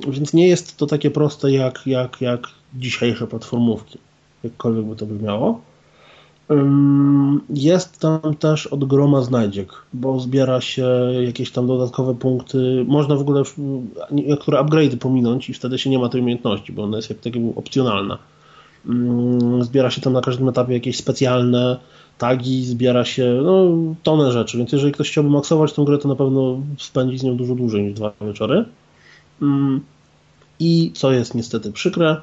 Więc nie jest to takie proste jak, jak, jak dzisiejsze platformówki, jakkolwiek by to brzmiało. Ym, Jest tam też od groma znajdziek, bo zbiera się jakieś tam dodatkowe punkty. Można w ogóle niektóre upgrade'y pominąć i wtedy się nie ma tej umiejętności, bo ona jest jak tak jakby opcjonalna. Ym, Zbiera się tam na każdym etapie jakieś specjalne tagi, zbiera się no, tonę rzeczy, więc jeżeli ktoś chciałby maksować tę grę, to na pewno spędzi z nią dużo dłużej niż dwa wieczory. Ym, I co jest niestety przykre,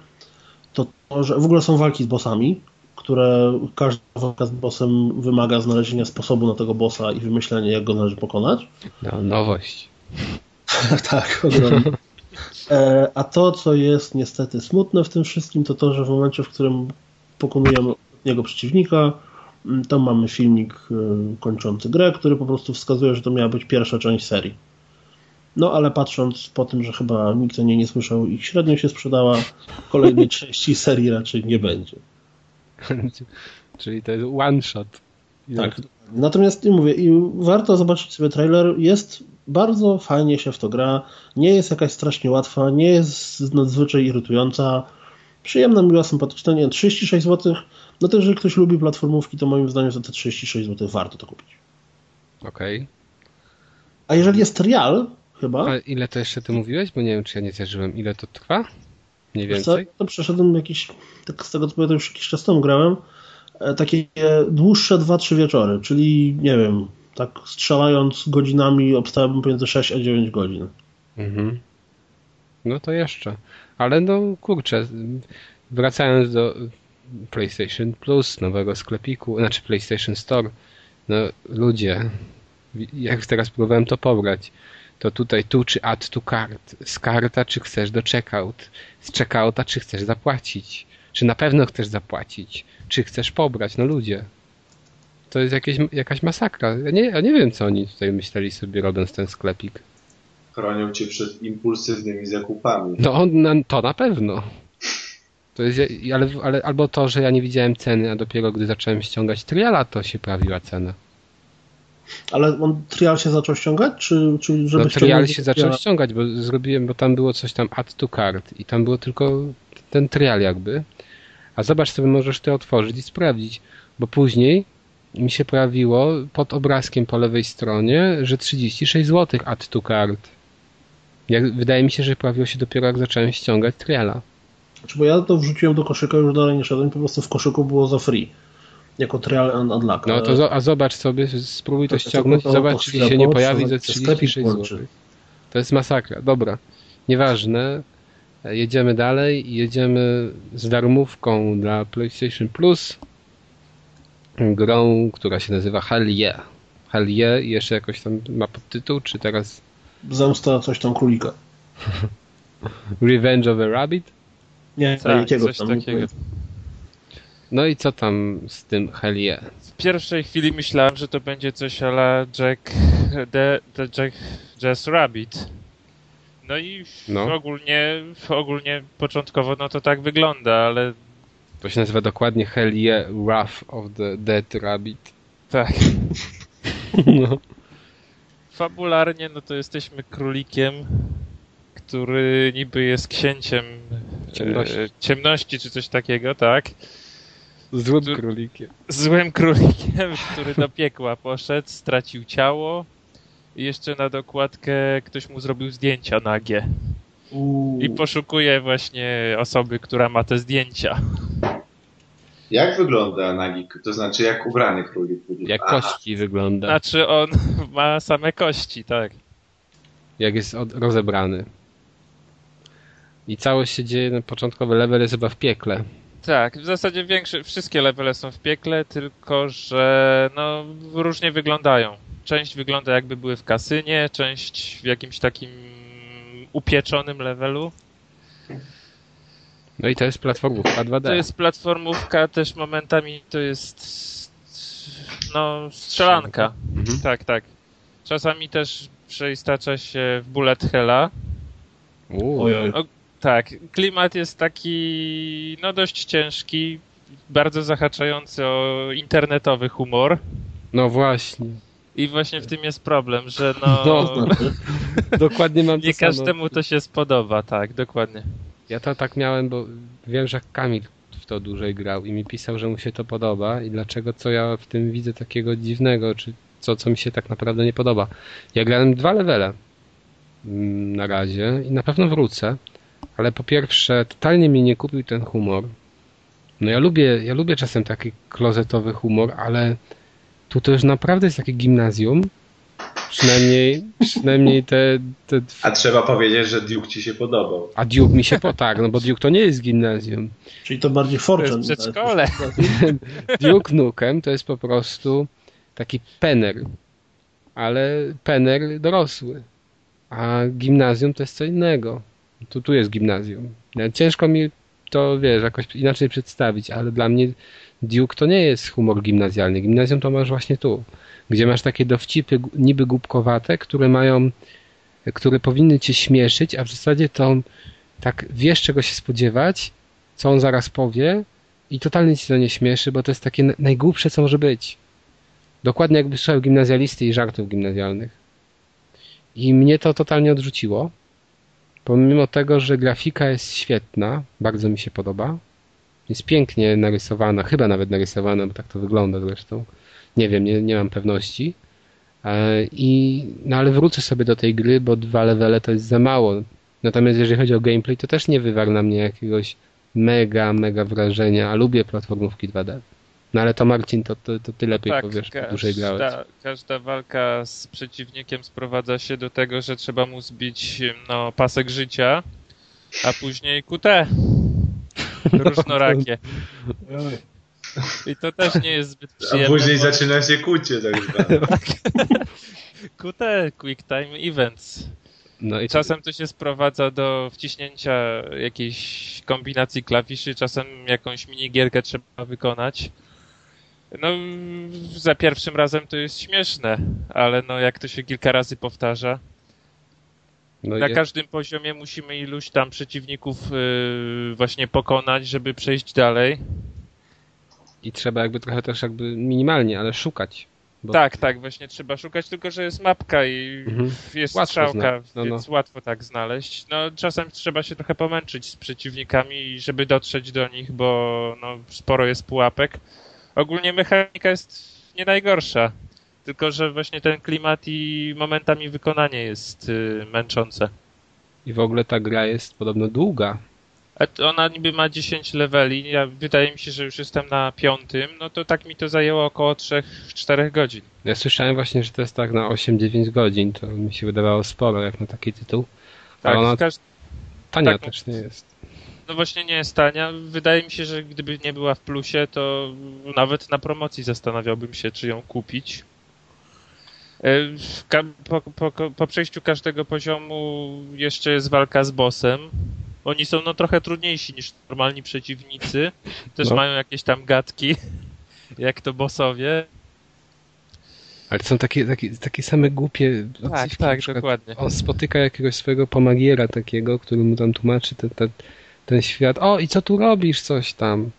to to, że w ogóle są walki z bossami, które każda walka z bossem wymaga znalezienia sposobu na tego bossa i wymyślenia, jak go należy pokonać. No, nowość. tak, ogromnie. E, A to, co jest niestety smutne w tym wszystkim, to to, że w momencie, w którym pokonujemy jego przeciwnika, m, to mamy filmik e, kończący grę, który po prostu wskazuje, że to miała być pierwsza część serii. No ale patrząc po tym, że chyba nikt o niej nie słyszał i średnio się sprzedała, kolejnej części serii raczej nie będzie. Czyli to jest one shot. Tak. Natomiast nie mówię, i warto zobaczyć sobie trailer. Jest bardzo fajnie się w to gra. Nie jest jakaś strasznie łatwa, nie jest nadzwyczaj irytująca. Przyjemna, miła, sympatyczna. Nie, 36 zł. No to jeżeli ktoś lubi platformówki, to moim zdaniem za te 36 zł warto to kupić. Okej. A jeżeli jest trial, chyba, A ile to jeszcze ty mówiłeś? Bo nie wiem, czy ja nie zjarzyłem. Ile to trwa? Mniej wiesz co, więcej? to przeszedłem jakiś, tak z tego co pamiętam, już jakiś czas temu grałem, e, takie dłuższe 2-3 wieczory, czyli nie wiem, tak strzelając godzinami obstałem pomiędzy 6 a 9 godzin. Mhm. No to jeszcze. Ale no kurczę, wracając do PlayStation Plus, nowego sklepiku, znaczy PlayStation Store, no ludzie, jak teraz próbowałem to pobrać, to tutaj tu czy add to cart, z karta czy chcesz do checkout, z checkouta czy chcesz zapłacić, czy na pewno chcesz zapłacić, czy chcesz pobrać, no ludzie. To jest jakieś, jakaś masakra. Ja nie, ja nie wiem, co oni tutaj myśleli sobie robiąc ten sklepik. Chronią cię przed impulsywnymi zakupami. No on, na- to na pewno. To jest, ale, ale albo to, że ja nie widziałem ceny, a dopiero gdy zacząłem ściągać triala, to się pojawiła cena. Ale on trial się zaczął ściągać, czy, czy żeby No trial się zaczął triala? ściągać, bo zrobiłem, bo tam było coś tam add to cart i tam było tylko ten trial jakby. A zobacz sobie, możesz to otworzyć i sprawdzić, bo później mi się pojawiło pod obrazkiem po lewej stronie, że 36 zł add to cart. Jak, wydaje mi się, że pojawiło się dopiero jak zacząłem ściągać triala. Znaczy, bo ja to wrzuciłem do koszyka, już dalej nie szedłem, po prostu w koszyku było za free. Jako trial and unlock. No to zo- a zobacz sobie, spróbuj to To co, ściągnąć i to zobacz, czy się nie pojawi sklepik 36 włączy. zł. To jest masakra. Dobra, nieważne. Jedziemy dalej. Jedziemy z darmówką dla PlayStation Plus. Grą, która się nazywa Hell Yeah. Hell Yeah i jeszcze jakoś tam ma podtytuł, czy teraz Zemsta coś tam królika. Revenge of a Rabbit? Nie, Tak, coś tam. takiego. No i co tam z tym Hell Yeah? W pierwszej chwili myślałem, że to będzie coś ala Jack the, the Jack Jazz Rabbit. No i No. ogólnie ogólnie początkowo no to tak wygląda, ale To się nazywa dokładnie Hell Yeah Wrath of the Dead Rabbit. tak. No. Fabularnie no to jesteśmy królikiem, który niby jest księciem Ciemności. e, ciemności czy coś takiego, tak? Złym Tu- królikiem. Złym królikiem, który do piekła poszedł, stracił ciało i jeszcze na dokładkę ktoś mu zrobił zdjęcia nagie. Uuu. I poszukuje właśnie osoby, która ma te zdjęcia. Jak wygląda nagi, to znaczy jak ubrany królik? Jak Aha, kości wygląda. Znaczy on ma same kości, tak. jak jest od, rozebrany. I całość się dzieje, na początkowy level jest chyba w piekle. Tak, w zasadzie większe, wszystkie levele są w piekle, tylko że no różnie wyglądają. Część wygląda jakby były w kasynie, część w jakimś takim upieczonym levelu. No i to jest platformówka 2D. To jest platformówka, też momentami to jest no, strzelanka. Mhm. Tak, tak. Czasami też przeistacza się w bullet hella. Ojoj. Tak, klimat jest taki, no dość ciężki, bardzo zahaczający o internetowy humor. No właśnie. I właśnie w tym jest problem, że no, No, Dokładnie mam nie to samo. każdemu to się spodoba, tak, dokładnie. Ja to tak miałem, bo wiem, że Kamil w to dłużej grał i mi pisał, że mu się to podoba i dlaczego, co ja w tym widzę takiego dziwnego, czy co, co mi się tak naprawdę nie podoba. Ja grałem dwa levele mm, na razie i na pewno wrócę, ale po pierwsze totalnie mnie nie kupił ten humor. No ja lubię, ja lubię czasem taki klozetowy humor, ale tu to już naprawdę jest takie gimnazjum. Przynajmniej, przynajmniej te, te A trzeba powiedzieć, że Duke ci się podobał. a Duke mi się po tak, no bo Duke to nie jest gimnazjum. Czyli to bardziej Fortune. To jest przedszkole. Duke Nukem to jest po prostu taki pener, ale pener dorosły. A gimnazjum to jest co innego. Tu, tu jest gimnazjum. No, Ciężko mi to, wiesz, jakoś inaczej przedstawić, ale dla mnie Duke to nie jest humor gimnazjalny. Gimnazjum to masz właśnie tu, gdzie masz takie dowcipy niby głupkowate, które mają, które powinny cię śmieszyć, a w zasadzie to tak wiesz czego się spodziewać, co on zaraz powie i totalnie ci to nie śmieszy, bo to jest takie na- najgłupsze, co może być. Dokładnie jakby słuchał gimnazjalisty i żartów gimnazjalnych. I mnie to totalnie odrzuciło. Pomimo tego, że grafika jest świetna, bardzo mi się podoba. Jest pięknie narysowana, chyba nawet narysowana, bo tak to wygląda zresztą. Nie wiem, nie, nie mam pewności. E, I, no ale wrócę sobie do tej gry, bo dwa levele to jest za mało. Natomiast jeżeli chodzi o gameplay, to też nie wywarł na mnie jakiegoś mega, mega wrażenia, a lubię platformówki 2D. No ale to Marcin, to, to, to ty lepiej powiesz, bo dłużej grałeś. każda, każda walka z przeciwnikiem sprowadza się do tego, że trzeba mu zbić no, pasek życia, a później QT. Różnorakie. I to też nie jest zbyt A przyjemne. później bo- zaczyna się kucie tak zwane. QT, Quick Time Events. No i Czasem to się sprowadza do wciśnięcia jakiejś kombinacji klawiszy, czasem jakąś minigierkę trzeba wykonać. No, za pierwszym razem to jest śmieszne, ale no jak to się kilka razy powtarza, no, na je- każdym poziomie musimy iluś tam przeciwników yy, właśnie pokonać, żeby przejść dalej. I trzeba jakby trochę też jakby minimalnie, ale szukać. Bo- Tak, tak, właśnie trzeba szukać, tylko że jest mapka i Mhm. jest Łatwo strzałka, no, więc no. łatwo tak znaleźć. No czasem trzeba się trochę pomęczyć z przeciwnikami, żeby dotrzeć do nich, bo no, sporo jest pułapek. Ogólnie mechanika jest nie najgorsza, tylko że właśnie ten klimat i momentami wykonanie jest y, męczące. I w ogóle ta gra jest podobno długa. Ona niby ma 10 leveli, ja, wydaje mi się, że już jestem na piątym, no to tak mi to zajęło około 3-4 godzin. Ja słyszałem właśnie, że to jest tak na 8-9 godzin, to mi się wydawało sporo jak na taki tytuł. Tak, ona w każ- tania tak, też nie jest. No właśnie nie jest tania. Wydaje mi się, że gdyby nie była w plusie, to nawet na promocji zastanawiałbym się, czy ją kupić. E, Po, po, po przejściu każdego poziomu jeszcze jest walka z bossem. Oni są no trochę trudniejsi niż normalni przeciwnicy. Też No. mają jakieś tam gadki, jak to bossowie. Ale są takie, takie, takie same głupie Tak, odzywki. tak, przykład dokładnie. On spotyka jakiegoś swojego pomagiera takiego, który mu tam tłumaczy ten, ten, ten świat. O, i co tu robisz? Coś tam.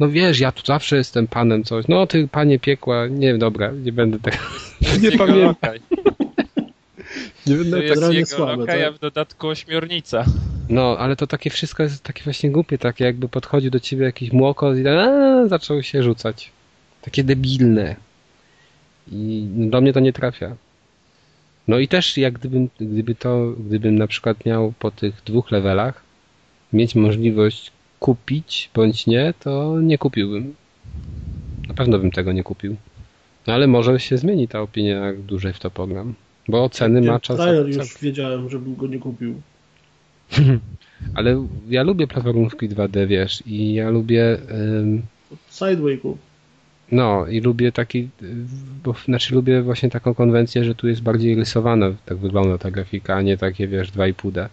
No wiesz, ja tu zawsze jestem panem coś. No ty, panie piekła. Nie, dobra, nie będę tego... nie pamiętam. Lokaj. Nie To będę jest generalnie jego słabe, lokaj, tak? a w dodatku ośmiornica. No, ale to takie wszystko jest takie właśnie głupie, takie jakby podchodził do ciebie jakiś młoko i a, zaczął się rzucać. Takie debilne. I do mnie to nie trafia. No i też jak gdybym, gdyby to, gdybym na przykład miał po tych dwóch levelach mieć możliwość kupić bądź nie, to nie kupiłbym. Na pewno bym tego nie kupił. No ale może się zmieni ta opinia, jak dłużej w to pogram. Bo oceny ma czas. Trailer już wiedziałem, żebym go nie kupił. Ale ja lubię platformówki 2D, wiesz, i ja lubię. ym, Sideway kup. no, i lubię taki. Bo, znaczy, lubię właśnie taką konwencję, że tu jest bardziej rysowana, tak wygląda ta grafika, a nie takie, wiesz, 2,5D.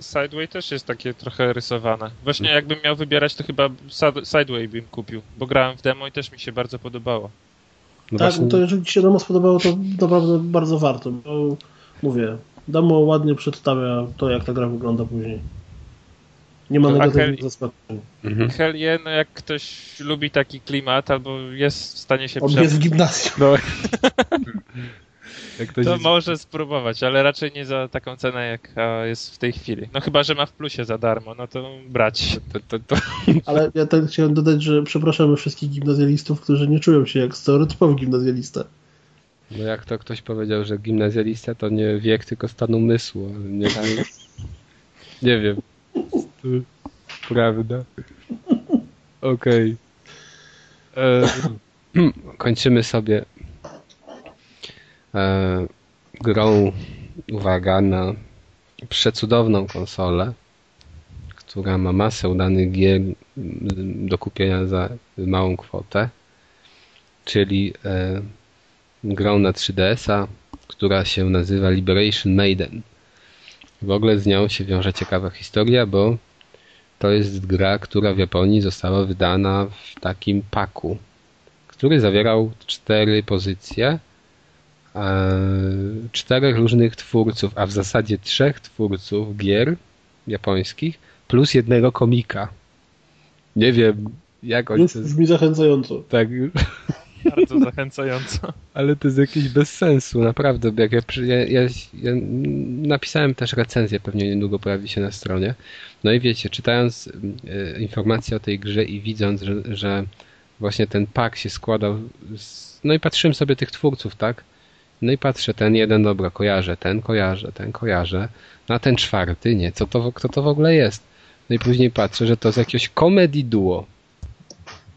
Sideway też jest takie trochę rysowane. Właśnie jakbym miał wybierać, to chyba Sideway bym kupił, bo grałem w demo i też mi się bardzo podobało. No tak, właśnie- no to jeżeli Ci się demo spodobało, to naprawdę bardzo warto. Bo mówię, demo ładnie przedstawia to, jak ta gra wygląda później. Nie ma To negatywnych Achel- zaskoczeń. Mhm. Hell yeah, no jak ktoś lubi taki klimat albo jest w stanie się On jest w gimnazjum. No. To jest- może spróbować, ale raczej nie za taką cenę, jaka jest w tej chwili. No chyba, że ma w plusie za darmo, no to brać. to, to, to, Ale ja tak chciałem dodać, że przepraszamy wszystkich gimnazjalistów, którzy nie czują się jak stereotypowy gimnazjalista. no jak to ktoś powiedział, że gimnazjalista to nie wiek, tylko stan umysłu. Nie, nie, nie wiem. Prawda. Okej. E, Kończymy sobie e, grą, uwaga, na przecudowną konsolę, która ma masę udanych gier do kupienia za małą kwotę, czyli e, grą na 3DS-a, która się nazywa Liberation Maiden. W ogóle z nią się wiąże ciekawa historia, bo to jest gra, która w Japonii została wydana w takim paku, który zawierał cztery pozycje, czterech różnych twórców, a w zasadzie trzech twórców gier japońskich, plus jednego komika. Nie wiem, jak oni Już brzmi zachęcająco. Tak, Bardzo zachęcająco. ale to jest jakieś bez sensu, naprawdę. Jak ja, ja, ja, ja napisałem też recenzję, pewnie niedługo pojawi się na stronie. No i wiecie, czytając e, informacje o tej grze i widząc, że, że właśnie ten pak się składał. Z, no i patrzyłem sobie tych twórców, tak? No i patrzę, ten jeden, dobra, kojarzę, ten kojarzę, ten kojarzę, no a ten czwarty, nie, co to, kto to w ogóle jest? No i później patrzę, że to jest jakiegoś comedy duo.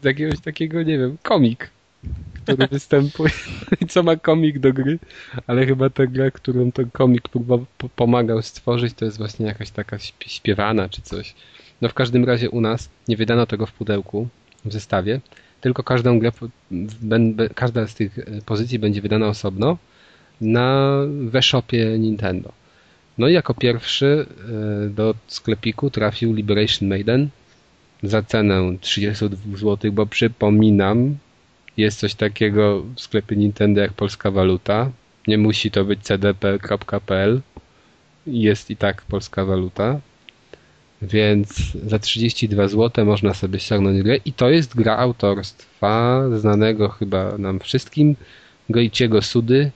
Z jakiegoś takiego, nie wiem, komik który występuje i co ma komik do gry, ale chyba ta gra, którą ten komik próbował, po- pomagał stworzyć, to jest właśnie jakaś taka śp- śpiewana czy coś. No w każdym razie u nas nie wydano tego w pudełku, w zestawie, tylko każdą grę, każda z tych e, pozycji będzie wydana osobno na we-shopie Nintendo. No i jako pierwszy e, do sklepiku trafił Liberation Maiden za cenę 32 zł, bo przypominam, jest coś takiego w sklepie Nintendo jak polska waluta. Nie musi to być cdp.pl. Jest i tak polska waluta. Więc za 32 zł można sobie ściągnąć grę i to jest gra autorstwa znanego chyba nam wszystkim Goichiego Sudy.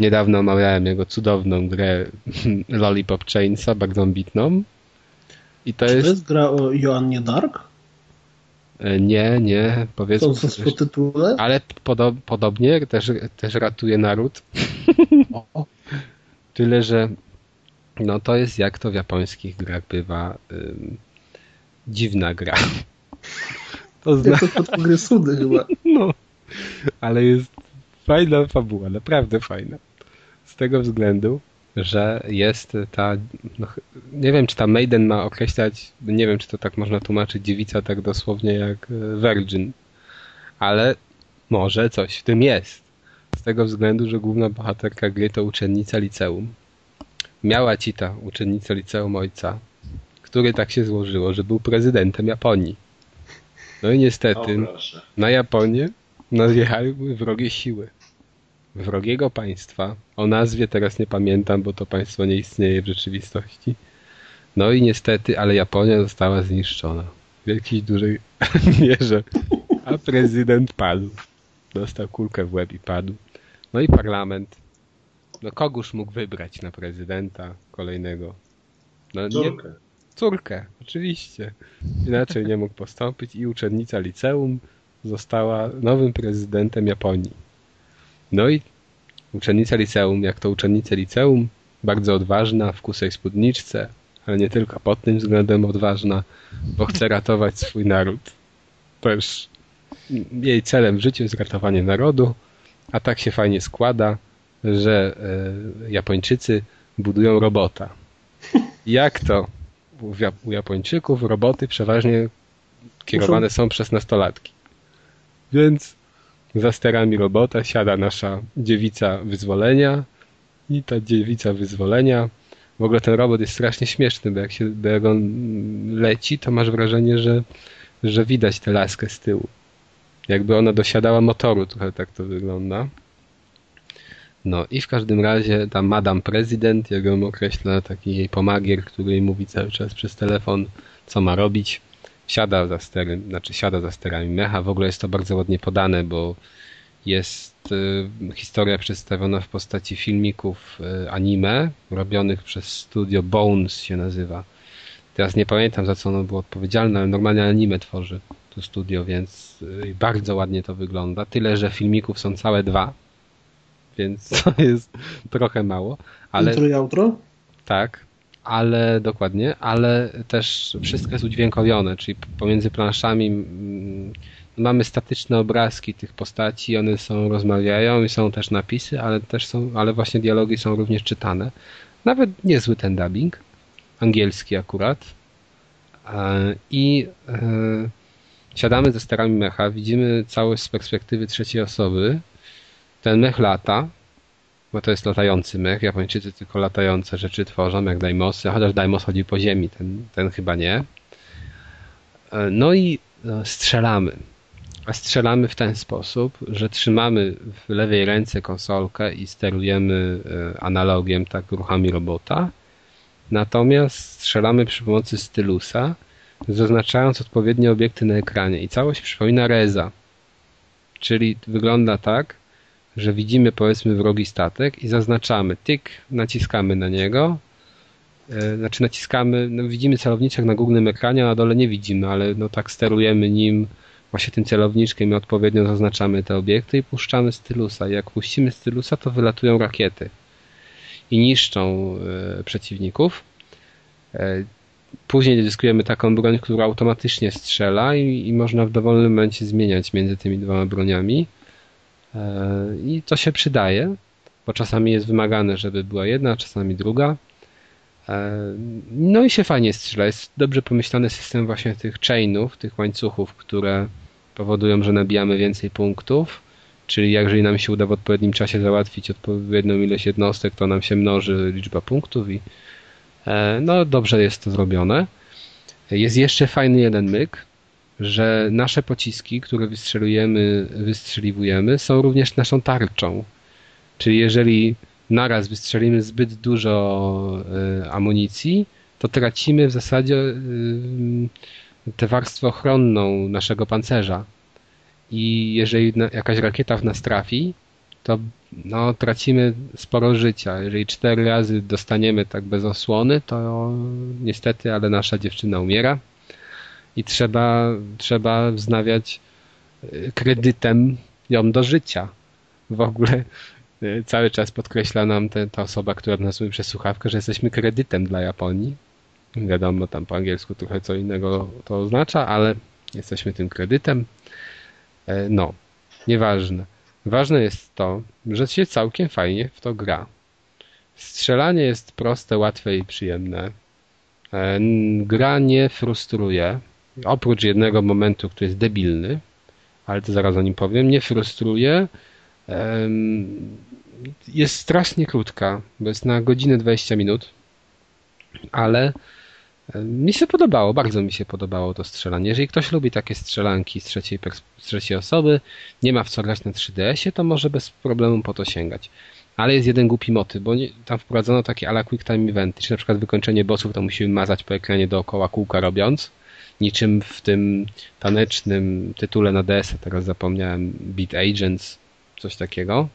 Niedawno omawiałem jego cudowną grę Lollipop Chainsaw, bardzo ambitną. I to Czy to jest... jest gra o Joannie Dark? e, Nie, nie, powiedzmy... Są z podtytule? Ale podo podobnie też, też ratuje naród. Tyle, że no to jest jak to w japońskich grach bywa ym, dziwna gra. To zna, Jak to gry Sudy chyba. no, ale jest fajna fabuła, naprawdę fajna. Z tego względu, że jest ta, no, nie wiem czy ta Maiden ma określać, nie wiem czy to tak można tłumaczyć dziewica tak dosłownie jak e, Virgin, ale może coś w tym jest. Z tego względu, że główna bohaterka gry to uczennica liceum. Miała ci ta uczennica liceum ojca, który tak się złożyło, że był prezydentem Japonii. No i O niestety proszę. na Japonię nadjechały wrogie siły. Wrogiego państwa. O nazwie teraz nie pamiętam, bo to państwo nie istnieje w rzeczywistości. No i niestety, ale Japonia została zniszczona. W jakiejś dużej mierze. A prezydent padł. Dostał kulkę w łeb i padł. No i parlament. No kogóż mógł wybrać na prezydenta kolejnego? No nie, Córkę. Córkę, oczywiście. Inaczej nie mógł postąpić i uczennica liceum została nowym prezydentem Japonii. No i uczennica liceum, jak to uczennica liceum, bardzo odważna w kusej spódniczce, ale nie tylko pod tym względem odważna, bo chce ratować swój naród. Też jej celem w życiu jest ratowanie narodu, a tak się fajnie składa, że e, Japończycy budują robota. Jak to? U, Jap- u Japończyków roboty przeważnie kierowane są przez nastolatki. Więc za sterami robota siada nasza dziewica wyzwolenia i ta dziewica wyzwolenia w ogóle ten robot jest strasznie śmieszny, bo jak, się, bo jak on leci, to masz wrażenie, że, że widać tę laskę z tyłu. Jakby ona dosiadała motoru, trochę tak to wygląda. No i w każdym razie tam Madame Prezydent, jak ją określa taki jej pomagier, który jej mówi cały czas przez telefon, co ma robić. Siada za sterem, znaczy siada za sterami mecha. W ogóle jest to bardzo ładnie podane, bo jest y, historia przedstawiona w postaci filmików y, anime, robionych przez studio Bones się nazywa. Teraz nie pamiętam za co ono było odpowiedzialne, ale normalnie anime tworzy to studio, więc y, bardzo ładnie to wygląda. Tyle, że filmików są całe dwa, więc to jest trochę mało. Ale... Intro i outro? Tak, ale dokładnie, ale też wszystko jest udźwiękowione, czyli pomiędzy planszami mm, mamy statyczne obrazki tych postaci, one są, rozmawiają i są też napisy, ale też są, ale właśnie dialogi są również czytane. Nawet niezły ten dubbing, angielski akurat. E, I e, siadamy ze sterami mecha, widzimy całość z perspektywy trzeciej osoby. Ten mech lata, bo to jest latający mech. Japończycy tylko latające rzeczy tworzą, jak Daimosy, chociaż Daimos chodzi po ziemi, ten, ten chyba nie. E, no i strzelamy. A strzelamy w ten sposób, że trzymamy w lewej ręce konsolkę i sterujemy analogiem, tak ruchami robota. Natomiast strzelamy przy pomocy stylusa, zaznaczając odpowiednie obiekty na ekranie i całość przypomina Reza. Czyli wygląda tak, że widzimy powiedzmy wrogi statek i zaznaczamy tyk, naciskamy na niego, yy, znaczy naciskamy, no widzimy celowniczek na głównym ekranie, a na dole nie widzimy, ale no tak sterujemy nim właśnie tym celowniczkiem i odpowiednio zaznaczamy te obiekty i puszczamy stylusa. Jak puścimy stylusa, to wylatują rakiety i niszczą e, przeciwników. E, później zyskujemy taką broń, która automatycznie strzela i, i, można w dowolnym momencie zmieniać między tymi dwoma broniami. E, I to się przydaje, bo czasami jest wymagane, żeby była jedna, czasami druga. No i się fajnie strzela. Jest dobrze pomyślany system właśnie tych chainów, tych łańcuchów, które powodują, że nabijamy więcej punktów. Czyli jeżeli nam się uda w odpowiednim czasie załatwić odpowiednią ilość jednostek, to nam się mnoży liczba punktów i e, no dobrze jest to zrobione. Jest jeszcze fajny jeden myk, że nasze pociski, które wystrzelujemy, wystrzeliwujemy, są również naszą tarczą. Czyli jeżeli naraz wystrzelimy zbyt dużo e, amunicji, to tracimy w zasadzie e, tę warstwę ochronną naszego pancerza i jeżeli jakaś rakieta w nas trafi, to no, tracimy sporo życia. Jeżeli cztery razy dostaniemy tak bez osłony, to niestety, ale nasza dziewczyna umiera i trzeba, trzeba wznawiać y, kredytem ją do życia. W ogóle y, cały czas podkreśla nam te, ta osoba, która nas mówi przez słuchawkę, że jesteśmy kredytem dla Japonii. Wiadomo, tam po angielsku trochę co innego to oznacza, ale jesteśmy tym kredytem. E, no, nieważne. Ważne jest to, że się całkiem fajnie w to gra. Strzelanie jest proste, łatwe i przyjemne. E, gra nie frustruje. Oprócz jednego momentu, który jest debilny, ale to zaraz o nim powiem, nie frustruje. Jest strasznie krótka, bo jest na godzinę 20 minut, ale mi się podobało, bardzo mi się podobało to strzelanie. Jeżeli ktoś lubi takie strzelanki z trzeciej, z trzeciej osoby, nie ma w co grać na 3DS-ie, to może bez problemu po to sięgać. Ale jest jeden głupi motyw, bo nie, tam wprowadzono takie ala quick time eventy, czyli na przykład wykończenie bossów to musimy mazać po ekranie dookoła kółka robiąc, niczym w tym tanecznym tytule na DS-a, teraz zapomniałem, Beat Agents, coś takiego.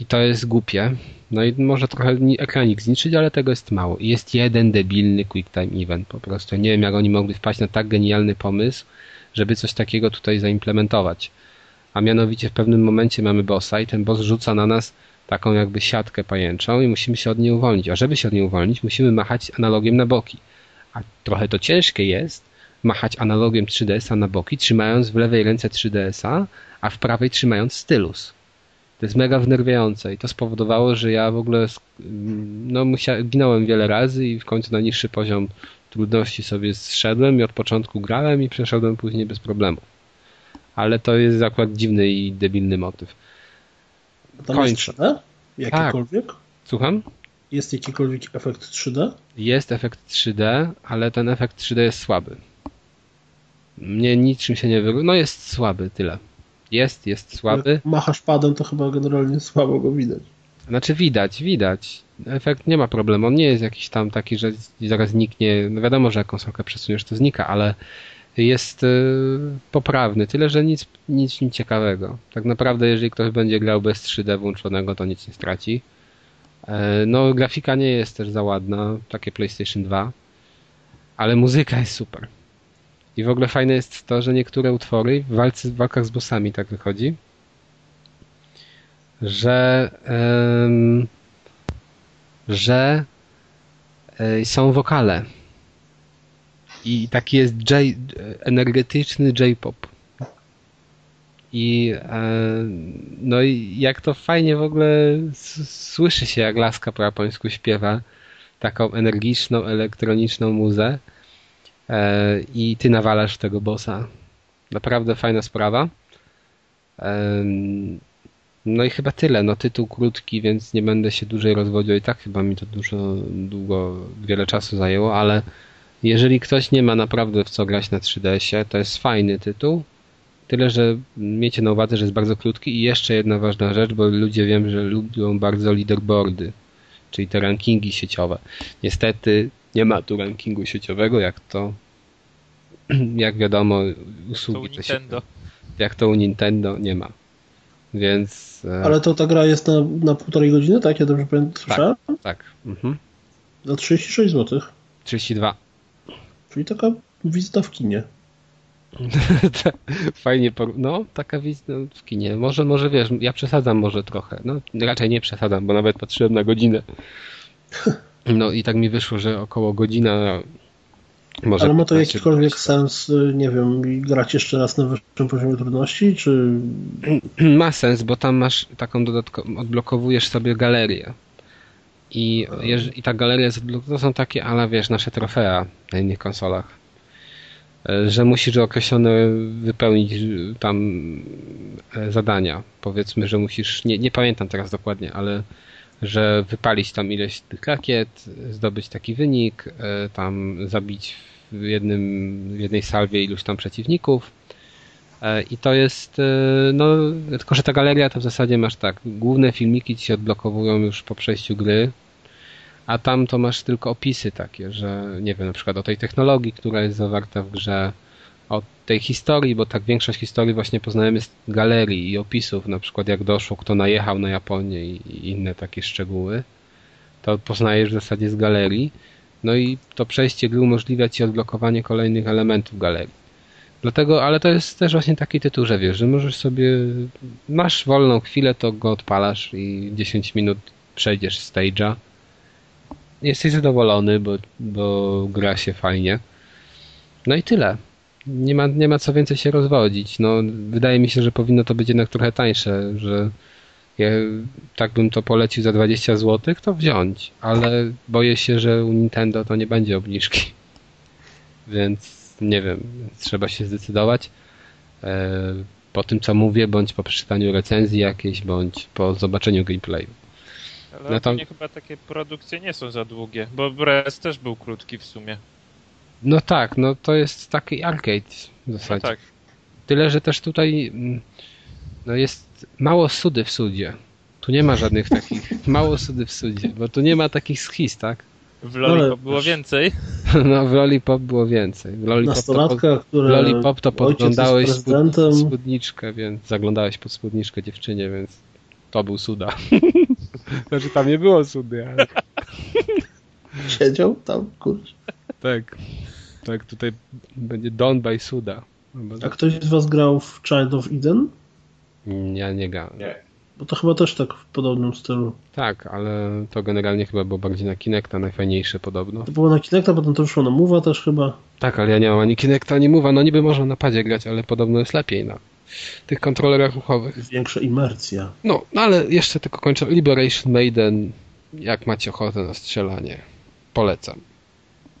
I to jest głupie. No i może trochę ekranik zniszczyć, ale tego jest mało. I jest jeden debilny quick time event po prostu. Nie wiem, jak oni mogli wpaść na tak genialny pomysł, żeby coś takiego tutaj zaimplementować. A mianowicie w pewnym momencie mamy bossa i ten boss rzuca na nas taką jakby siatkę pajęczą i musimy się od niej uwolnić. A żeby się od niej uwolnić, musimy machać analogiem na boki. A trochę to ciężkie jest machać analogiem 3DS-a na boki, trzymając w lewej ręce 3DS-a, a w prawej trzymając stylus. To jest mega wnerwiające i to spowodowało, że ja w ogóle no, musiałem, ginąłem wiele razy i w końcu na niższy poziom trudności sobie zszedłem i od początku grałem i przeszedłem później bez problemu. Ale to jest akurat dziwny i debilny motyw. Tam Kończ. jest 3D? Jakikolwiek? Tak. Słucham? Jest jakikolwiek efekt 3D? Jest efekt 3D, ale ten efekt 3D jest słaby. mnie niczym się nie wyróżnia. No jest słaby, tyle. Jest, jest słaby. Jak machasz padem, to chyba generalnie słabo go widać. Znaczy widać, widać. Efekt nie ma problemu. On nie jest jakiś tam taki, że zaraz zniknie. No wiadomo, że jak konsolkę przesuniesz, to znika, ale jest yy, poprawny. Tyle, że nic, nic, nic ciekawego. Tak naprawdę, jeżeli ktoś będzie grał bez 3D włączonego, to nic nie straci. E, no, grafika nie jest też za ładna, takie PlayStation 2, ale muzyka jest super. I w ogóle fajne jest to, że niektóre utwory w, walce, w walkach z bossami tak wychodzi, że że y, są wokale. I taki jest J, energetyczny J-pop. I e, no i jak to fajnie w ogóle słyszy się, jak Laska po japońsku śpiewa taką energiczną, elektroniczną muzę e, i ty nawalasz tego bossa. Naprawdę fajna sprawa. E, no i chyba tyle. No tytuł krótki, więc nie będę się dłużej rozwodził. I tak chyba mi to dużo, długo, wiele czasu zajęło, ale jeżeli ktoś nie ma naprawdę w co grać na 3DS-ie, to jest fajny tytuł. Tyle, że miejcie na uwadze, że jest bardzo krótki i jeszcze jedna ważna rzecz, bo ludzie wiem, że lubią bardzo leaderboardy, czyli te rankingi sieciowe. Niestety nie ma tu rankingu sieciowego, jak to jak wiadomo usługi to Nintendo. jak to u Nintendo nie ma. Więc. E, Ale to ta gra jest na, na półtorej godziny, tak? Ja dobrze pamiętam? Tak. tak. Mhm. Za 36 zł. 32. Czyli taka wizyta w kinie. Fajnie, no taka wizyta w kinie. Może, może wiesz, ja przesadzam może trochę. No raczej nie przesadzam, bo nawet patrzyłem na godzinę. No i tak mi wyszło, że około godzina może Ale ma to jakikolwiek sens, y, nie wiem, grać jeszcze raz na wyższym poziomie trudności, czy... Ma sens, bo tam masz taką dodatkową, odblokowujesz sobie galerię. I, I ta galeria to są takie, ale wiesz, nasze trofea na innych konsolach. E, że musisz określone wypełnić tam e, zadania. Powiedzmy, że musisz, nie, nie pamiętam teraz dokładnie, ale że wypalić tam ileś tych rakiet, zdobyć taki wynik, e, tam zabić w, jednym, w jednej salwie iluś tam przeciwników. E, I to jest, e, no, tylko że ta galeria to w zasadzie masz tak, główne filmiki ci się odblokowują już po przejściu gry, a tam to masz tylko opisy takie, że nie wiem, na przykład o tej technologii, która jest zawarta w grze, o tej historii, bo tak większość historii właśnie poznajemy z galerii i opisów, na przykład jak doszło, kto najechał na Japonię i inne takie szczegóły, to poznajesz w zasadzie z galerii. No i to przejście gry umożliwia ci odblokowanie kolejnych elementów galerii. Dlatego, ale to jest też właśnie taki tytuł, że wiesz, że możesz sobie, masz wolną chwilę, to go odpalasz i 10 minut przejdziesz stage'a. Jesteś zadowolony, bo, bo gra się fajnie. No i tyle nie ma, nie ma co więcej się rozwodzić. No, wydaje mi się, że powinno to być jednak trochę tańsze, że ja, tak bym to polecił za 20 zł, to wziąć, ale boję się, że u Nintendo to nie będzie obniżki. Więc nie wiem, trzeba się zdecydować. E, po tym, co mówię, bądź po przeczytaniu recenzji jakiejś, bądź po zobaczeniu gameplayu. Ale no to... chyba takie produkcje nie są za długie, bo Brez też był krótki w sumie. No tak, no to jest taki arcade w zasadzie. No tak. Tyle, że też tutaj mm, no jest mało sudy w sudzie. Tu nie ma żadnych takich, mało sudy w sudzie, bo tu nie ma takich schiz, tak? W Lollipop no, było więcej. No, w Lollipop było więcej. W Lollipop to, pod, które w Lollipop to podglądałeś spód, spódniczkę, więc zaglądałeś pod spódniczkę dziewczynie, więc to był suda. znaczy tam nie było sudy, ale... Siedział tam, kurczę. Tak. Tak, tutaj będzie Don by Suda. A ktoś z was grał w Child of Eden? Ja nie grałem. Nie. Bo to chyba też tak w podobnym stylu. Tak, ale to generalnie chyba było bardziej na Kinecta, najfajniejsze podobno. To było na Kinecta, potem to wyszło na Mowa też chyba. Tak, ale ja nie mam ani Kinecta, ani Mowa. No niby można na padzie grać, ale podobno jest lepiej na tych kontrolerach uchowych. Większa imersja. No, no ale jeszcze tylko kończę. Liberation Maiden, jak macie ochotę na strzelanie, polecam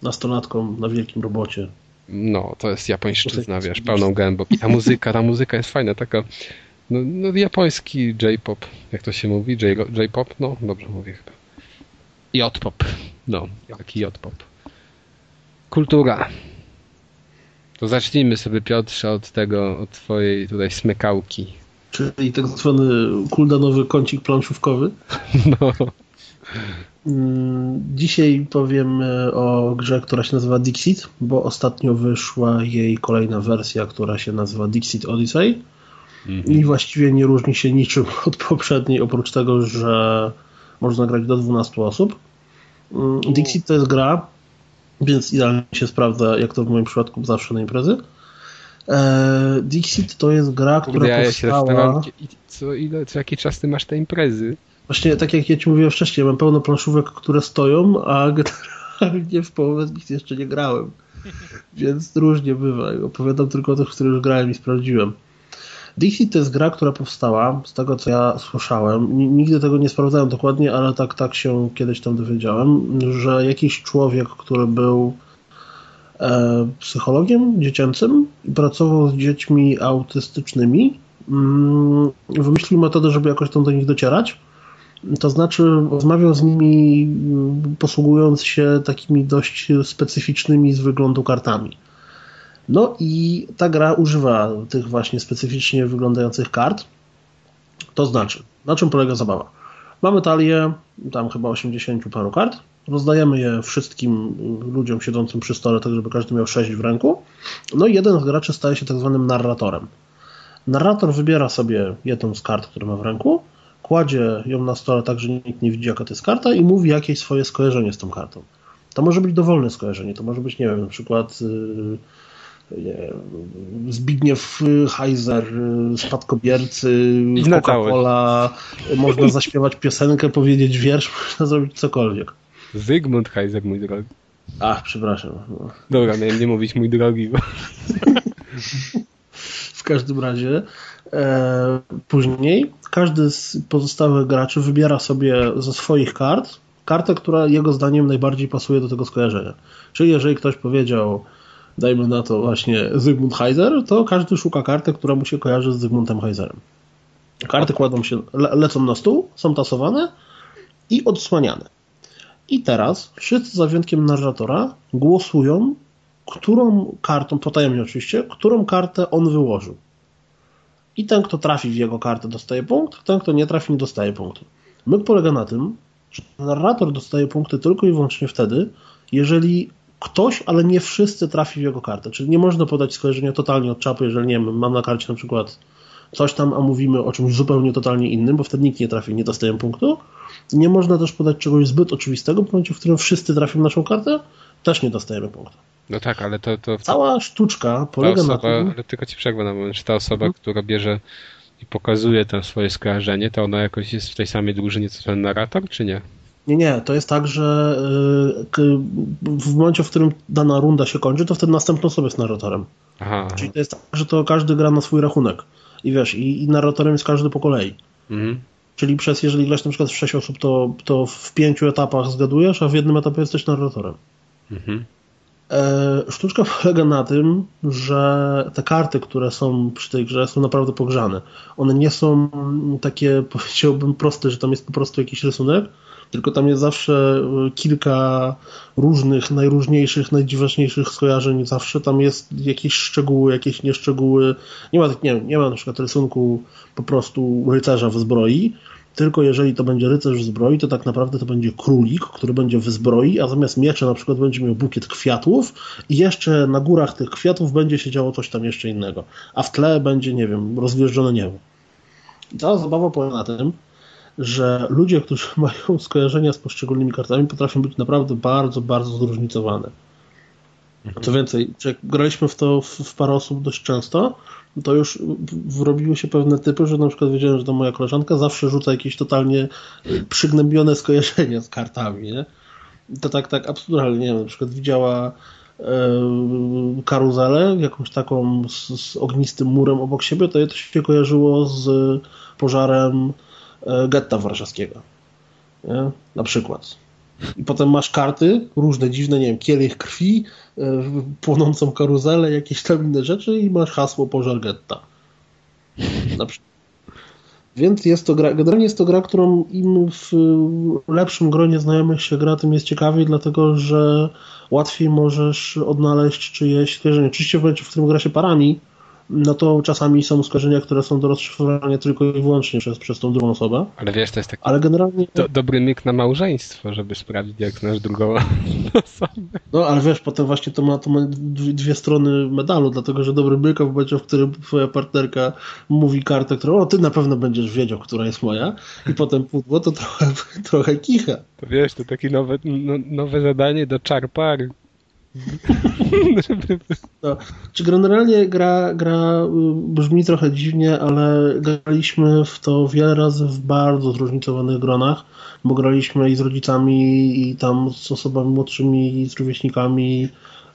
nastolatką na wielkim robocie. No, to jest japońszczyzna, wiesz, pełną gębą. I ta muzyka, ta muzyka jest fajna, taka no, no japoński J-pop, jak to się mówi? J-pop? No, dobrze mówię chyba. J-pop. No, taki J-pop. Kultura. To zacznijmy sobie Piotrze od tego, od twojej tutaj smykałki. Czyli tak zwany kuldanowy kącik planszówkowy. No. Mm, dzisiaj powiem o grze, która się nazywa Dixit, bo ostatnio wyszła jej kolejna wersja, która się nazywa Dixit Odyssey mhm. i właściwie nie różni się niczym od poprzedniej, oprócz tego, że można grać do 12 osób. Mm, Dixit to jest gra, więc idealnie się sprawdza, jak to w moim przypadku zawsze na imprezy. E, Dixit to jest gra, która ja powstała... Się co, ile, co jaki czas ty masz te imprezy? Właśnie tak jak ja ci mówiłem wcześniej, mam pełno planszówek, które stoją, a generalnie w połowę z nich jeszcze nie grałem. Więc różnie bywa. Opowiadam tylko o tych, które już grałem i sprawdziłem. Dixit to jest gra, która powstała, z tego co ja słyszałem, nigdy tego nie sprawdzałem dokładnie, ale tak, tak się kiedyś tam dowiedziałem, że jakiś człowiek, który był e, psychologiem dziecięcym i pracował z dziećmi autystycznymi, mm, wymyślił metodę, żeby jakoś tam do nich docierać. To znaczy, rozmawiał z nimi posługując się takimi dość specyficznymi z wyglądu kartami. No i ta gra używa tych właśnie specyficznie wyglądających kart. To znaczy, na czym polega zabawa? Mamy talię, tam chyba 80 paru kart, rozdajemy je wszystkim ludziom siedzącym przy stole, tak żeby każdy miał 6 w ręku. No i jeden z graczy staje się tak zwanym narratorem. Narrator wybiera sobie jedną z kart, które ma w ręku, kładzie ją na stole tak, że nikt nie widzi, jaka to jest karta i mówi jakieś swoje skojarzenie z tą kartą. To może być dowolne skojarzenie, to może być, nie wiem, na przykład... Yy, Zbigniew Heiser, spadkobiercy, Coca-Cola, można zaśpiewać piosenkę, powiedzieć wiersz, można zrobić cokolwiek. Zygmunt Heiser, mój drogi. Ach, przepraszam. No. Dobra, miałem nie mówić mój drogi. Bo... w każdym razie e, później każdy z pozostałych graczy wybiera sobie ze swoich kart kartę, która jego zdaniem najbardziej pasuje do tego skojarzenia. Czyli jeżeli ktoś powiedział dajmy na to właśnie Zygmunt Heiser, to każdy szuka karty, która mu się kojarzy z Zygmuntem Heiserem. Karty kładą się, le lecą na stół, są tasowane i odsłaniane. I teraz wszyscy za wyjątkiem narratora głosują, którą kartą, potajemnie oczywiście, którą kartę on wyłożył. I ten, kto trafi w jego kartę, dostaje punkt, ten, kto nie trafi, nie dostaje punktu. Myk polega na tym, że narrator dostaje punkty tylko i wyłącznie wtedy, jeżeli ktoś, ale nie wszyscy trafi w jego kartę. Czyli nie można podać skojarzenia totalnie od czapy, jeżeli nie wiem, mam na karcie na przykład coś tam, a mówimy o czymś zupełnie totalnie innym, bo wtedy nikt nie trafi, nie dostaje punktu. Nie można też podać czegoś zbyt oczywistego, w momencie, w którym wszyscy trafią w naszą kartę, też nie dostajemy punktu. No tak, ale to... to Cała sztuczka polega osoba, na tym... Ale tylko ci przerwę na moment, czy ta osoba, hmm. która bierze i pokazuje to swoje skojarzenie, to ona jakoś jest w tej samej drużynie co ten narrator, czy nie? Nie, nie, to jest tak, że y, w momencie, w którym dana runda się kończy, to wtedy następną osobę jest narratorem. Aha, Czyli to jest tak, że to każdy gra na swój rachunek. I wiesz, i, i narratorem jest każdy po kolei. Mhm. Czyli przez, jeżeli grasz na przykład w 6 osób, to, to w pięciu etapach zgadujesz, a w jednym etapie jesteś narratorem. Mhm. E, sztuczka polega na tym, że te karty, które są przy tej grze, są naprawdę pogrzane. One nie są takie, powiedziałbym, proste, że tam jest po prostu jakiś rysunek, tylko tam jest zawsze e, kilka różnych, najróżniejszych, najdziwaczniejszych skojarzeń. Zawsze tam jest jakieś szczegóły, jakieś nieszczegóły. Nie ma, nie, nie ma na przykład rysunku po prostu rycerza w zbroi, tylko jeżeli to będzie rycerz w zbroi, to tak naprawdę to będzie królik, który będzie w zbroi, a zamiast miecza na przykład będzie miał bukiet kwiatów i jeszcze na górach tych kwiatów będzie się działo coś tam jeszcze innego. A w tle będzie, nie wiem, rozwieżdżone niebo. Ta zabawa polega na tym, że ludzie, którzy mają skojarzenia z poszczególnymi kartami, potrafią być naprawdę bardzo, bardzo zróżnicowane. Mhm. Co więcej, jak graliśmy w to w, w parę osób dość często, to już wrobiły się pewne typy, że na przykład wiedziałem, że to moja koleżanka zawsze rzuca jakieś totalnie przygnębione skojarzenia z kartami, nie? to tak, tak absurdalnie, nie wiem, na przykład widziała e, karuzelę, jakąś taką z, z, ognistym murem obok siebie, to jej to się kojarzyło z pożarem getta warszawskiego. Nie? Na przykład. I potem masz karty, różne dziwne, nie wiem, kielich krwi, e, płonącą karuzelę, jakieś tam inne rzeczy i masz hasło pożar getta. Na przykład. Więc jest to gra, generalnie jest to gra, którą im w lepszym gronie znajomych się gra, tym jest ciekawiej, dlatego że łatwiej możesz odnaleźć czyjeś skojarzenie. Oczywiście w momencie, w którym gra się parami, no to czasami są skojarzenia, które są do rozszyfrowania tylko i wyłącznie przez, przez tą drugą osobę. Ale wiesz, to jest taki Ale generalnie... do, dobry myk na małżeństwo, żeby sprawdzić, jak znasz drugą osobę. No, ale wiesz, potem właśnie to ma, to ma dwie strony medalu, dlatego, że dobry myk w momencie, w którym twoja partnerka mówi kartę, którą, o, ty na pewno będziesz wiedział, która jest moja i potem pudło, to trochę, trochę kicha. To wiesz, to takie nowe, no, nowe zadanie do czarpary. No, czy generalnie gra, gra y, brzmi trochę dziwnie, ale graliśmy w to wiele razy w bardzo zróżnicowanych gronach, bo graliśmy i z rodzicami, i tam z osobami młodszymi, i z rówieśnikami,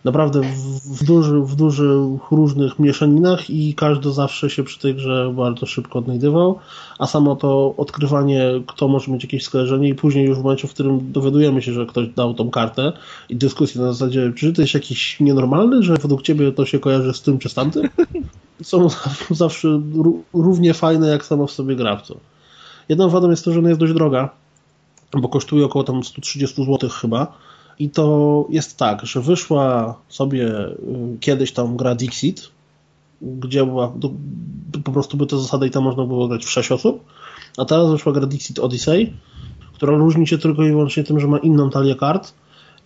naprawdę w, w, duży, w dużych różnych mieszaninach i każdy zawsze się przy tej grze bardzo szybko odnajdywał, a samo to odkrywanie, kto może mieć jakieś skojarzenie i później już w momencie, w którym dowiadujemy się, że ktoś dał tą kartę i dyskusję na zasadzie, czy ty jesteś jakiś nienormalny, że według ciebie to się kojarzy z tym czy z tamtym, są zawsze równie fajne jak samo w sobie gra to. Jedną wadą jest to, że ona jest dość droga, bo kosztuje około tam 130 zł chyba, i to jest tak, że wyszła sobie y, kiedyś tam gra Dixit, gdzie była, po prostu by te zasady i tam można było grać w 6 osób, a teraz wyszła gra Dixit Odyssey, która różni się tylko i wyłącznie tym, że ma inną talię kart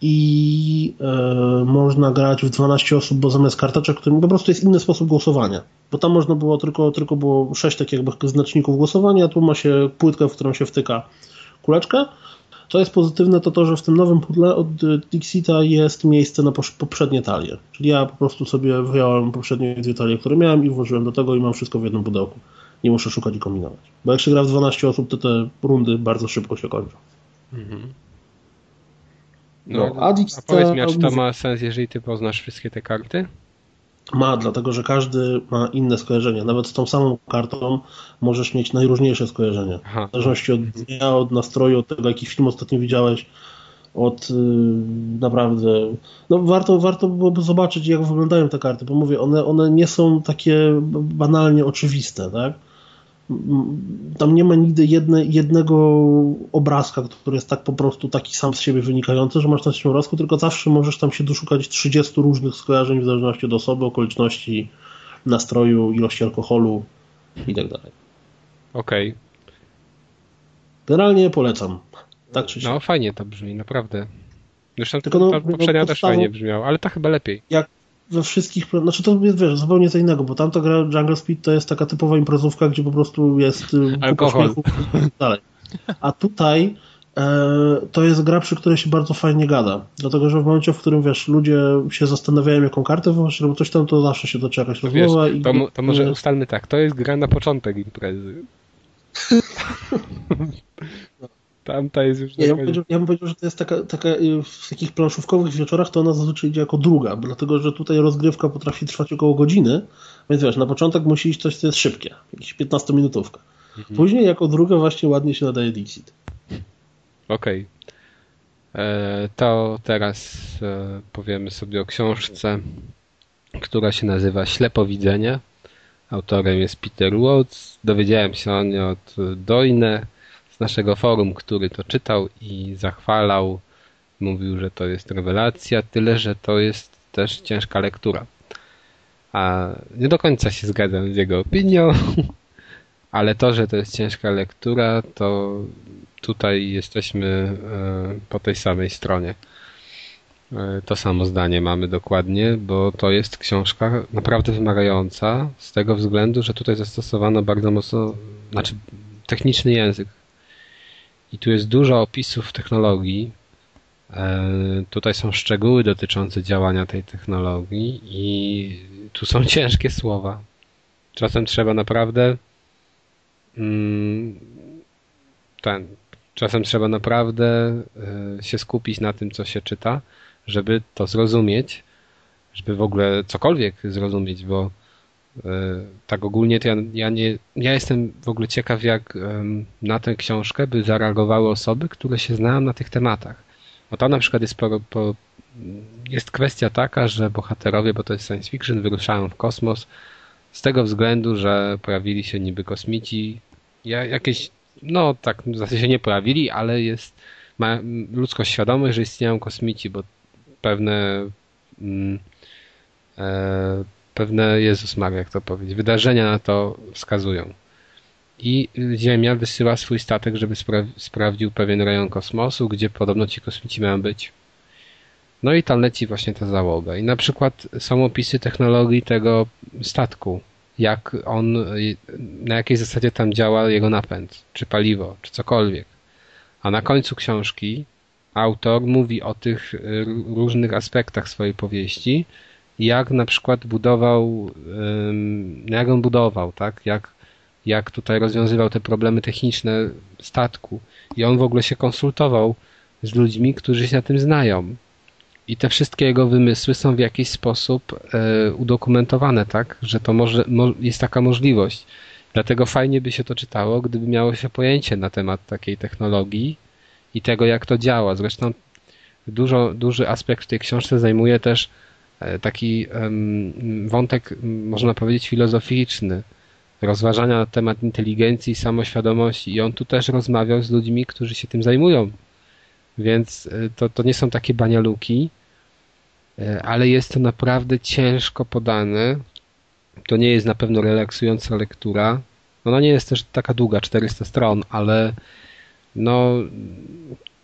i e, można grać w 12 osób, bo zamiast karteczek, którym po prostu jest inny sposób głosowania. Bo tam można było tylko, tylko było 6 takich jakby znaczników głosowania, a tu ma się płytkę, w którą się wtyka kuleczkę co jest pozytywne, to to, że w tym nowym pudle od Dixita jest miejsce na poprzednie talie. Czyli ja po prostu sobie wyjąłem poprzednie dwie talie, które miałem i włożyłem do tego i mam wszystko w jednym pudełku. Nie muszę szukać i kombinować. Bo jak się gra w 12 osób, to te rundy bardzo szybko się kończą. Mhm. No, no, a, a powiedz mi, czy to ma sens, jeżeli ty poznasz wszystkie te karty? Ma, dlatego że każdy ma inne skojarzenia. Nawet z tą samą kartą możesz mieć najróżniejsze skojarzenia. Aha. W zależności od dnia, od nastroju, od tego, jaki film ostatnio widziałeś, od yy, naprawdę. No warto, warto byłoby zobaczyć, jak wyglądają te karty, bo mówię, one, one nie są takie banalnie oczywiste, tak? Tam nie ma nigdy jedne, jednego obrazka, który jest tak po prostu taki sam z siebie wynikający, że masz na tym obrazku, tylko zawsze możesz tam się doszukać 30 różnych skojarzeń w zależności od osoby, okoliczności, nastroju, ilości alkoholu i tak dalej. Okej. Okay. Generalnie polecam. Tak czy No fajnie to brzmi, naprawdę. Zresztą Tylko no, poprzednia no, też fajnie brzmiała, ale ta chyba lepiej. Jak, we wszystkich, znaczy to jest wiesz, zupełnie co innego, bo tamta gra Jungle Speed to jest taka typowa imprezówka, gdzie po prostu jest y, alkohol tak dalej. A tutaj e, to jest gra, przy której się bardzo fajnie gada, dlatego że w momencie, w którym wiesz, ludzie się zastanawiają, jaką kartę wyłożyć, albo coś tam, to zawsze się toczy jakaś rozmowa. Wiesz, i... to, to może ustalmy tak, to jest gra na początek imprezy. Tamta jest już... Ja, ja, bym powiedział, ja bym powiedział, że to jest taka, taka, y, w takich planszówkowych wieczorach to ona zazwyczaj idzie jako druga, dlatego że tutaj rozgrywka potrafi trwać około godziny, więc wiesz, na początek musi iść coś, co jest szybkie, jakieś 15-minutówka. Mhm. Później jako druga właśnie ładnie się nadaje Dixit. Okej. Okay. E, to teraz e, powiemy sobie o książce, która się nazywa Ślepowidzenie. Autorem jest Peter Watts. Dowiedziałem się o niej od Doine naszego forum, który to czytał i zachwalał. Mówił, że to jest rewelacja, tyle że to jest też ciężka lektura. A nie do końca się zgadzam z jego opinią, ale to, że to jest ciężka lektura, to tutaj jesteśmy e, po tej samej stronie. E, to samo zdanie mamy dokładnie, bo to jest książka naprawdę wymagająca z tego względu, że tutaj zastosowano bardzo mocno, znaczy techniczny język i tu jest dużo opisów technologii. E, tutaj są szczegóły dotyczące działania tej technologii i tu są ciężkie słowa. Czasem trzeba naprawdę mm, ten, czasem trzeba naprawdę e, się skupić na tym, co się czyta, żeby to zrozumieć, żeby w ogóle cokolwiek zrozumieć, bo tak ogólnie to ja, ja, nie, ja jestem w ogóle ciekaw, jak na tę książkę by zareagowały osoby, które się znają na tych tematach. Bo tam na przykład jest, po, po, jest kwestia taka, że bohaterowie, bo to jest science fiction, wyruszają w kosmos z tego względu, że pojawili się niby kosmici jakieś, no tak, w zasadzie się nie pojawili, ale jest, ma ludzkość świadomość, że istnieją kosmici, bo pewne mm, e, pewne, Jezus Maria, jak to powiedzieć, wydarzenia na to wskazują. I Ziemia wysyła swój statek, żeby spra sprawdził pewien rejon kosmosu, gdzie podobno ci kosmici mają być. No i tam leci właśnie ta załoga. I na przykład są opisy technologii tego statku, jak on, na jakiej zasadzie tam działa jego napęd, czy paliwo, czy cokolwiek. A na końcu książki autor mówi o tych różnych aspektach swojej powieści, jak na przykład budował, no jak on budował, tak? Jak, jak tutaj rozwiązywał te problemy techniczne statku. I on w ogóle się konsultował z ludźmi, którzy się na tym znają. I te wszystkie jego wymysły są w jakiś sposób e, udokumentowane, tak? Że to może, mo, jest taka możliwość. Dlatego fajnie by się to czytało, gdyby miało się pojęcie na temat takiej technologii i tego, jak to działa. Zresztą dużo, duży aspekt w tej książce zajmuje też taki um, wątek, można powiedzieć, filozoficzny, rozważania na temat inteligencji i samoświadomości. I on tu też rozmawiał z ludźmi, którzy się tym zajmują. Więc e, to, to nie są takie banialuki, e, ale jest to naprawdę ciężko podane. To nie jest na pewno relaksująca lektura. Ona nie jest też taka długa, 400 stron, ale no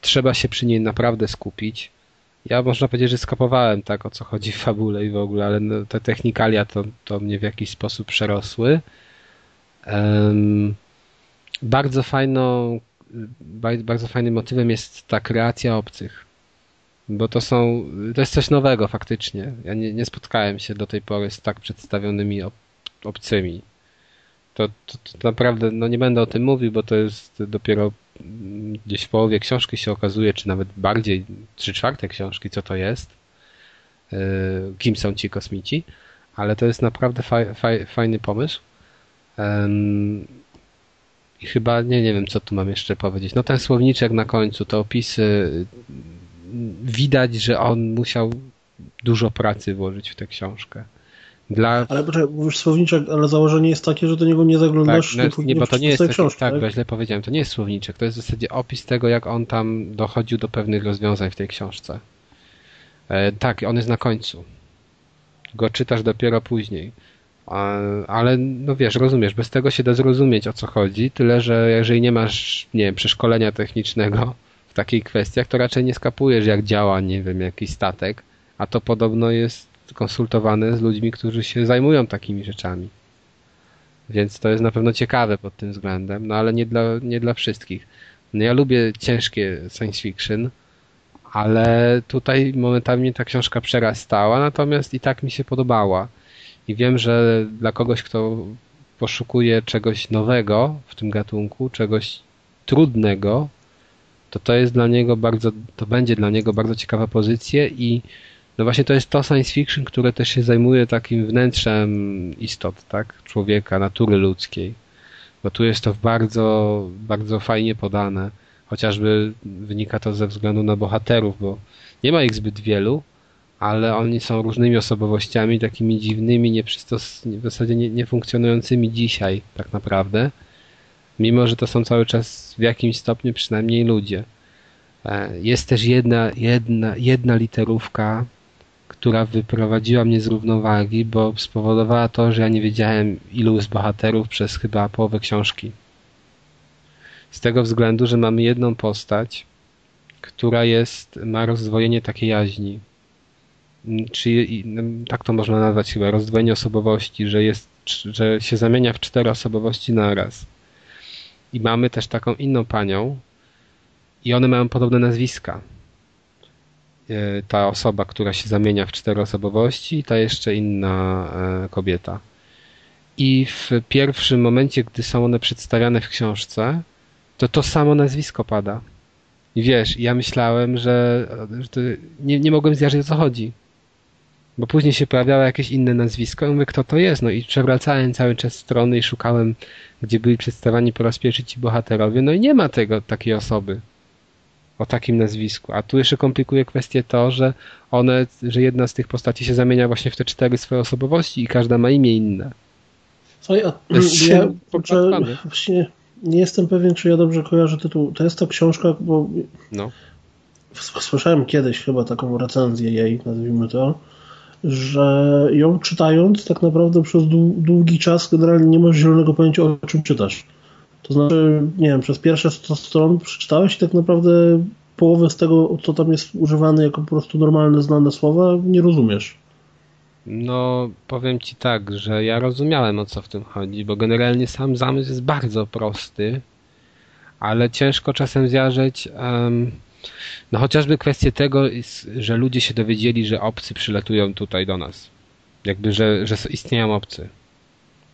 trzeba się przy niej naprawdę skupić. Ja można powiedzieć, że skapowałem tak o co chodzi w fabule i w ogóle, ale no, te technikalia to, to mnie w jakiś sposób przerosły. Um, bardzo fajną bardzo fajnym motywem jest ta kreacja obcych. Bo to są, to jest coś nowego faktycznie. Ja nie, nie spotkałem się do tej pory z tak przedstawionymi ob, obcymi. To, to, to, naprawdę, no nie będę o tym mówił, bo to jest dopiero gdzieś w połowie książki się okazuje, czy nawet bardziej, trzy czwarte książki, co to jest, yy, kim są ci kosmici, ale to jest naprawdę faj, faj, fajny pomysł. I chyba, nie, nie wiem, co tu mam jeszcze powiedzieć. No ten słowniczek na końcu, te opisy, widać, że on musiał dużo pracy włożyć w tę książkę. Dla... Ale poczekaj, mówisz słowniczek, ale założenie jest takie, że do niego nie zaglądasz. Tak, no, nie, bo to nie jest taki, książki, tak, tak? źle powiedziałem, to nie jest słowniczek, to jest w zasadzie opis tego, jak on tam dochodził do pewnych rozwiązań w tej książce. E, tak, on jest na końcu. Go czytasz dopiero później. Ale no wiesz, rozumiesz, bez tego się da zrozumieć o co chodzi, tyle że jeżeli nie masz, nie wiem, przeszkolenia technicznego w takich kwestiach, to raczej nie skapujesz jak działa, nie wiem, jakiś statek, a to podobno jest konsultowane z ludźmi, którzy się zajmują takimi rzeczami. Więc to jest na pewno ciekawe pod tym względem, no ale nie dla, nie dla wszystkich. No ja lubię ciężkie science fiction, ale tutaj momentami ta książka przerastała, natomiast i tak mi się podobała. I wiem, że dla kogoś, kto poszukuje czegoś nowego w tym gatunku, czegoś trudnego, to to jest dla niego bardzo, to będzie dla niego bardzo ciekawa pozycja i no właśnie to jest to science fiction, które też się zajmuje takim wnętrzem istot, tak? Człowieka, natury ludzkiej. Bo tu jest to bardzo, bardzo fajnie podane. Chociażby wynika to ze względu na bohaterów, bo nie ma ich zbyt wielu, ale oni są różnymi osobowościami, takimi dziwnymi, nieprzystos... w zasadzie nie, dzisiaj tak naprawdę, mimo że to są cały czas w jakimś stopniu przynajmniej ludzie. E, jest też jedna, jedna, jedna literówka, która wyprowadziła mnie z równowagi, bo spowodowała to, że ja nie wiedziałem ilu z bohaterów przez chyba połowę książki. Z tego względu, że mamy jedną postać, która jest, ma rozdwojenie takiej jaźni czy no, tak to można nazwać chyba, rozdwojenie osobowości, że jest, że się zamienia w cztery osobowości naraz. I mamy też taką inną panią i one mają podobne nazwiska. E, ta osoba, która się zamienia w cztery osobowości i ta jeszcze inna e, kobieta. I w pierwszym momencie, gdy są one przedstawiane w książce, to to samo nazwisko pada. I wiesz, ja myślałem, że, że nie, nie mogłem zjarzyć o co chodzi bo później się pojawiało jakieś inne nazwisko i mówię, kto to jest, no i przewracałem cały czas strony i szukałem, gdzie byli przedstawiani po raz pierwszy ci bohaterowie, no i nie ma tego, takiej osoby o takim nazwisku, a tu jeszcze komplikuje kwestię to, że one, że jedna z tych postaci się zamienia właśnie w te cztery swoje osobowości i każda ma imię inne. Słuchaj, a ja, właśnie Nie jestem pewien, czy ja dobrze kojarzę tytuł. To jest ta książka, bo no. słyszałem kiedyś chyba taką recenzję jej, nazwijmy to, że ją czytając tak naprawdę przez długi czas generalnie nie masz zielonego pojęcia o czym czytasz. To znaczy, nie wiem, przez pierwsze 100 stron przeczytałeś i tak naprawdę połowę z tego, co tam jest używane jako po prostu normalne, znane słowa, nie rozumiesz. No, powiem ci tak, że ja rozumiałem o co w tym chodzi, bo generalnie sam zamysł jest bardzo prosty, ale ciężko czasem zjarzeć. Um, no chociażby kwestię tego, że ludzie się dowiedzieli, że obcy przylatują tutaj do nas. Jakby, że, że istnieją obcy.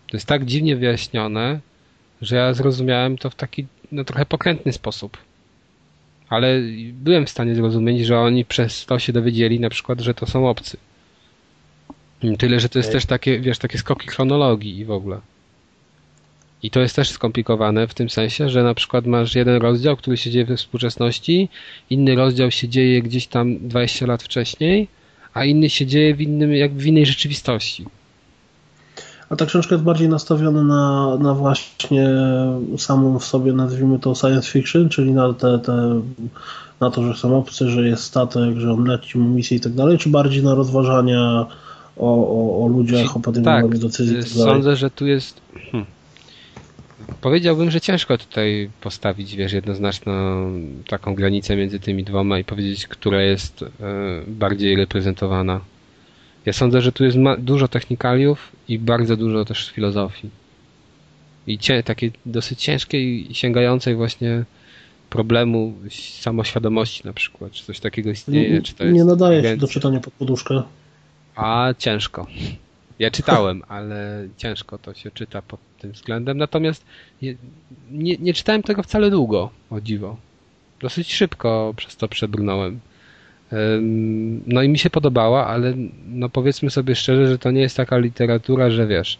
To jest tak dziwnie wyjaśnione, że ja zrozumiałem to w taki no, trochę pokrętny sposób. Ale byłem w stanie zrozumieć, że oni przez to się dowiedzieli na przykład, że to są obcy. Tyle, że to jest też takie, wiesz, takie skoki chronologii i w ogóle. I to jest też skomplikowane w tym sensie, że na przykład masz jeden rozdział, który się dzieje we współczesności, inny rozdział się dzieje gdzieś tam 20 lat wcześniej, a inny się dzieje w, innym, jak w innej rzeczywistości. A ta książka jest bardziej nastawiona na, na właśnie samą w sobie, nazwijmy to science fiction, czyli na, te, te, na to, że są obcy, że jest statek, że on leci mu misję i tak dalej, czy bardziej na rozważania o, o, o ludziach, o podejmowaniu tak, decyzji. Tak sądzę, że tu jest. Hmm. Powiedziałbym, że ciężko tutaj postawić, wiesz, jednoznaczną taką granicę między tymi dwoma i powiedzieć, która jest e, bardziej reprezentowana. Ja sądzę, że tu jest dużo technikaliów i bardzo dużo też filozofii. I cie, takiej dosyć ciężkiej sięgającej właśnie problemu samoświadomości na przykład, czy coś takiego istnieje. Nie, czy to jest nie nadaje się do czytania pod poduszkę. A ciężko. Ja czytałem, ale ciężko to się czyta pod tym względem. Natomiast nie, nie, nie czytałem tego wcale długo, o dziwo. Dosyć szybko przez to przebrnąłem. No i mi się podobała, ale no powiedzmy sobie szczerze, że to nie jest taka literatura, że wiesz,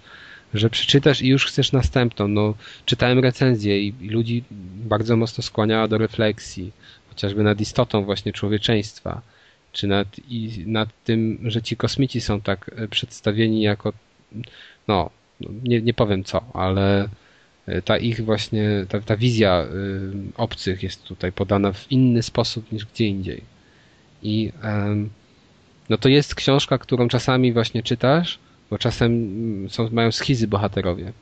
że przeczytasz i już chcesz następną. No, czytałem recenzję i, ludzi bardzo mocno skłaniała do refleksji, chociażby nad istotą właśnie człowieczeństwa czy nad, i nad tym, że ci kosmici są tak e, przedstawieni jako, no, no, nie, nie powiem co, ale e, ta ich właśnie, ta, ta wizja y, obcych jest tutaj podana w inny sposób niż gdzie indziej. I no to jest książka, którą czasami właśnie czytasz, bo czasem mm, są, mają schizy bohaterowie.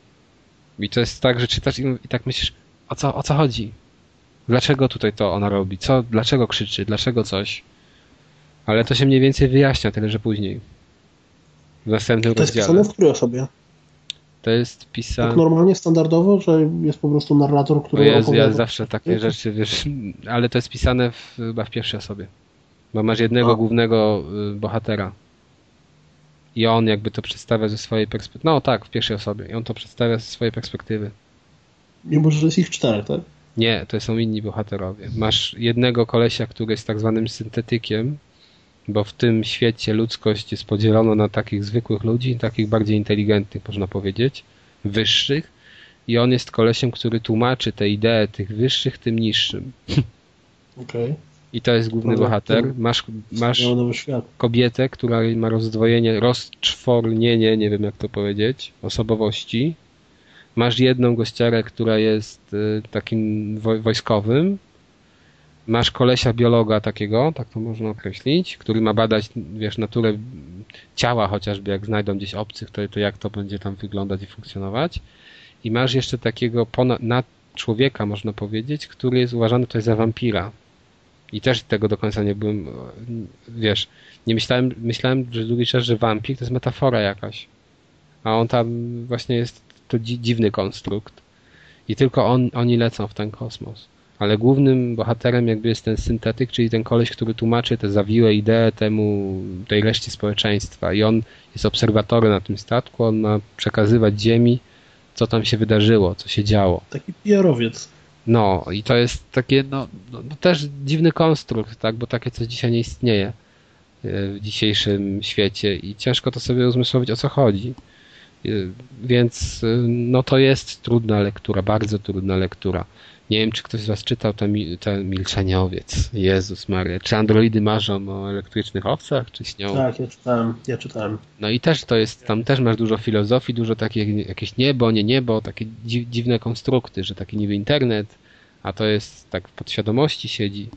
I to jest tak, że czytasz i, i tak myślisz, o co, o co chodzi? Dlaczego tutaj to ona robi? Co, dlaczego krzyczy? Dlaczego coś? Ale to się mniej więcej wyjaśnia, tyle że później. W następnym to rozdziale. To jest pisane w której osobie? To jest pisane... Tak normalnie, standardowo, że jest po prostu narrator, który Jezu, opowiada? Ja zawsze takie rzeczy, wiesz, ale to jest pisane w, chyba w pierwszej osobie. Bo masz jednego A. głównego y, bohatera. I on jakby to przedstawia ze swojej perspektywy. No tak, w pierwszej osobie. I on to przedstawia ze swojej perspektywy. Mimo, że jest ich czterech, tak? Nie, to są inni bohaterowie. Masz jednego kolesia, który jest tak zwanym syntetykiem, bo w tym świecie ludzkość jest podzielona na takich zwykłych ludzi, takich bardziej inteligentnych, można powiedzieć, wyższych i on jest kolesiem, który tłumaczy te idee tych wyższych tym niższym. Okay. I to jest główny bohater. Masz, masz kobietę, która ma rozdwojenie, rozczwornienie, nie wiem jak to powiedzieć, osobowości. Masz jedną gościarę, która jest y, takim wojskowym, masz kolesia biologa takiego, tak to można określić, który ma badać, wiesz, naturę ciała chociażby, jak znajdą gdzieś obcych, to, to jak to będzie tam wyglądać i funkcjonować. I masz jeszcze takiego ponad, nad człowieka, można powiedzieć, który jest uważany tutaj za wampira. I też tego do końca nie byłem, wiesz, nie myślałem, myślałem że długi czas, że wampir to jest metafora jakaś. A on tam właśnie jest to dziwny konstrukt. I tylko on, oni lecą w ten kosmos ale głównym bohaterem jakby jest ten syntetyk, czyli ten koleś, który tłumaczy te zawiłe idee temu, tej reszcie społeczeństwa i on jest obserwatorem na tym statku, on ma przekazywać ziemi, co tam się wydarzyło, co się działo. Taki PR-owiec. No i to jest takie, no, no, no też dziwny konstrukt, tak, bo takie coś dzisiaj nie istnieje e, w dzisiejszym świecie i ciężko to sobie uzmysłowić, o co chodzi. E, więc e, no to jest trudna lektura, bardzo trudna lektura. Nie wiem, czy ktoś z Was czytał ten, ten Milczeniowiec. Jezus Maria. Czy androidy marzą o elektrycznych owcach, czy śnią? Tak, ja czytałem, ja czytałem. No i też to jest, tam też masz dużo filozofii, dużo takich, jakieś niebo, nie niebo, takie dzi dziwne konstrukty, że taki niby internet, a to jest tak w podświadomości siedzi.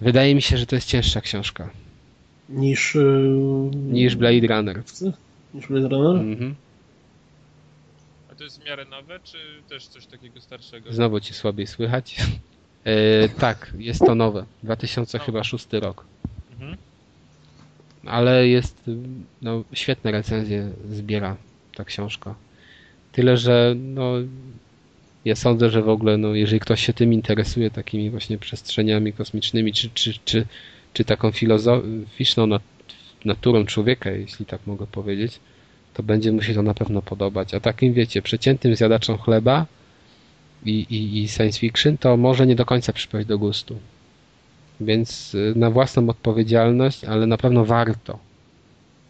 Wydaje mi się, że to jest cięższa książka. Niż... Yy... Niż Blade Runner. Niż Blade Runner? Mhm. To jest w miarę nowe, czy też coś takiego starszego? Znowu ci słabiej słychać. E, tak, jest to nowe. 2006 rok. Mhm. Ale jest, no, świetne recenzje zbiera ta książka. Tyle, że no, ja sądzę, że w ogóle, no, jeżeli ktoś się tym interesuje, takimi właśnie przestrzeniami kosmicznymi, czy, czy, czy, czy taką filozoficzną nat naturą człowieka, jeśli tak mogę powiedzieć, to będzie mu się to na pewno podobać. A takim, wiecie, przeciętnym zjadaczom chleba i, i, i science fiction, to może nie do końca przypaść do gustu. Więc y, na własną odpowiedzialność, ale na pewno warto.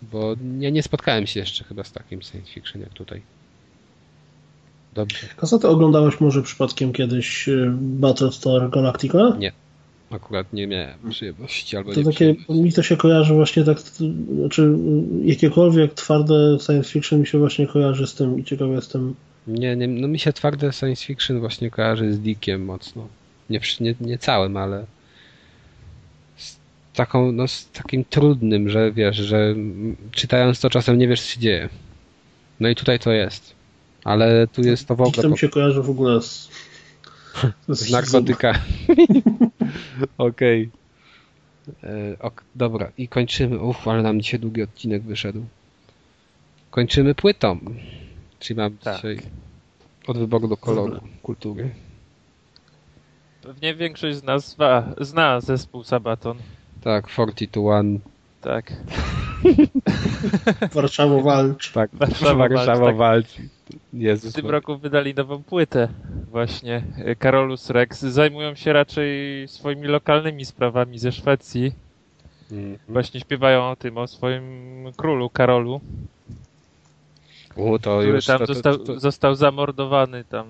Bo nie, nie spotkałem się jeszcze chyba z takim science fiction jak tutaj. Dobrze. A ty oglądałeś może przypadkiem kiedyś y, Battlestar Galactica? Nie. Akurat nie miałem przyjemności albo to nie takie, Mi to się kojarzy właśnie tak, znaczy jakiekolwiek twarde science fiction mi się właśnie kojarzy z tym i ciekawy jestem. Nie, nie, no mi się twarde science fiction właśnie kojarzy z Dickiem mocno. Nie, nie, nie całym, ale z taką, no z takim trudnym, że wiesz, że czytając to czasem nie wiesz co się dzieje. No i tutaj to jest. Ale tu jest to w ogóle... To mi się kojarzy w ogóle z... z narkotykami. Okej. Okay. ok, dobra, i kończymy. Uff, ale nam dzisiaj długi odcinek wyszedł. Kończymy płytą. Czyli mam tak. dzisiaj od wyboru do koloru kultury. Pewnie większość z nas zna, zna zespół Sabaton. Tak, 42 Tak. Warszawa walcz. Tak, Warszawa, Warszawa tak. walczy. Jezus w tym roku wydali nową płytę właśnie. Carolus Rex. Zajmują się raczej swoimi lokalnymi sprawami ze Szwecji. Mm. Właśnie śpiewają o tym, o swoim królu Karolu. U, to który już, tam to, został, to, to... został zamordowany tam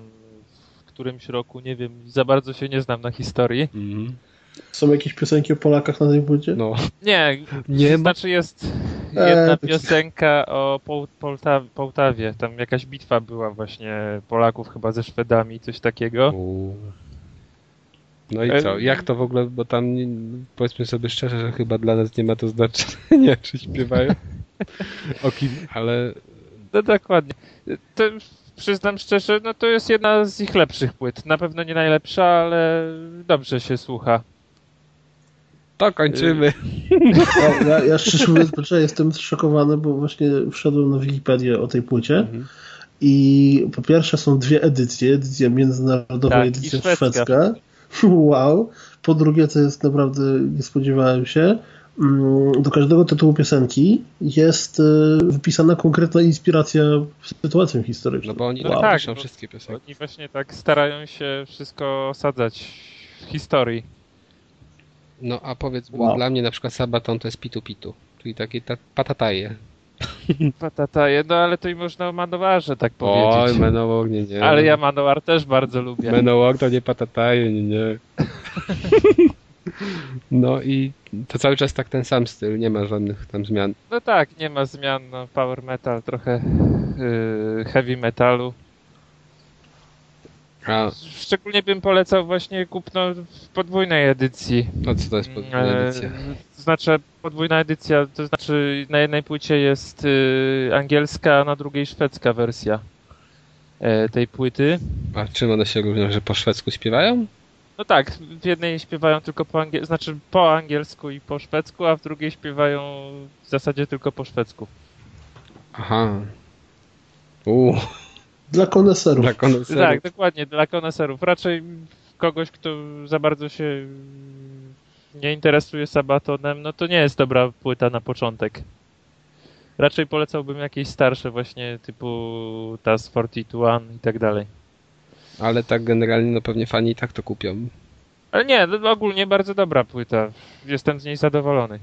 w którymś roku, nie wiem, za bardzo się nie znam na historii. Mm. Są jakieś piosenki o Polakach na tej płycie? No. Nie, nie znaczy jest jedna eee, piosenka o Połtawie, Połtawie. Tam jakaś bitwa była właśnie Polaków chyba ze Szwedami, coś takiego. No i co? Jak to w ogóle, bo tam powiedzmy sobie szczerze, że chyba dla nas nie ma to znaczenia, czy śpiewają o kim, ale... No dokładnie. To przyznam szczerze, no to jest jedna z ich lepszych płyt. Na pewno nie najlepsza, ale dobrze się słucha. To kończymy. Ja, ja, ja szczerze mówiąc, jestem zszokowany, bo właśnie wszedłem na Wikipedię o tej płycie mhm. i po pierwsze są dwie edycje, edycja międzynarodowa tak, edycja i szwedzka. Wow. Po drugie, to jest naprawdę, nie spodziewałem się, mm, do każdego tytułu piosenki jest y, wypisana konkretna inspiracja sytuacją historyczną. No bo oni wow. tak piszą wszystkie piosenki. Oni właśnie tak starają się wszystko osadzać w historii. No a powiedz, bo wow. dla mnie na przykład Sabaton to jest pitu pitu, czyli takie ta, patataje. Patataje, no ale to i można o Manowarze tak powiedzieć. Oj, Manowar nie, nie. Ale ja Manowar też bardzo lubię. Manowar to nie patataje, nie, nie. No i to cały czas tak ten sam styl, nie ma żadnych tam zmian. No tak, nie ma zmian, no, power metal, trochę yy, heavy metalu. A. Szczególnie bym polecał właśnie kupno w podwójnej edycji. No co to jest podwójna e, edycja? To znaczy podwójna edycja, to znaczy na jednej płycie jest y, angielska, a na drugiej szwedzka wersja e, tej płyty. A czym one się różnią, że po szwedzku śpiewają? No tak, w jednej śpiewają tylko po angielsku, znaczy po angielsku i po szwedzku, a w drugiej śpiewają w zasadzie tylko po szwedzku. Aha. Uuu. Dla koneserów. Dla koneserów. Tak, dokładnie, dla koneserów. Raczej kogoś, kto za bardzo się nie interesuje Sabatonem, no to nie jest dobra płyta na początek. Raczej polecałbym jakieś starsze właśnie typu TAS 42 i tak dalej. Ale tak generalnie no pewnie fani i tak to kupią. Ale nie, no ogólnie bardzo dobra płyta. Jestem z niej zadowolony.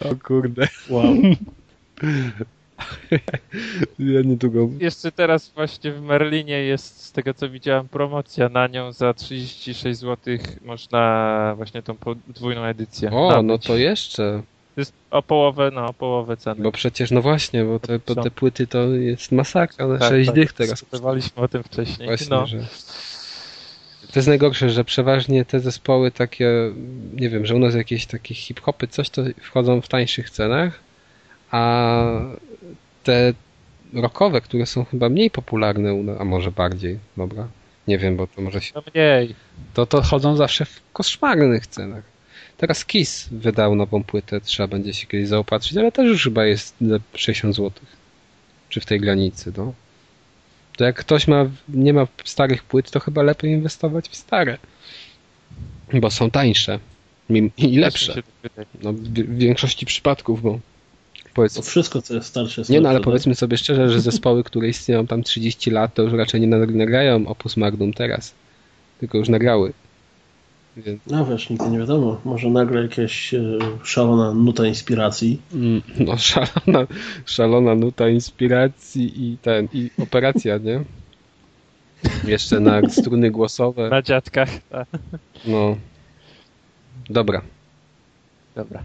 o kurde. Wow. ja niedługo... Jeszcze teraz właśnie w Merlinie jest, z tego co widziałem, promocja na nią za 36 zł. Można właśnie tą podwójną edycję. O, nabyć. no to jeszcze. To jest o połowę, no o połowę ceny. Bo przecież, no właśnie, bo te, bo te płyty to jest masakra, na tak, 6 tak, dych teraz. Dyskutowaliśmy o tym wcześniej. Właśnie, no. że... To jest najgorsze, że przeważnie te zespoły takie, nie wiem, że u nas jakieś takie hip-hopy, coś to wchodzą w tańszych cenach, a te rockowe, które są chyba mniej popularne, a może bardziej, dobra, nie wiem, bo to może się... No mniej. To, to chodzą zawsze w koszmarnych cenach. Teraz Kiss wydał nową płytę, trzeba będzie się kiedyś zaopatrzyć, ale też już chyba jest 60 zł. Czy w tej granicy, no. To jak ktoś ma, nie ma starych płyt, to chyba lepiej inwestować w stare. Bo są tańsze i lepsze. No, w większości przypadków, bo powiedzmy... To wszystko, co jest starsze. Jest nie, no ale powiedzmy sobie szczerze, że zespoły, które istnieją tam 30 lat, to już raczej nie nagrają Opus Magnum teraz. Tylko już nagrały. Więc... No wiesz, nigdy nie wiadomo. Może nagle jakaś e, szalona nuta inspiracji. Mm, no szalona, szalona nuta inspiracji i ten, i operacja, nie? Jeszcze na struny głosowe. Na dziadkach. Tak. No. Dobra. Dobra.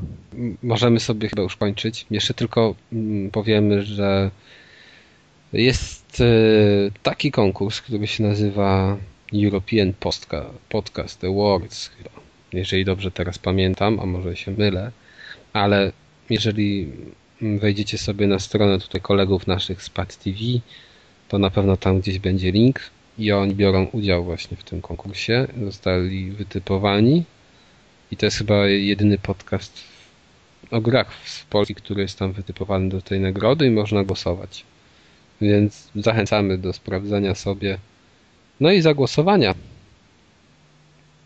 Możemy sobie chyba już kończyć. Jeszcze tylko powiemy, że jest e, taki konkurs, który się nazywa European Podcast Awards jeżeli dobrze teraz pamiętam, a może się mylę, ale jeżeli wejdziecie sobie na stronę tutaj kolegów naszych z Pad TV, to na pewno tam gdzieś będzie link i oni biorą udział właśnie w tym konkursie. Zostali wytypowani i to jest chyba jedyny podcast o grach w Polsce, który jest tam wytypowany do tej nagrody i można głosować. Więc zachęcamy do sprawdzenia sobie no i zagłosowania.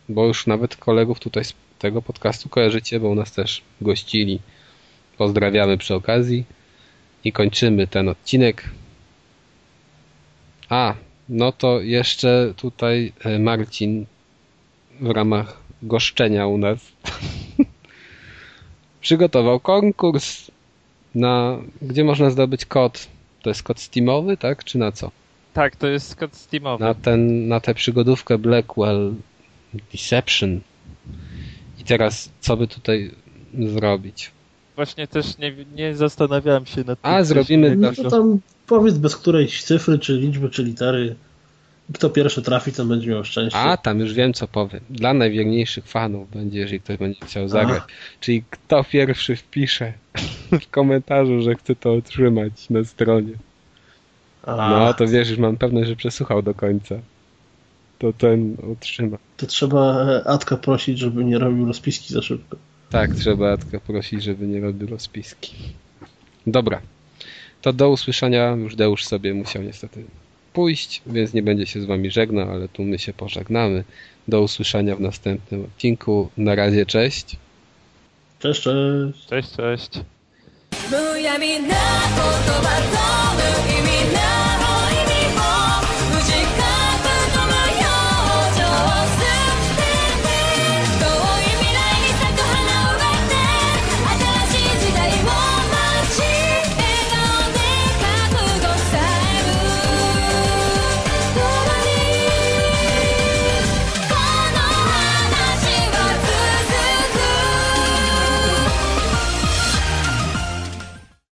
Bo już nawet kolegów tutaj z tego podcastu kojarzycie, bo u nas też gościli. Pozdrawiamy przy okazji i kończymy ten odcinek. A, no to jeszcze tutaj e, Marcin w ramach goszczenia u nas przygotował konkurs na gdzie można zdobyć kod. To jest kod Steamowy, tak? Czy na co? Tak, to jest kod Steamowy. Na, ten, na tę przygodówkę Blackwell Deception. I teraz co by tutaj zrobić? Właśnie też nie, nie zastanawiałem się nad tym. A, zrobimy... No to tam powiedz bez którejś cyfry, czy liczby, czy litery. Kto pierwszy trafi, ten będzie miał szczęście. A, tam już wiem, co powiem. Dla najwierniejszych fanów będzie, jeżeli ktoś będzie chciał zagrać. Czyli kto pierwszy wpisze w komentarzu, że chce to otrzymać na stronie. No, to wiesz, już mam pewność, że przesłuchał do końca. To ten otrzyma. To trzeba e, Atka prosić, żeby nie robił rozpiski za szybko. Tak, trzeba Atka prosić, żeby nie robił rozpiski. Dobra. To do usłyszenia. Już Deusz sobie musiał niestety pójść, więc nie będzie się z wami żegnał, ale tu my się pożegnamy. Do usłyszenia w następnym odcinku. Na razie, cześć. Cześć, cześć. Cześć, cześć.